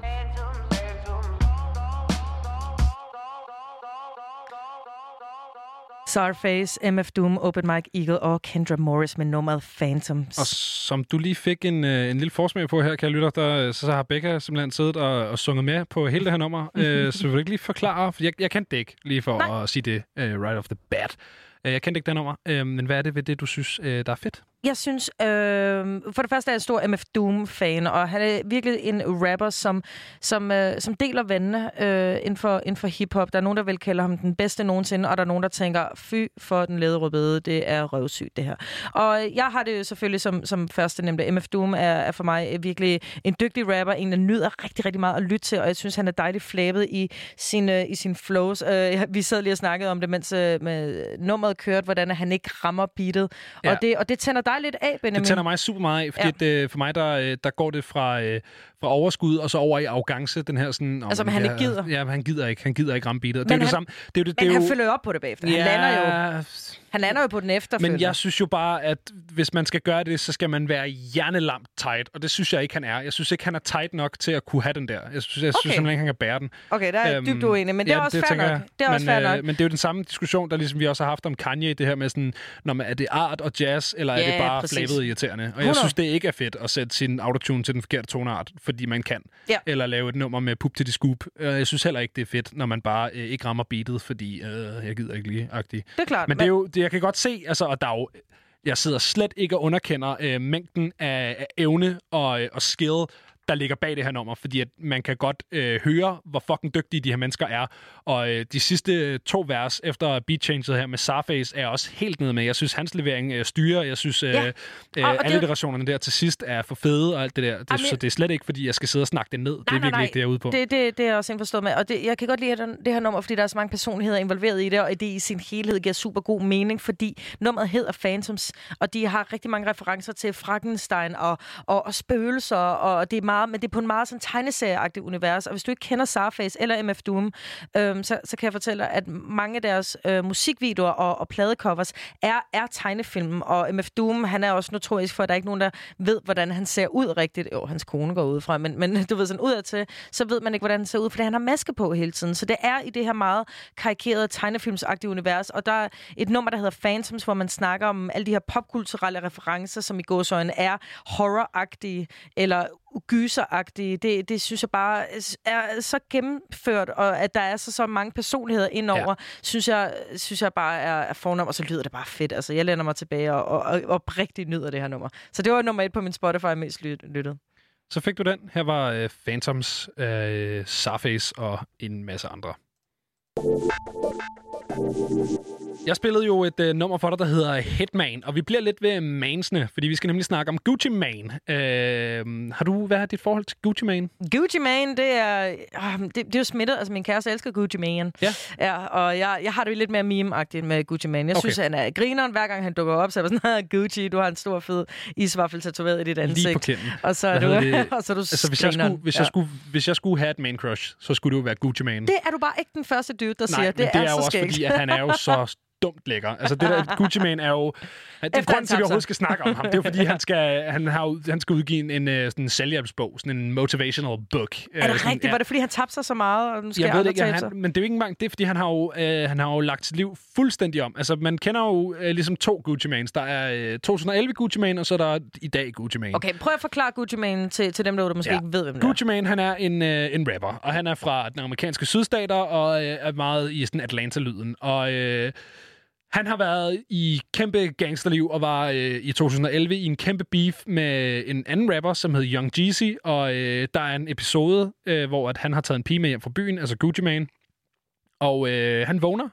Sarface, MF Doom, Open Mike Eagle og Kendra Morris med nummeret Phantoms. Og som du lige fik en, øh, en lille forsmag på her, kan lytter, der, så, så har Becca simpelthen siddet og, og sunget med på hele det her nummer. øh, så vil du ikke lige forklare, for jeg, jeg kendte det ikke lige for Nej. at sige det uh, right off the bat. Øh, Jeg kendte ikke det nummer, øh, men hvad er det ved det, du synes, øh, der er fedt? Jeg synes, øh, for det første er jeg en stor MF Doom-fan, og han er virkelig en rapper, som, som, øh, som deler vandene øh, inden, for, inden for hiphop. Der er nogen, der vil kalde ham den bedste nogensinde, og der er nogen, der tænker, fy for den lede rødbede, det er røvsygt det her. Og jeg har det jo selvfølgelig som, som første nemlig. MF Doom er, er for mig virkelig en dygtig rapper, en, der nyder rigtig, rigtig meget at lytte til, og jeg synes, han er dejligt flabet i sine, i sine flows. Øh, vi sad lige og snakkede om det, mens øh, med nummeret kørte, hvordan han ikke rammer beatet. Ja. Og, det, og det tænder dig lidt af, Benjamin. Det tænder mig super meget af, fordi ja. det, for mig, der, øh, der går det fra, øh, fra overskud og så over i arrogance, den her sådan... Altså, men han ikke gider. Ja, han gider ikke. Han gider ikke ramme beatet. Det er jo det samme. Det er jo det, Men det er han jo, følger jo op på det bagefter. Ja. Han lander jo, han lander jo på den efterfølgende. Men jeg synes jo bare, at hvis man skal gøre det, så skal man være hjernelamt tight, og det synes jeg ikke, han er. Jeg synes ikke, han er tight nok til at kunne have den der. Jeg synes, jeg okay. synes simpelthen ikke, han kan bære den. Okay, der er Øhm, dybt uenig, men det er også fair tænker nok. jeg. Det er også men, fair nok. Øh, men det er jo den samme diskussion, der ligesom vi også har haft om Kanye, det her med sådan, når man, er det art og jazz, eller er Ja, det bare flabet irriterende? Og 100. jeg synes, det ikke er fedt at sætte sin autotune til den forkerte toneart, fordi man kan. Ja. Eller lave et nummer med pup til de scoop. Øh, Jeg synes heller ikke, det er fedt, når man bare øh, ikke rammer beatet, fordi øh, jeg gider ikke lige agtigt. Det er klart, Men det er jo, det, jeg kan godt se, altså, og der er jo jeg sidder slet ikke og underkender øh, mængden af, af evne og, øh, og skill, der ligger bag det her nummer, fordi at man kan godt øh, høre, hvor fucking dygtige de her mennesker er. Og øh, de sidste øh, to vers efter beat changet her med Sarface er også helt nede med. Jeg synes, hans levering øh, styrer. Jeg synes, øh, Ja. Og- øh, og alle det- der til sidst er for fede og alt det der. Det, Jamen, så det er slet ikke, fordi jeg skal sidde og snakke det ned. det er virkelig ikke det, jeg er ude på. Det, det, det er jeg også indforstået med. Og det, jeg kan godt lide det her nummer, fordi der er så mange personligheder involveret i det, og det i sin helhed giver super god mening, fordi nummeret hedder Phantoms, og de har rigtig mange referencer til Frankenstein og, og, og spøgelser, og det er meget, men det er på en meget sådan tegneserieagtig univers. Og hvis du ikke kender Sarface eller MF Doom, øhm, så, så kan jeg fortælle dig, at mange af deres øh, musikvideoer og, og pladecovers er, er tegnefilm, og MF Doom, han er også notorisk for, at der er ikke nogen, der ved, hvordan han ser ud rigtigt. Jo, hans kone går ud fra, men, men du ved sådan udadtil, så ved man ikke, hvordan han ser ud, fordi han har maske på hele tiden. Så det er i det her meget karikerede tegnefilmsagtige univers, og der er et nummer, der hedder Phantoms, hvor man snakker om alle de her popkulturelle referencer, som i gåsøjne er horroragtige, eller gyseragtige. Det, det synes jeg bare er så gennemført, og at der er så, så mange personligheder indover, ja. synes, jeg, synes jeg bare er, er fornem, og så lyder det bare fedt. Altså, jeg lænder mig tilbage og, og, og oprigtigt nyder det her nummer. Så det var nummer et på min Spotify mest lyt- lyttet. Så fik du den. Her var øh, Phantoms, øh, Sarface og en masse andre. Jeg spillede jo et øh, nummer for dig, der hedder Hitman, og vi bliver lidt ved mansene, fordi vi skal nemlig snakke om Gucci Mane. Øh, har du, hvad er dit forhold til Gucci Mane? Gucci Mane, det er, øh, det, det er jo smittet. Altså, min kæreste elsker Gucci Mane. Ja. ja og jeg, jeg har det jo lidt mere meme-agtigt med Gucci Mane. Jeg Okay. synes, han er grineren, hver gang han dukker op. Så er jeg sådan, "Ah, Gucci, du har en stor, fed isvaffel tatoveret i dit ansigt. Lige på kinden. Og så er Hvad du, det? og så er du altså, hvis, jeg skulle, hvis, Ja. jeg skulle, hvis jeg skulle have et man crush, så skulle det jo være Gucci Mane. Det er du bare ikke den første dude, der Nej, siger. men det er, så jo også skægt. fordi, at han er jo så dumt lækker. Altså, det der Gucci Mane er jo... Det er grunden til, at vi overhovedet skal snakke om ham. Det er jo, fordi, han skal, han har, han skal udgive en, en, øh, sådan en selvhjælpsbog, sådan en motivational book. Er det rigtigt? Var det, fordi han tabte sig så meget, og nu skal jeg ved ikke, han, men det er jo ikke engang det, er, fordi han har jo, øh, han har jo lagt sit liv fuldstændig om. Altså, man kender jo øh, ligesom to Gucci Manes. Der er øh, 2011 Gucci Mane, og så er der i dag Gucci Mane. Okay, prøv at forklare Gucci Mane til, til dem, der, der måske ja. ikke ved, hvem det er. Gucci Mane, han er en, øh, en rapper, og han er fra den amerikanske sydstater, og øh, er meget i sådan Atlanta-lyden. Og øh, han har været i kæmpe gangsterliv, og var øh, i 2011 i en kæmpe beef med en anden rapper, som hed Young Jeezy, og øh, der er en episode, øh, hvor at han har taget en pige med hjem fra byen, altså Gucci Mane, og øh, han vågner,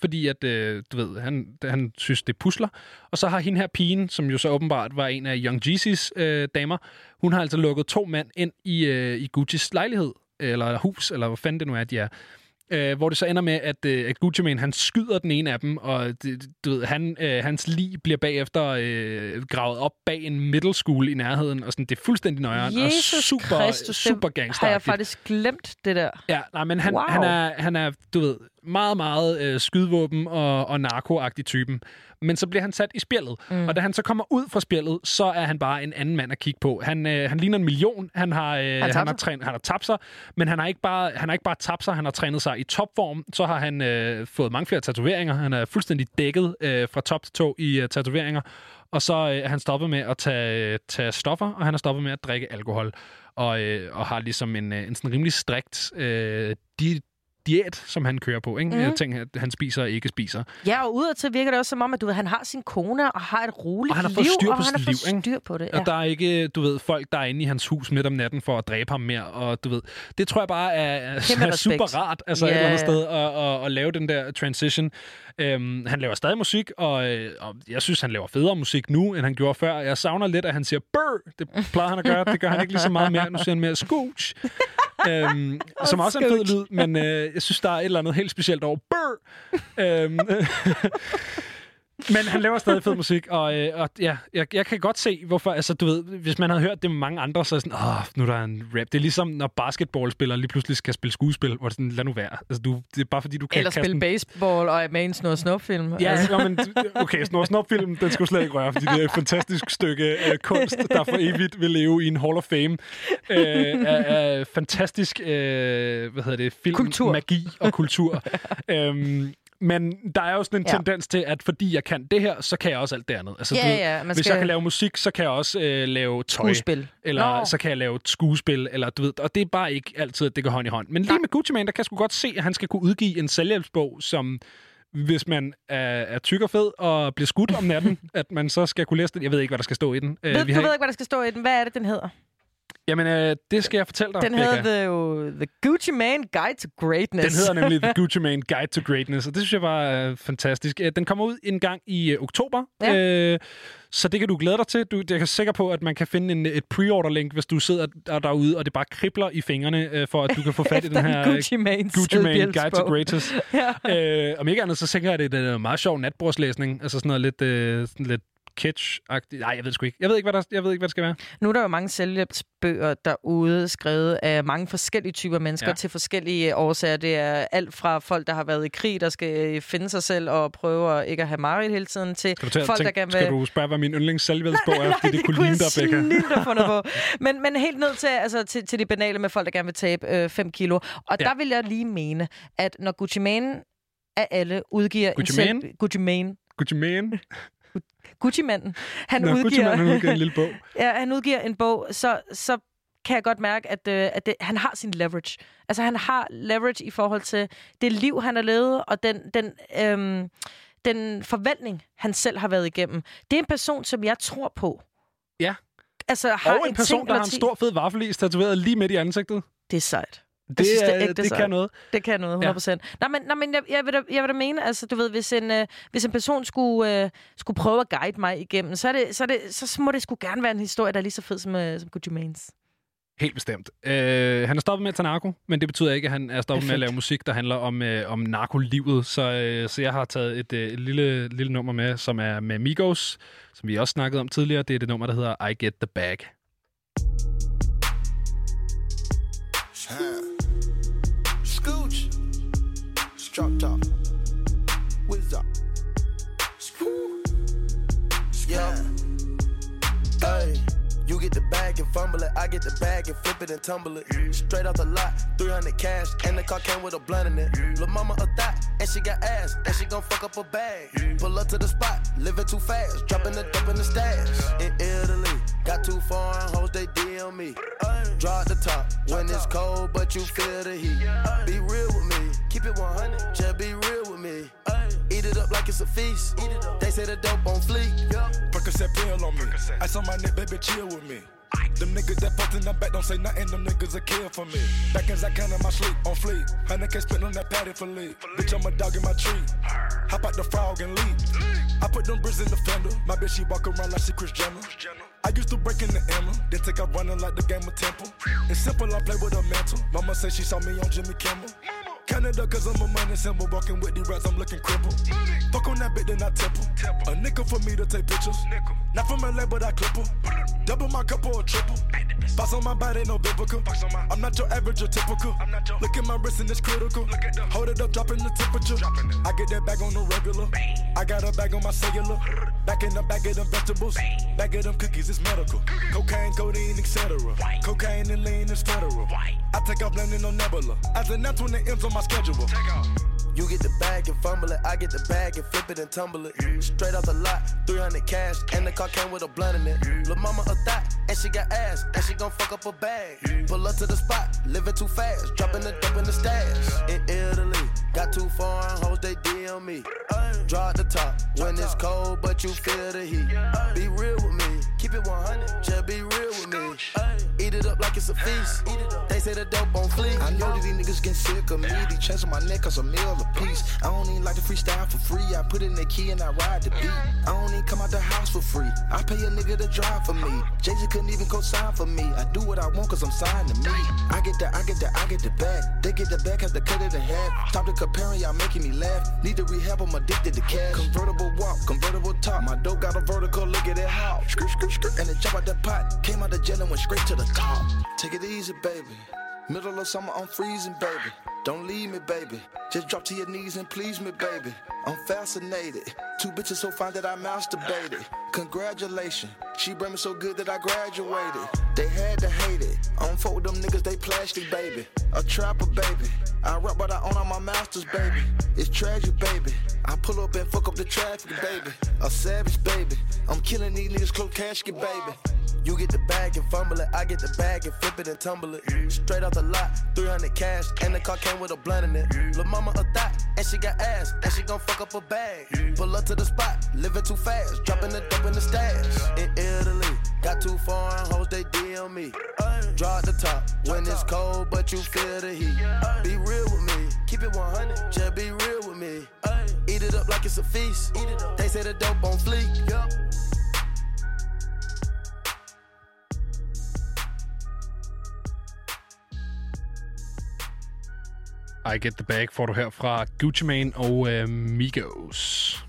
fordi at, øh, du ved, han, han synes, det pusler. Og så har hende her pigen, som jo så åbenbart var en af Young Jeezys øh, damer, hun har altså lukket to mænd ind i, øh, i Guccis lejlighed, eller hus, eller hvad fanden det nu er, de er. Øh, hvor det så ender med, at, øh, at Gucci Mane, han skyder den ene af dem, og det, du ved, han, øh, hans lig bliver bagefter øh, gravet op bag en middle school i nærheden, og sådan, det er fuldstændig nøjeren, og super, Kristus, det super har jeg faktisk glemt det der. Ja, nej, men han, Wow. han, er, han er, du ved, meget, meget øh, skydevåben og, og narkoagtig typen. Men så bliver han sat i spjældet. Mm. Og da han så kommer ud fra spjældet, så er han bare en anden mand at kigge på. Han, øh, han ligner en million. Han har, øh, han, han, har trænet, han har tabt sig, men han har ikke bare, han har ikke bare tabt sig, han har trænet sig i topform. Så har han øh, fået mange flere tatoveringer. Han er fuldstændig dækket øh, fra top til tå i øh, tatoveringer. Og så øh, er han stoppet med at tage, tage stoffer, og han er stoppet med at drikke alkohol. Og, øh, og har ligesom en, øh, en sådan rimelig strikt øh, di- diæt, som han kører på. Ikke? Mm. Ting, at han spiser og ikke spiser. Ja, og udadtil virker det også som om, at du ved, han har sin kone og har et roligt Og han har liv, fået styr og på han sit har liv, fået ikke? styr på det. Og Ja. der er ikke, du ved, folk, der er inde i hans hus midt om natten for at dræbe ham mere. Og du ved, det tror jeg bare er, er, Kæmpe er super rart, altså Ja, et eller andet sted, at, at, at, lave den der transition. Øhm, han laver stadig musik, og, øh, og jeg synes, han laver federe musik nu, end han gjorde før. Jeg savner lidt, at han siger burr. Det plejer han at gøre. Det gør han ikke lige så meget mere. Nu siger han mere scooch. Øhm, som også er en fed lyd, men øh, jeg synes, der er et eller andet helt specielt over burr. øhm, men han laver stadig fed musik, og, øh, og ja, jeg, jeg kan godt se, hvorfor, altså du ved, hvis man havde hørt det med mange andre, så er det sådan, åh, nu er der en rap. Det er ligesom, når basketballspillere lige pludselig skal spille skuespil, hvor det sådan, lad nu være. Altså, du, det er bare fordi, du kan Eller spille en- baseball og med en snor snop-film. Ja, altså. men, okay, Snor Snop-film, den skulle slet ikke røre, fordi det er et fantastisk stykke øh, kunst, der for evigt vil leve i en Hall of Fame øh, af, af fantastisk, øh, hvad hedder det, film, Kultur. magi og kultur. øhm, men der er jo sådan en Ja. tendens til, at fordi jeg kan det her, så kan jeg også alt det andet. Altså, Ja, du ja, man Hvis skal- jeg kan lave musik, så kan jeg også øh, lave tøj. Skuespil. Eller Nå. så kan jeg lave et skuespil, eller du ved, og det er bare ikke altid, at det går hånd i hånd. Men lige med Gucci Mane, der kan jeg sgu godt se, at han skal kunne udgive en selvhjælpsbog, som hvis man er, er tyk og fed og bliver skudt om natten, at man så skal kunne læse den. Jeg ved ikke, hvad der skal stå i den. Øh, Ved, vi du har ved ikke, hvad der skal stå i den. Hvad er det, den hedder? Jamen, øh, det skal jeg fortælle dig, Den hedder the, jo The Gucci Mane Guide to Greatness. Den hedder nemlig The Gucci Mane Guide to Greatness, og det synes jeg var øh, fantastisk. Øh, Den kommer ud en gang i øh, oktober, Ja. øh, så det kan du glæde dig til. Du, jeg er sikker på, at man kan finde en, et pre-order-link, hvis du sidder der derude, og det bare kribler i fingrene, øh, for at du kan få fat i den her en Gucci Mane Gucci Mane Guide to. Greatness. Ja. øh, om ikke andet, så tænker jeg, at det er en meget sjov natbordslæsning. Altså sådan noget lidt, øh, sådan lidt kitsch-agtigt. Nej, jeg ved sgu ikke. Jeg ved ikke, hvad, der, jeg ved ikke, hvad det skal være. Nu er der jo mange selvhjælpsbøger derude, skrevet af mange forskellige typer mennesker ja. Til forskellige årsager. Det er alt fra folk, der har været i krig, der skal finde sig selv og prøve at ikke at have mareridt hele tiden, til Skal du, tage, folk, der tænk, gerne skal vil... du spørge, hvad min yndlings selvhjælpsbog er? Fordi det, kunne kunne ligne jeg dig, på. Men, men helt ned til, altså, til, til det banale med folk, der gerne vil tabe 5 øh, kilo. Og ja. Der vil jeg lige mene, at når Gucci Mane af alle udgiver... Gucci en selv-? Gucci Mane. Gucci Mane? Gucci-manden. Han Nå, udgiver... Gucci Mane, han udgiver en lille bog. ja, han udgiver en bog, så, så kan jeg godt mærke, at, øh, at det, han har sin leverage. Altså, han har leverage i forhold til det liv, han har levet, og den, den, øhm, den forventning, han selv har været igennem. Det er en person, som jeg tror på. Ja. Altså, har Og en person, ting der har en stor fed vaffelis tatoveret lige midt i ansigtet. Det er sejt. Det, Jeg synes, er, ægte det kan noget. Det kan noget, 100 procent. Ja. Nej, men, nej, men jeg, jeg, vil da, jeg vil da mene, altså, du ved, hvis en, øh, hvis en person skulle, øh, skulle prøve at guide mig igennem, så, er det, så, er det, så, må det sgu gerne være en historie, der er lige så fed som, øh, som Gucci Manes. Helt bestemt. Øh, han er stoppet med at tage narko, men det betyder ikke, at han er stoppet med at Perfekt. lave musik, der handler om, øh, om narkolivet. Så, øh, så jeg har taget et, øh, et lille, lille nummer med, som er med Migos, som vi også snakkede om tidligere. Det er det nummer, der hedder I Get The Bag. Scooch. Drop top. Whiz up. screw, Yeah. Hey. You get the bag and fumble it, I get the bag and flip it and tumble it. Straight off the lot, 300 cash, and the car came with a blunt in it. Lil' mama a thot, and she got ass, and she gon' fuck up a bag. Pull up to the spot, living too fast, dropping the dope in the stash. In Italy, got too foreign hoes, they DM me. Drop the top when it's cold, but you feel the heat. Be real with me, keep it 100, just be real with me. Eat it up like it's a feast. Eat it up. They say the dope on fleek. Percocet pill on me. Ice on my neck, baby, chill with me. Them niggas that fucked in the back don't say nothing, them niggas a kill for me. Back as I can in my sleep, on fleek. Honey can't spit on that patty for leave. Bitch, I'm a dog in my tree. Hop out the frog and leap. I put them bricks in the fender. My bitch, she walk around like she Chris Jenner. I used to break in the Emma, then take out running like the game of Temple. It's simple, I play with a mantle. Mama say she saw me on Jimmy Kimmel. Canada, cause I'm a money symbol. Walking with the rats, I'm looking crippled. Fuck on that bit, then I temple. A nickel for me to take pictures. Not from LA, but I clip 'em. Double my cup or a triple. Box on my body, no biblical. I'm not your average or typical. Look at my wrist and it's critical. Hold it up, dropping the temperature. I get that bag on the regular. I got a bag on my cellular. Back in the bag of them vegetables. Bag of them cookies, it's medical. Cocaine, codeine, etc. Cocaine and lean is federal. I take off landing on Nebula. As an F when it ends on my schedule. You get the bag and fumble it, I get the bag and flip it and tumble it. Straight off the lot, 300 cash, and the car came with a blunt in it. Lil' mama a thot, and she got ass, and she gon' fuck up a bag. Pull up to the spot, living too fast, dropping the dope in the stash. In Italy, got two foreign hoes, they DM me. Draw the top when it's cold, but you feel the heat. Be real with me, keep it 100, just be real with me. It up like it's a feast. They say the dope on fleek. I know that these niggas getting sick of me. Chains on my neck cause a meal a piece. I don't even like to freestyle for free. I put in the key and I ride the beat. I don't even come out the house for free. I pay a nigga to drive for me. Jay Z couldn't even co-sign for me. I do what I want cause I'm signed to me. I get the, I get the, I get the bag. They get the bag, have to cut it in half. Stop the comparing, y'all making me laugh. Need to rehab, I'm addicted to cash. Convertible walk, convertible top. My dope got a vertical, look at it how. Skirt, skirt, skirt. And it jump out the pot. Came out the jail and went straight to the top. Take it easy, baby. Middle of summer, I'm freezing, baby. Don't leave me, baby. Just drop to your knees and please me, baby. I'm fascinated. Two bitches so fine that I masturbated. Congratulations. She bring me so good that I graduated. They had to hate it. I don't fuck with them niggas, they plastic, baby. A trapper, baby. I rap, but I own all my masters, baby. It's tragic, baby. I pull up and fuck up the traffic, baby. A savage, baby. I'm killing these niggas, close casket, baby. You get the bag and fumble it, I get the bag and flip it and tumble it. Straight off the lot, 300 cash, and the car came with a blunt in it. Lil' mama a thot, and she got ass, and she gon' fuck up a bag. Pull up to the spot, living too fast, dropping the in the stash. In Italy, got hoes, they DM me. Draw the top when it's cold, but you feel the heat. Be real with me, keep it 100, just be real with me. Eat it up like it's a feast. They say the dope on fleek. I Get The Bag får du her fra Gucci Mane og øh, Migos.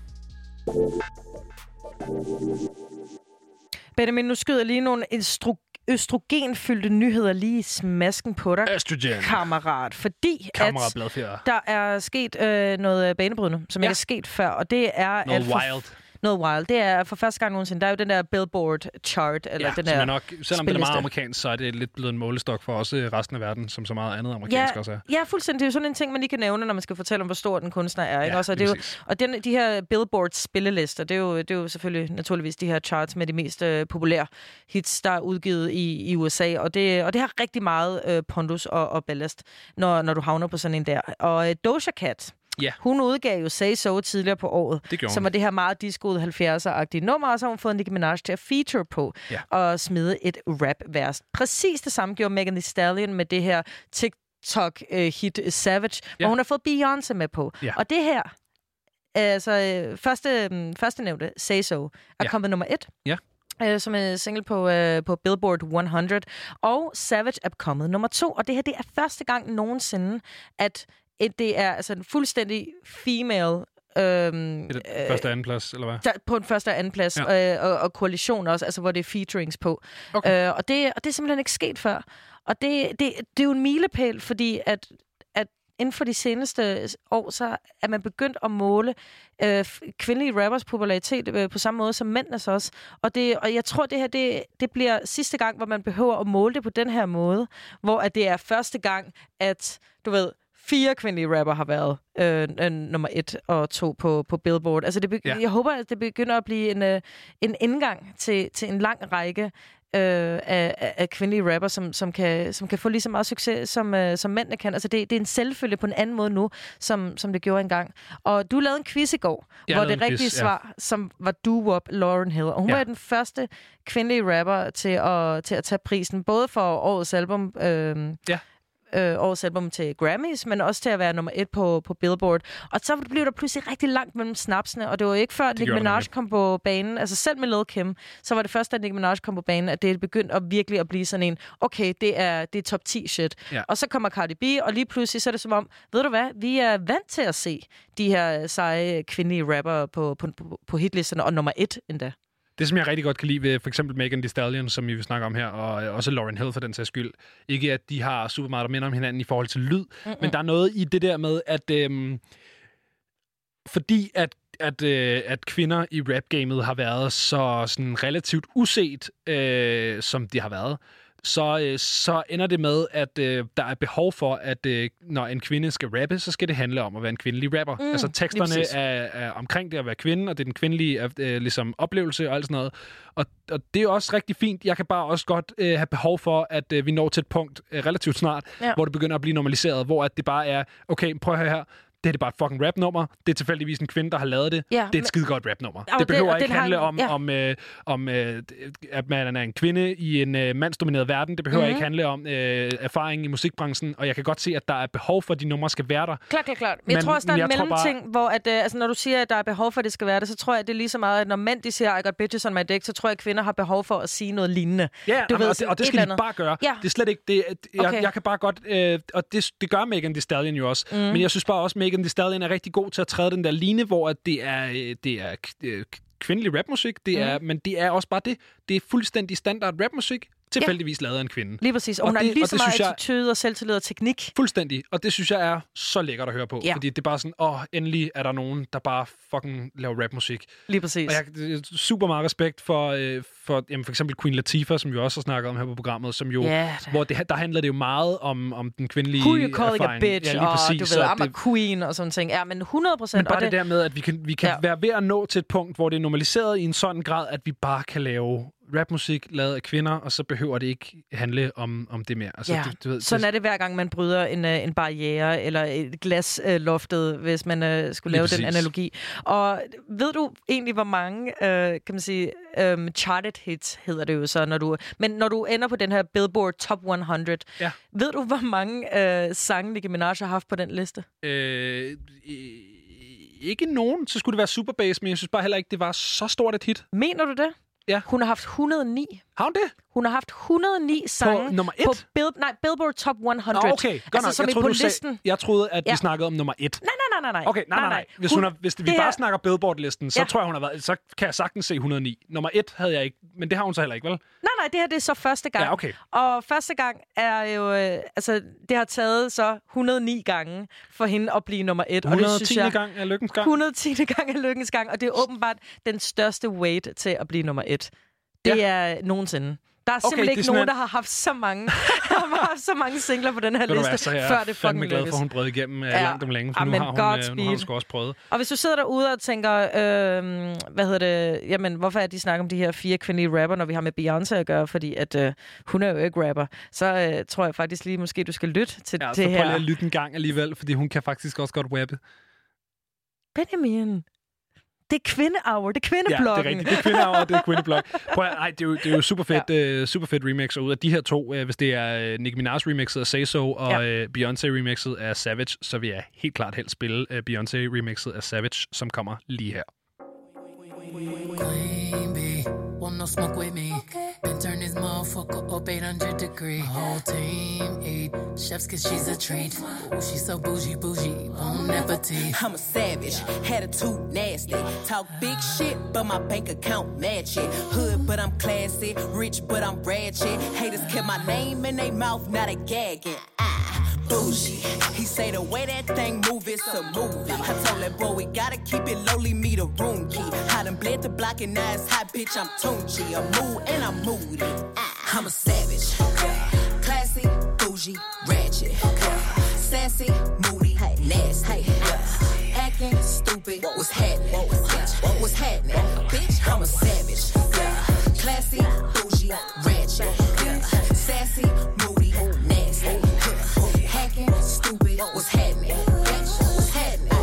Benjamin, nu skyder lige nogle østrogenfyldte nyheder lige i smasken på dig. Østrogen. Kammerat. Fordi Kammerat at der er sket øh, noget banebrydende, som ja. ikke er sket før. Og det er... Noget at for, wild. Noget wild. Det er for første gang nogensinde. Der er jo den der Billboard chart. Eller Ja, den der er nok, selvom det er meget amerikansk, så er det lidt blevet en målestok for også resten af verden, som så meget andet amerikansk ja, også er. Ja, fuldstændig. Det er jo sådan en ting, man lige kan nævne, når man skal fortælle om, hvor stor den kunstner er. Ikke? Ja, Også, og det er jo, og den, de her Billboard-spillelister, det er, jo, det er jo selvfølgelig naturligvis de her charts med de mest øh, populære hits, der er udgivet i, i USA. Og det, og det har rigtig meget øh, pondus og, og ballast, når, når du havner på sådan en der. Og øh, Doja Cat, Ja. hun udgav jo Say So tidligere på året, Det som var det her meget discoede 70'er-agtige nummer, og så har hun fået Nicki Minaj til at feature på Ja. og smide et rap-vers. Præcis det samme gjorde Megan Thee Stallion med det her TikTok-hit Savage, ja. Hvor hun har fået Beyoncé med på. Ja. Og det her, altså øh, første, mm, første nævnte, Say So, er Ja. kommet nummer et. Ja. Øh, som er single på, øh, på Billboard 100. Og Savage er kommet nummer to. Og det her, det er første gang nogensinde, at det er altså en fuldstændig female Øhm, Det er det første og anden plads, eller hvad? der, på en første og anden plads, Ja. øh, og, og koalition også, altså hvor det er featurings på. Okay. Øh, og, det, og det er simpelthen ikke sket før. Og det, det, det er jo en milepæl, fordi at, at inden for de seneste år, så er man begyndt at måle øh, kvindelige rappers popularitet øh, på samme måde som mændenes også. Og, det, og jeg tror, det her det, det bliver sidste gang, hvor man behøver at måle det på den her måde, hvor at det er første gang, at du ved, fire kvindelige rapper har været øh, øh, nummer et og to på, på Billboard. Altså det be- Ja. ja. Jeg håber, at det begynder at blive en, øh, en indgang til, til en lang række øh, af, af- kvindelige rapper, som, som, kan, som kan få lige så meget succes, som, øh, som mændene kan. Altså det, det er en selvfølge på en anden måde nu, som, som det gjorde engang. Og du lavede en quiz i går, Jeg hvor det rigtige quiz, ja. svar, som var doo-wop Lauren Hill. Og hun Ja. ja. var den første kvindelige rapper til at, til at tage prisen, både for årets album, øh, ja. Øh, årets album til Grammys, men også til at være nummer et på, på Billboard. Og så blev der pludselig rigtig langt mellem snapsene, og det var ikke før, at Nicki Minaj kom på banen, altså selv med Lil Kim, så var det først, da Nicki Minaj kom på banen, at det begyndte at virkelig at blive sådan en, okay, det er, det er top 10 shit. Ja. Og så kommer Cardi B, og lige pludselig så er det som om, ved du hvad, vi er vant til at se de her seje kvindelige rapper på, på, på, på hitlisterne, og nummer et endda. Det, som jeg rigtig godt kan lide ved for eksempel Megan Thee Stallion, som vi vil snakke om her, og øh, også Lauren Hill for den sags skyld, ikke at de har super meget, der minder om hinanden i forhold til lyd, Mm-mm. men der er noget i det der med, at øhm, fordi at at, øh, at kvinder i rap-gamet har været så sådan relativt uset, øh, som de har været, så, øh, så ender det med, at øh, der er behov for, at øh, når en kvinde skal rappe, så skal det handle om at være en kvindelig rapper. Mm, altså teksterne er, er omkring det at være kvinde, og det er den kvindelige øh, ligesom, oplevelse og alt sådan noget. Og, og det er også rigtig fint. Jeg kan bare også godt øh, have behov for, at øh, vi når til et punkt øh, relativt snart, Ja. hvor det begynder at blive normaliseret, hvor at det bare er, okay, prøv at høre her, det her det er bare et fucking rapnummer. Det er tilfældigvis en kvinde, der har lavet det. Ja, det er men- et skide godt rapnummer. Det det- behøver og ikke har handle om, ja. om, øh, om øh, at man er en kvinde i en øh, mandsdomineret verden. Det behøver Mhm. ikke handle om øh, erfaring i musikbranchen. Og jeg kan godt se, at der er behov for, at de numre skal være der. Klart, klart, klart. Men jeg Men- tror også, der er men en jeg tror bare- mellemting, hvor at, øh, altså, når du siger, at der er behov for, at det skal være det, så tror jeg, at det er lige så meget, at når mænd de siger, I got bitches on my dick, så tror jeg, at kvinder har behov for at sige noget lignende. Ja, du jamen, og, det, og det et skal de andet. bare gøre. Ja. Det er slet ikke det. Jeg, Okay. jeg kan bare godt... Øh, og det, det gør Megan Thee Stallion jo også. Mm. Men jeg synes bare også, Megan Thee Stallion er rigtig god til at træde den der line, hvor at det er, øh, det er øh, kvindelig rapmusik. Det er, Mm. Men det er også bare det. Det er fuldstændig standard rapmusik, tilfældigvis lavet af en kvinde. Lige præcis. Og, hun har det, lige og så det meget jeg- attitude og selvtillid og teknik. Fuldstændig. Og det synes jeg er så lækkert at høre på. Ja. Fordi det er bare sådan, åh, endelig er der nogen, der bare fucking laver rapmusik. Lige præcis. Og jeg super meget respekt for, øh, for, jamen, for eksempel Queen Latifah, som vi også har snakket om her på programmet, som jo, Ja, hvor det, der handler det jo meget om, om den kvindelige Who you calling a erfaring. bitch, ja, lige og præcis, du så ved, I'm a det, queen og sådan ting. Ja, men 100 procent. men bare det, der med, at vi kan, vi kan ja. være ved at nå til et punkt, hvor det er normaliseret i en sådan grad, at vi bare kan lave rapmusik lavet af kvinder, og så behøver det ikke handle om, om det mere. Altså, ja, du, du ved, sådan er det hver gang, man bryder en, øh, en barriere eller et glas øh, loftet, hvis man øh, skulle lave den analogi. Og ved du egentlig, hvor mange, øh, kan man sige, øh, charted hits hedder det jo så, når du, men når du ender på den her Billboard Top 100, Ja. ved du, hvor mange øh, sange Nicki Minaj har haft på den liste? Øh, ikke nogen, så skulle det være Superbass, men jeg synes bare heller ikke, det var så stort et hit. Mener du det? Ja. Hun har haft 109. Har hun det? Hun har haft 109 sange nummer et? på Bill, nej, Billboard Top 100. Nå, okay, godt altså, nok. som jeg troede, på du sagde- listen. Jeg troede, at Ja. vi snakkede om nummer et. Nej, nej, nej, nej. Okay, nej, nej, nej. Hvis, hun har, hvis vi det bare her- snakker Billboard-listen, så Ja. tror jeg, hun har været, så kan jeg sagtens se 109. Nummer et havde jeg ikke, men det har hun så heller ikke, vel? Nej, nej, det her det er så første gang. Ja, okay. Og første gang er jo... Øh, altså, det har taget så 109 gange for hende at blive nummer et. og det 110. synes jeg, gang er lykkens gang. 110. gang er lykkens gang, og det er åbenbart den største weight til at blive nummer et. Det ja. er nogensinde. Der er Okay, simpelthen ikke nogen, en- der har haft så mange, der har haft så mange singler på den her liste, hvad, så jeg før det fucking glad for, at hun brød igennem ja. Ja. langt om længe, for Ah, nu, har hun, øh, nu har hun sgu også prøvet. Og hvis du sidder derude og tænker, øh, hvad hedder det, jamen, hvorfor er de snakker om de her fire kvindelige rapper, når vi har med Beyoncé at gøre, fordi at øh, hun er jo ikke rapper, så øh, tror jeg faktisk lige, måske du skal lytte til Ja, det så prøv her. lige at lytte en gang alligevel, fordi hun kan faktisk også godt rappe. Benjamin, det er kvindehour, det er Ja, det kvindebloggen. er rigtigt. Det er kvindehour, det er kvindeblog. Prøv at, ej, det er jo, det er jo super fedt, ja. uh, super fedt remix, og ud af de her to, uh, hvis det er uh, Nicki Minaj remixet af Say So, og Ja. uh, Beyoncé remixet af Savage, så vil jeg helt klart helst spille uh, Beyoncé remixet af Savage, som kommer lige her. Queen bee, want no smoke with me. Then turn this motherfucker up 800 degree. Whole team eat chefs cause she's a treat. Ooh, she's so bougie, bougie, bon appetit. I'm a savage, attitude nasty. Talk big shit, but my bank account match it. Hood, but I'm classy. Rich, but I'm ratchet. Haters kept my name in their mouth, not a gagging. Ah. bougie. He say the way that thing move, it's a movie. I told that boy we gotta keep it lowly, me the room key. I done bled the block and now it's hot, bitch, I'm Tunchi. I'm mood and I'm moody. Ah, I'm a savage. Classy, bougie, ratchet. Sassy, moody, nasty. Acting stupid, what's happening? What's happening? Bitch, I'm a savage. Classy, bougie, ratchet. Sassy, moody, nasty. Hacking, stupid, what's happening? Bitch, what's happening?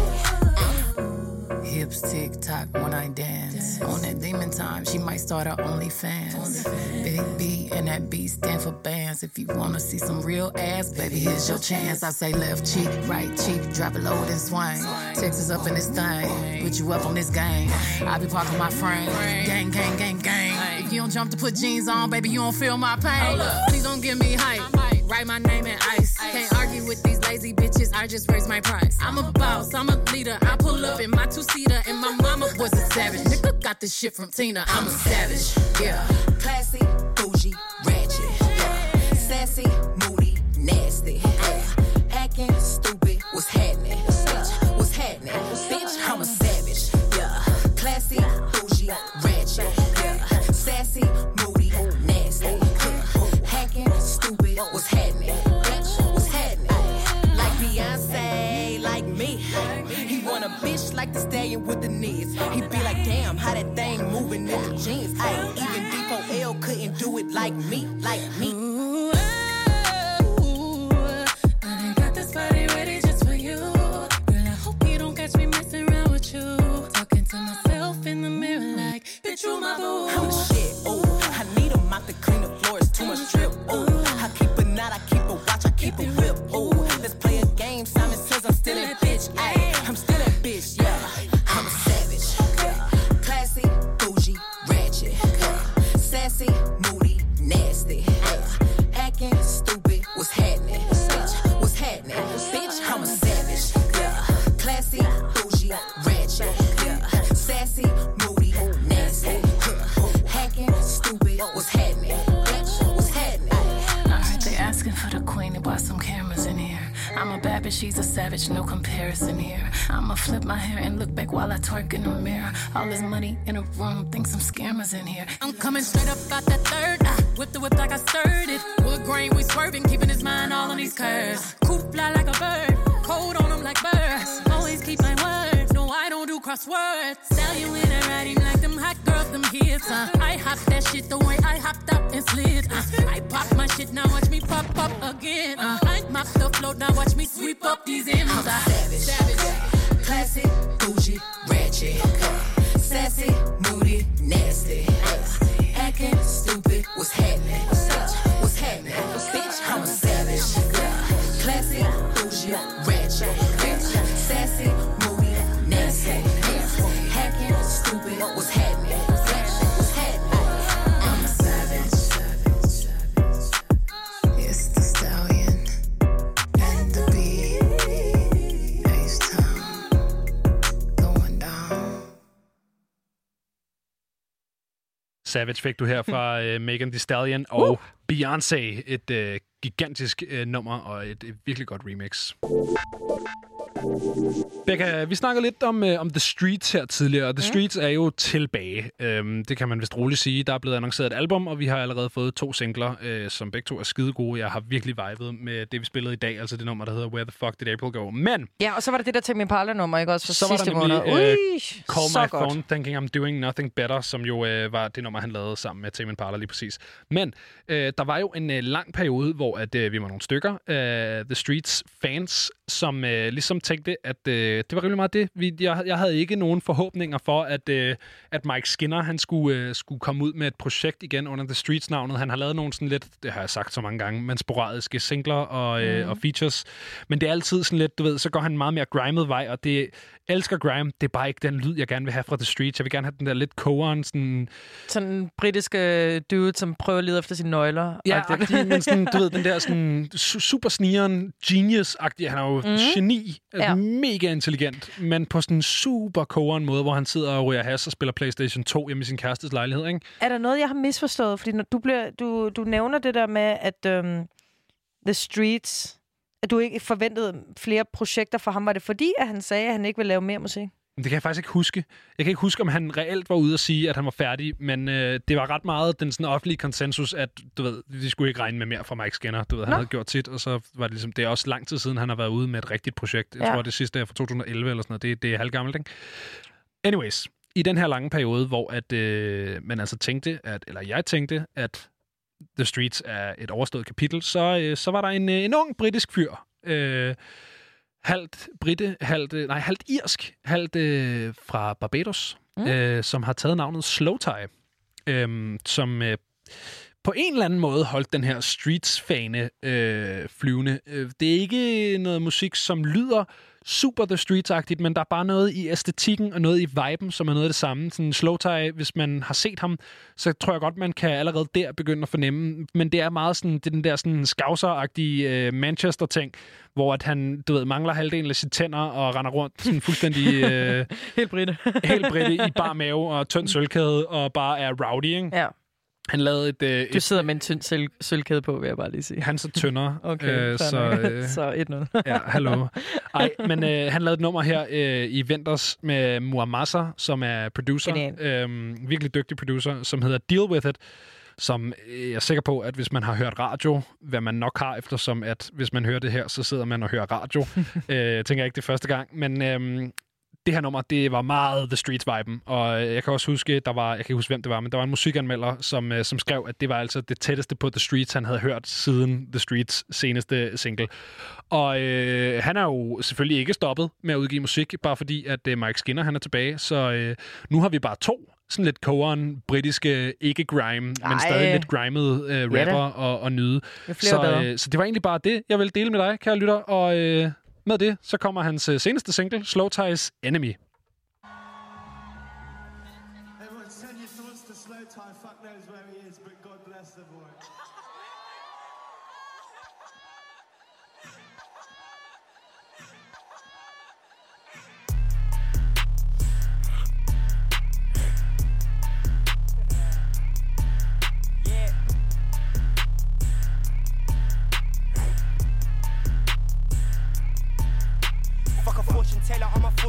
Hips tick tock when I dance. On that demon time, she might start her OnlyFans. Big B and that B stand for bands. If you wanna see some real ass, baby, here's your chance. I say left cheek, right cheek, drop it low and swing. Texas up in this thing, put you up on this game. I be parking my frame, gang, gang, gang, gang. If you don't jump to put jeans on, baby, you don't feel my pain. Please don't give me hype. Write my name in ice. Can't argue with these lazy bitches. I just raise my price. I'm a boss. I'm a leader. I pull up in my two seater, and my mama was a savage. Nigga got this shit from Tina. I'm a savage. Yeah. Classy, bougie, ratchet. Yeah. Sassy, moody, nasty. Yeah. Acting stupid, what's happening? Bitch, what's happening? Bitch, I'm a savage. Yeah. Classy, bougie, ratchet. Yeah. Sassy, like the stallion with the knees. he'd be like, damn, how that thing moving in the jeans. Ay, even D4L couldn't do it like me, like me. I got this body ready just for you. Girl, I hope you don't catch me messing around with you. Talking to myself in the mirror like, bitch, you my boo. I'm the shit, ooh. I need a mop to clean the floor, it's too much drip, ooh. Bitch, she's a savage, no comparison here. I'ma flip my hair and look back while I twerk in the mirror. All this money in a room, think some scammers in here. I'm coming straight up out that third. Ah, I whip the whip like I stirred it. Wood grain, we swerving, keeping his mind all on these curves. Coop fly like a bird, cold on him like birds. Always keep my word, crosswords. Stallion when I ride him like them hot girls, them hits. Uh. I hop that shit the way I hopped up and slid. Uh. I pop my shit, now watch me pop up again. Uh. I mop the float, now watch me sweep up these M's. I'm savage. savage. Classy, bougie, ratchet. Sassy, moody, nasty. Acting stupid, what's happening? What's happening? I'm a savage. Classy, bougie, ratchet. Sassy, Stupid, happening? Bitch, what's happening? I'm a savage. It's the stallion and the bee. H-Town going down. Savage fik du her fra uh, Megan Thee Stallion og uh. Beyoncé. Et uh, gigantisk uh, nummer og et, et virkelig godt remix. Becca, vi snakkede lidt om, uh, om The Streets her tidligere, og The Streets er jo tilbage. Um, det kan man vist roligt sige. Der er blevet annonceret et album, og vi har allerede fået to singler, uh, som begge to er skide gode. Jeg har virkelig vibet med det, vi spillede i dag, altså det nummer, der hedder Where the Fuck Did April Go. Men Ja, og så var det det der Tame Impala-nummer, ikke også? For så var sidste der nemlig måned. uh, Ui, Call My godt. Phone Thinking I'm Doing Nothing Better, som jo uh, var det nummer, han lavede sammen med Tame Impala lige præcis. Men uh, der var jo en uh, lang periode, hvor at, uh, vi var nogle stykker af The Streets fans, som uh, ligesom tænkte, at uh, det var rimelig meget det. Vi, jeg, jeg havde ikke nogen forhåbninger for, at, uh, at Mike Skinner han skulle, uh, skulle komme ud med et projekt igen under The Streets-navnet. Han har lavet nogle sådan lidt, det har jeg sagt så mange gange, men sporadiske singler og, uh, Mhm. og features. Men det er altid sådan lidt, du ved, så går han meget mere grimet vej, og det elsker grime. Det er bare ikke den lyd, jeg gerne vil have fra The Streets. Jeg vil gerne have den der lidt kogeren, sådan... Sådan en britiske dude, som prøver at lede efter sine nøgler. Ja, men sådan, du ved, den der sådan su- super snigeren, genius-agtig. Han er jo Mm. geni, altså Ja. mega intelligent, men på sådan en super kogeren måde, hvor han sidder og ryger has og spiller Playstation 2 hjemme i sin kærestes lejlighed, ikke? Er der noget, jeg har misforstået? Fordi når du, bliver, du, du nævner det der med, at um, The Streets at du ikke forventede flere projekter for ham? Var det fordi, at han sagde, at han ikke ville lave mere musik? Det kan jeg faktisk ikke huske. Jeg kan ikke huske, om han reelt var ude at sige, at han var færdig, men øh, det var ret meget den sådan offentlige konsensus, at du ved, de skulle ikke regne med mere fra Mike Skinner. Du ved, han Nå. havde gjort sit, og så var det ligesom, det er også lang tid siden, han har været ude med et rigtigt projekt. Jeg Ja. tror, det sidste er fra 2011 eller sådan noget. Det, det er halvgammelt, ikke? Anyways, i den her lange periode, hvor at, øh, man altså tænkte, at, eller jeg tænkte, at The Streets er et overstået kapitel, så, øh, så var der en, øh, en ung britisk fyr, øh, halvt britte, halvt, øh, nej, halvt irsk, halvt øh, fra Barbados, mm. øh, som har taget navnet Slowtie, øh, som øh, på en eller anden måde holdt den her Streets-fane øh, flyvende. Øh, det er ikke noget musik, som lyder super The Streets-agtigt, men der er bare noget i æstetikken og noget i viben, som er noget af det samme. Sådan Slowtie, hvis man har set ham, så tror jeg godt, man kan allerede der begynde at fornemme. Men det er meget sådan, det er den der sådan skavser-agtige øh, Manchester-ting, hvor at han, du ved, mangler halvdelen af sine tænder og render rundt sådan fuldstændig... Øh, helt britte. helt britte i bar mave og tynd sølvkæde og bare er rowdy, ikke? Ja. Han lavede et... Øh, Du sidder med en tynd sølv- sølvkæde på, vil jeg bare lige sige. Han så tyndere. Okay, øh, så, øh, Så 1-0. ja, hallo. Ej, men øh, han lavede et nummer her øh, i Venters med Muamasa, som er producer. Øh, virkelig dygtig producer, som hedder Deal With It som øh, jeg er sikker på, at hvis man har hørt radio, hvad man nok har, eftersom at hvis man hører det her, så sidder man og hører radio. øh, jeg tænker ikke det første gang, men øh, det her nummer, det var meget The Streets-viben, og øh, jeg kan også huske, der var, jeg kan ikke huske, hvem det var, men der var en musikanmelder, som, øh, som skrev, at det var altså det tætteste på The Streets, han havde hørt siden The Streets seneste single. Og øh, han er jo selvfølgelig ikke stoppet med at udgive musik, bare fordi, at øh, Mike Skinner han er tilbage, så øh, nu har vi bare to sådan lidt coveren, britiske, ikke grime, men Ej. stadig lidt grimet øh, Ja rapper da. og, og nyde. Så, øh, så det var egentlig bare det, jeg ville dele med dig, kære lytter, og øh, med det, så kommer hans øh, seneste single, Slow Ties Enemy.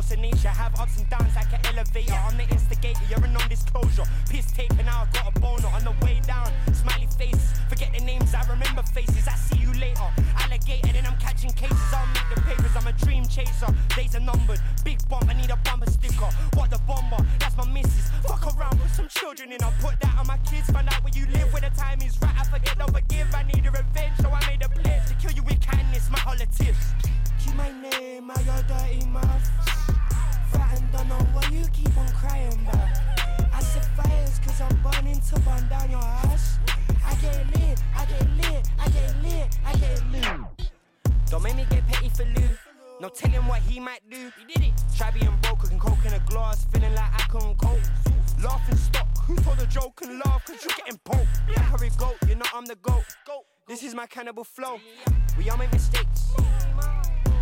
Force of nature. Have ups and downs like an elevator. I'm the instigator, you're a non-disclosure. Piss tape and now I got a boner on the way down. Smiley faces, forget the names, I remember faces. I see you later. Alligator, then I'm catching cases. I'll make the papers, I'm a dream chaser. Days are numbered, big bump, I need a bumper sticker. What the bomber? That's my missus. Fuck around with some children and I'll put that on my kids. Find out where you live, where the time is right. I forget, don't forgive. I need a revenge, so I made a pledge to kill you with kindness. My holiday. Keep my name your dirty mouth. Fat and don't know what you keep on crying about. I set fires cause I'm burning to burn down your house. I get lit, I get lit, I get lit, I get lit. Don't make me get petty for Lou. No telling what he might do. He did it. Try being broke, cooking coke in a glass, feeling like I couldn't cope. Laughing stock. Who told a joke and laugh? Cause you're getting poked. Yeah, hurry, go. You know I'm the goat. This is my cannibal flow. We all make mistakes.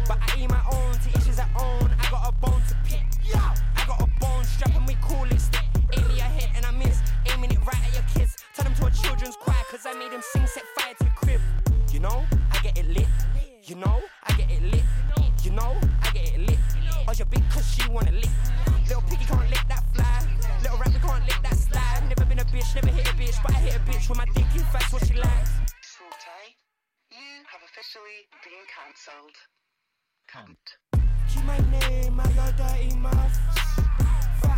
But I eat my own to issues I own. I got a bone to pick. I got a bone strap and we call it stick. Aim me a hit and I miss. Aiming it right at your kids. Turn them to a children's choir cause I made them sing set fire to the crib. You know, I get it lit. You know, I get it lit. You know, I get it lit. Or your big cause she wanna lick. Little piggy can't lick that fly. Little rabbit can't lick that slide. Never been a bitch, never hit a bitch. But I hit a bitch with my dick in fast what she likes. You have officially been cancelled. Cunt. Keep my name out your dirty mouth.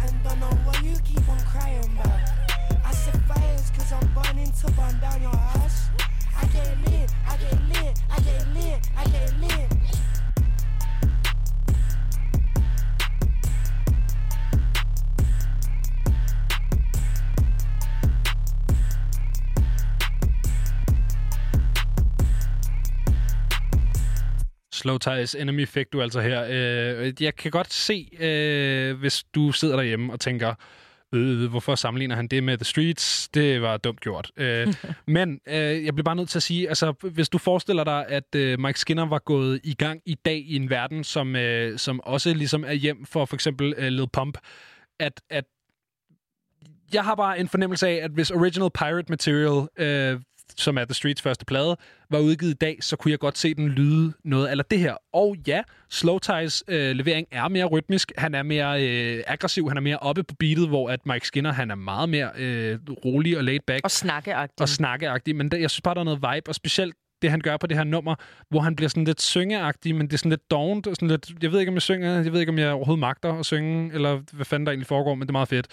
And don't know what you keep on crying about. I set fires cause I'm burning to burn down your house. I get lit, I get lit, I get lit, I get lit. Slow Ties Enemy fik du altså her. Øh, jeg kan godt se, øh, hvis du sidder derhjemme og tænker, øh, hvorfor sammenligner han det med The Streets? Det var dumt gjort. Øh, men øh, jeg bliver bare nødt til at sige, altså hvis du forestiller dig, at øh, Mike Skinner var gået i gang i dag i en verden, som, øh, som også ligesom er hjem for for eksempel øh, Lil Pump, at, at jeg har bare en fornemmelse af, at hvis Original Pirate Material øh, som er The Streets første plade, var udgivet i dag, så kunne jeg godt se den lyde noget eller det her. Og ja, Slow Ties øh, levering er mere rytmisk, han er mere øh, aggressiv, han er mere oppe på beatet, hvor at Mike Skinner, han er meget mere øh, rolig og laid back. Og snakkeagtig. Og snakkeagtig, men der, jeg synes bare, der er noget vibe, og specielt det, han gør på det her nummer, hvor han bliver sådan lidt syngeagtig, men det er sådan lidt dovent, og sådan lidt, jeg ved ikke, om jeg synger, jeg ved ikke, om jeg overhovedet magter at synge, eller hvad fanden der egentlig foregår, men det er meget fedt.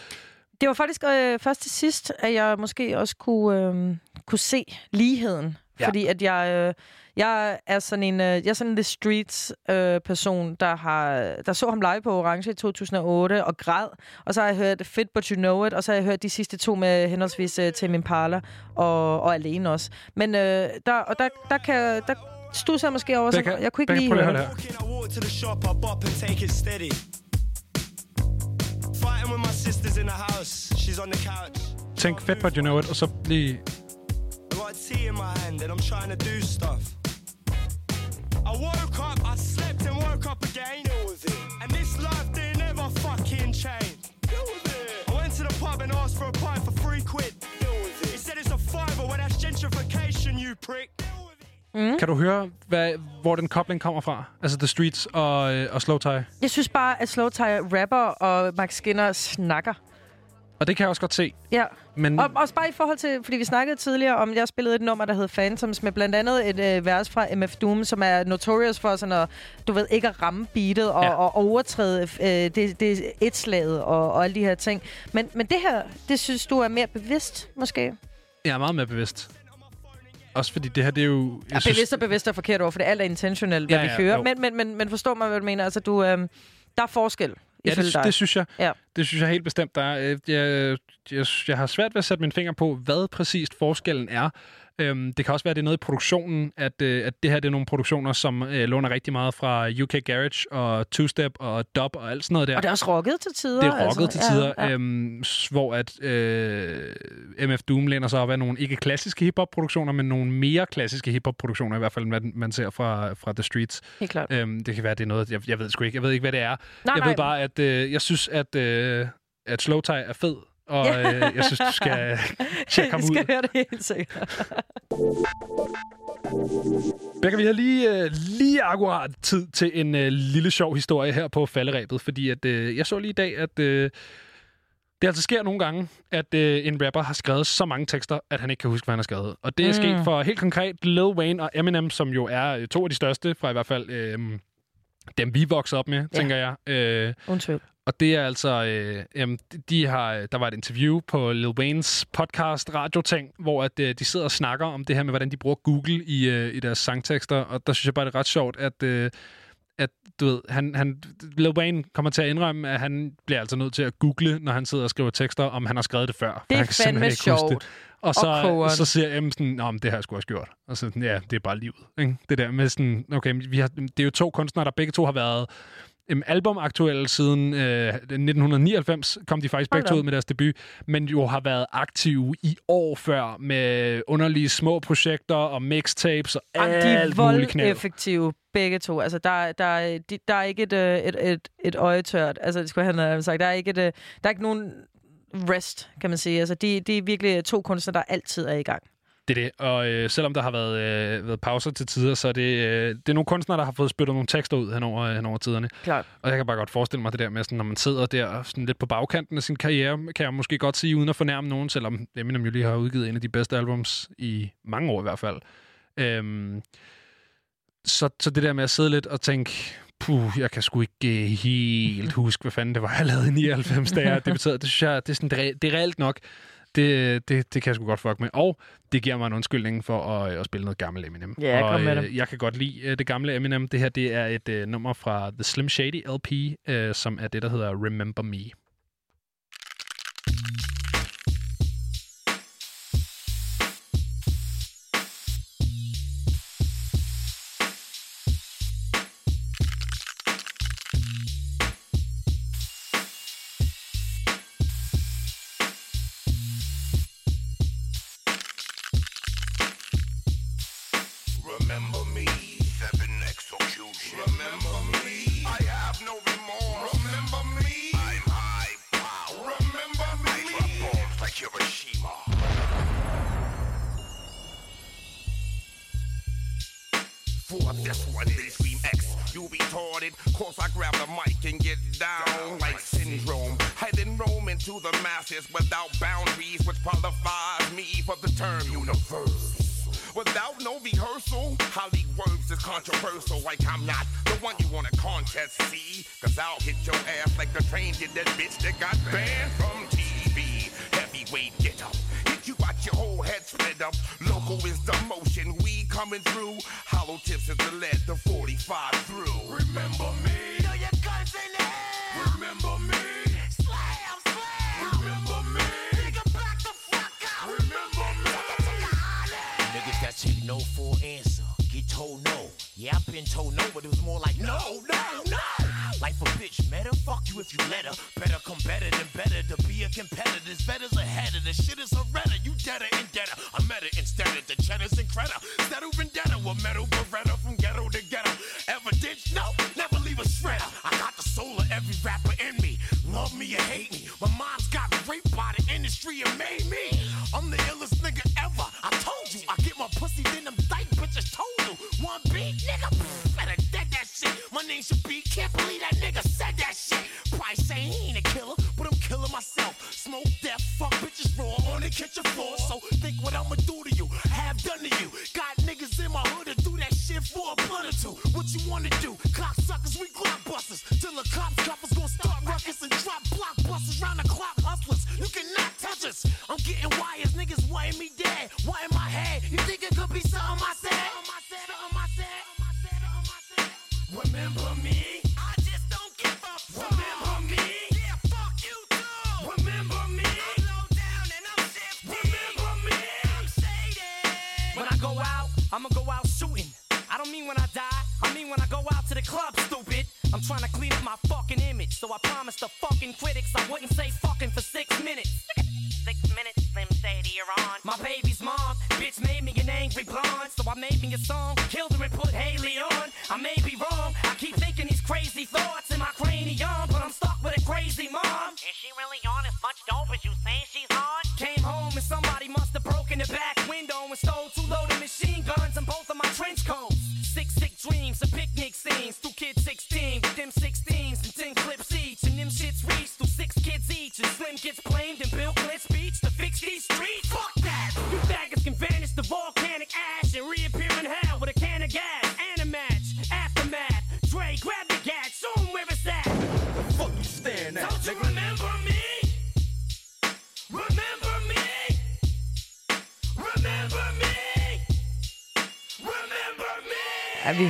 Det var faktisk øh, først til sidst, at jeg måske også kunne, øh, kunne se ligheden. Ja. Fordi at jeg, øh, jeg er sådan en, øh, jeg er sådan en The Streets øh, person, der har der så ham live på Orange i 2008 og græd. Og så har jeg hørt Fit But You Know It, og så har jeg hørt de sidste to med henholdsvis øh, Tame Impala og, og Alene også. Men øh, der, og der, der, kan, der stusser jeg måske over, så jeg kunne ikke lige høre det. Fighting with my sisters in the house, she's on the couch. Tænk fedt på You Know It, og så lige... I got tea in my hand and I'm trying to do stuff. I woke up, I slept and woke up again. And this life didn't ever fucking change. I went to the pub and asked for a pint for three quid. He said it's a fiver, well that's gentrification, you prick. Mm. Kan du høre, hvad, hvor den kobling kommer fra? Altså The Streets og, øh, og Slow Tie. Jeg synes bare, at Slow Tie rapper og Max Skinner snakker. Og det kan jeg også godt se. Ja. Men Og også bare i forhold til, fordi vi snakkede tidligere om, jeg spillede et nummer, der hed Phantoms, med blandt andet et øh, vers fra MF Doom, som er notorious for sådan at, du ved, ikke at ramme beatet og, Ja. og overtræde øh, det, det et slaget og, og alle de her ting. Men, men det her, det synes du er mere bevidst, måske? jeg er meget mere bevidst. Også fordi det her, det er jo... Ja, bevidst og bevidst er forkert ord, for det alt er intentionelt, hvad Ja, vi ja, hører. jo. Men, men, men, men forstår mig, hvad du mener? Altså, du, øh, der er forskel. Ja, det, dig. det synes jeg. Ja. Det synes jeg helt bestemt, der er. Øh, Jeg, jeg, jeg har svært ved at sætte min finger på, hvad præcist forskellen er. Øhm, det kan også være, at det er noget i produktionen, at, øh, at det her det er nogle produktioner, som øh, låner rigtig meget fra UK Garage og Two Step og Dub og alt sådan noget der. Og det er også rocket til tider. Det er rocket altså. til tider, Ja, ja. Øhm, hvor at øh, MF Doom læner sig op af nogle ikke klassiske hiphop-produktioner, men nogle mere klassiske hiphop-produktioner, i hvert fald, hvad man ser fra, fra The Streets. Helt klart. Øhm, det kan være, det er noget, jeg, jeg ved sgu ikke, jeg ved ikke, hvad det er. Nej, jeg nej. ved bare, at øh, jeg synes, at, øh, at Slow Tie er fed, og Ja. øh, jeg synes, du skal tjekke ham Jeg skal ud. høre det helt sikkert. Becca, vi har lige, øh, lige akkurat tid til en øh, lille sjov historie her på falderæbet, fordi at, øh, jeg så lige i dag, at øh, det altså sker nogle gange, at øh, en rapper har skrevet så mange tekster, at han ikke kan huske, hvad han har skrevet. Og det er Mm. sket for helt konkret Lil Wayne og Eminem, som jo er øh, to af de største fra i hvert fald øh, dem, vi voksede op med, Ja. tænker jeg. Øh, tvivl. Og det er altså, øh, jamen, de- har, der var et interview på Lil Waynes podcast radioting, hvor at, øh, de sidder og snakker om det her med, hvordan de bruger Google i, øh, i deres sangtekster. Og der synes jeg bare, det er ret sjovt, at, øh, at du ved, han, han, Lil Wayne kommer til at indrømme, at han bliver altså nødt til at google, når han sidder og skriver tekster, om han har skrevet det før. Det er fandme sjovt. Det. Og Og så, kogeren. så siger M sådan, Nå, men det har jeg sgu også gjort. Og så sådan, ja, det er bare livet. Ikke? Det der med sådan, okay, vi har, det er jo to kunstnere, der begge to har været um, albumaktuelle siden øh, 1999, kom de faktisk Hold begge to ud med deres debut, men jo har været aktive i år før med underlige små projekter og mixtapes og Jamen, alt de er muligt knald. voldeffektive, begge to. Altså, der, der, er- de, der er ikke et, øh, et, et, et øje tørt. Altså, det skulle han have sagt. Der er ikke, et, øh, der er ikke nogen rest, kan man sige. Altså, de, de er virkelig to kunstnere, der altid er i gang. Det er det, og øh, selvom der har været, øh, været pauser til tider, så er det, øh, det er nogle kunstnere, der har fået spyttet nogle tekster ud henover, henover tiderne. Klart. Og jeg kan bare godt forestille mig det der med, sådan, når man sidder der sådan lidt på bagkanten af sin karriere, kan jeg måske godt sige, uden at fornærme nogen, selvom Eminem jo lige har udgivet en af de bedste albums i mange år i hvert fald. Øhm, så, så det der med at sidde lidt og tænke, puh, jeg kan sgu ikke øh, helt huske, hvad fanden det var, jeg lavede i 99, da jeg debuterede. Det synes jeg, det er, sådan, er, det er reelt nok. Det, det, det kan jeg sgu godt fuck med. Og det giver mig en undskyldning for at, at spille noget gammelt Eminem. Ja, og, kom med øh, det. Jeg kan godt lide øh, det gamle Eminem. Det her det er et øh, nummer fra The Slim Shady LP, øh, som er det, der hedder Remember Me.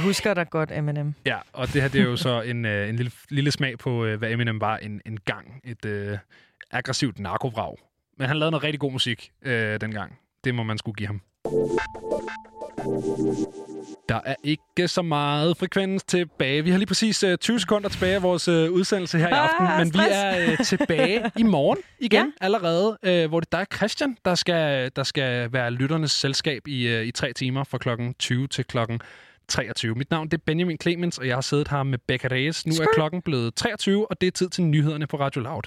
husker dig godt, Eminem. Ja, og det her det er jo så en, øh, en lille, lille smag på, øh, hvad Eminem var en, en gang. Et øh, aggressivt narkovrag. Men han lavede noget rigtig god musik øh, dengang. Det må man skulle give ham. Der er ikke så meget frekvens tilbage. Vi har lige præcis øh, 20 sekunder tilbage af vores øh, udsendelse her i ah, aften, ah, men vi er øh, tilbage i morgen igen ja. allerede, øh, hvor det der er Christian, der skal, der skal være lytternes selskab i, øh, i tre timer fra klokken 20 til klokken 23. Mit navn det er Benjamin Clemens, og jeg har siddet her med Becca Reyes. Nu er klokken blevet 23, og det er tid til nyhederne på Radio Loud.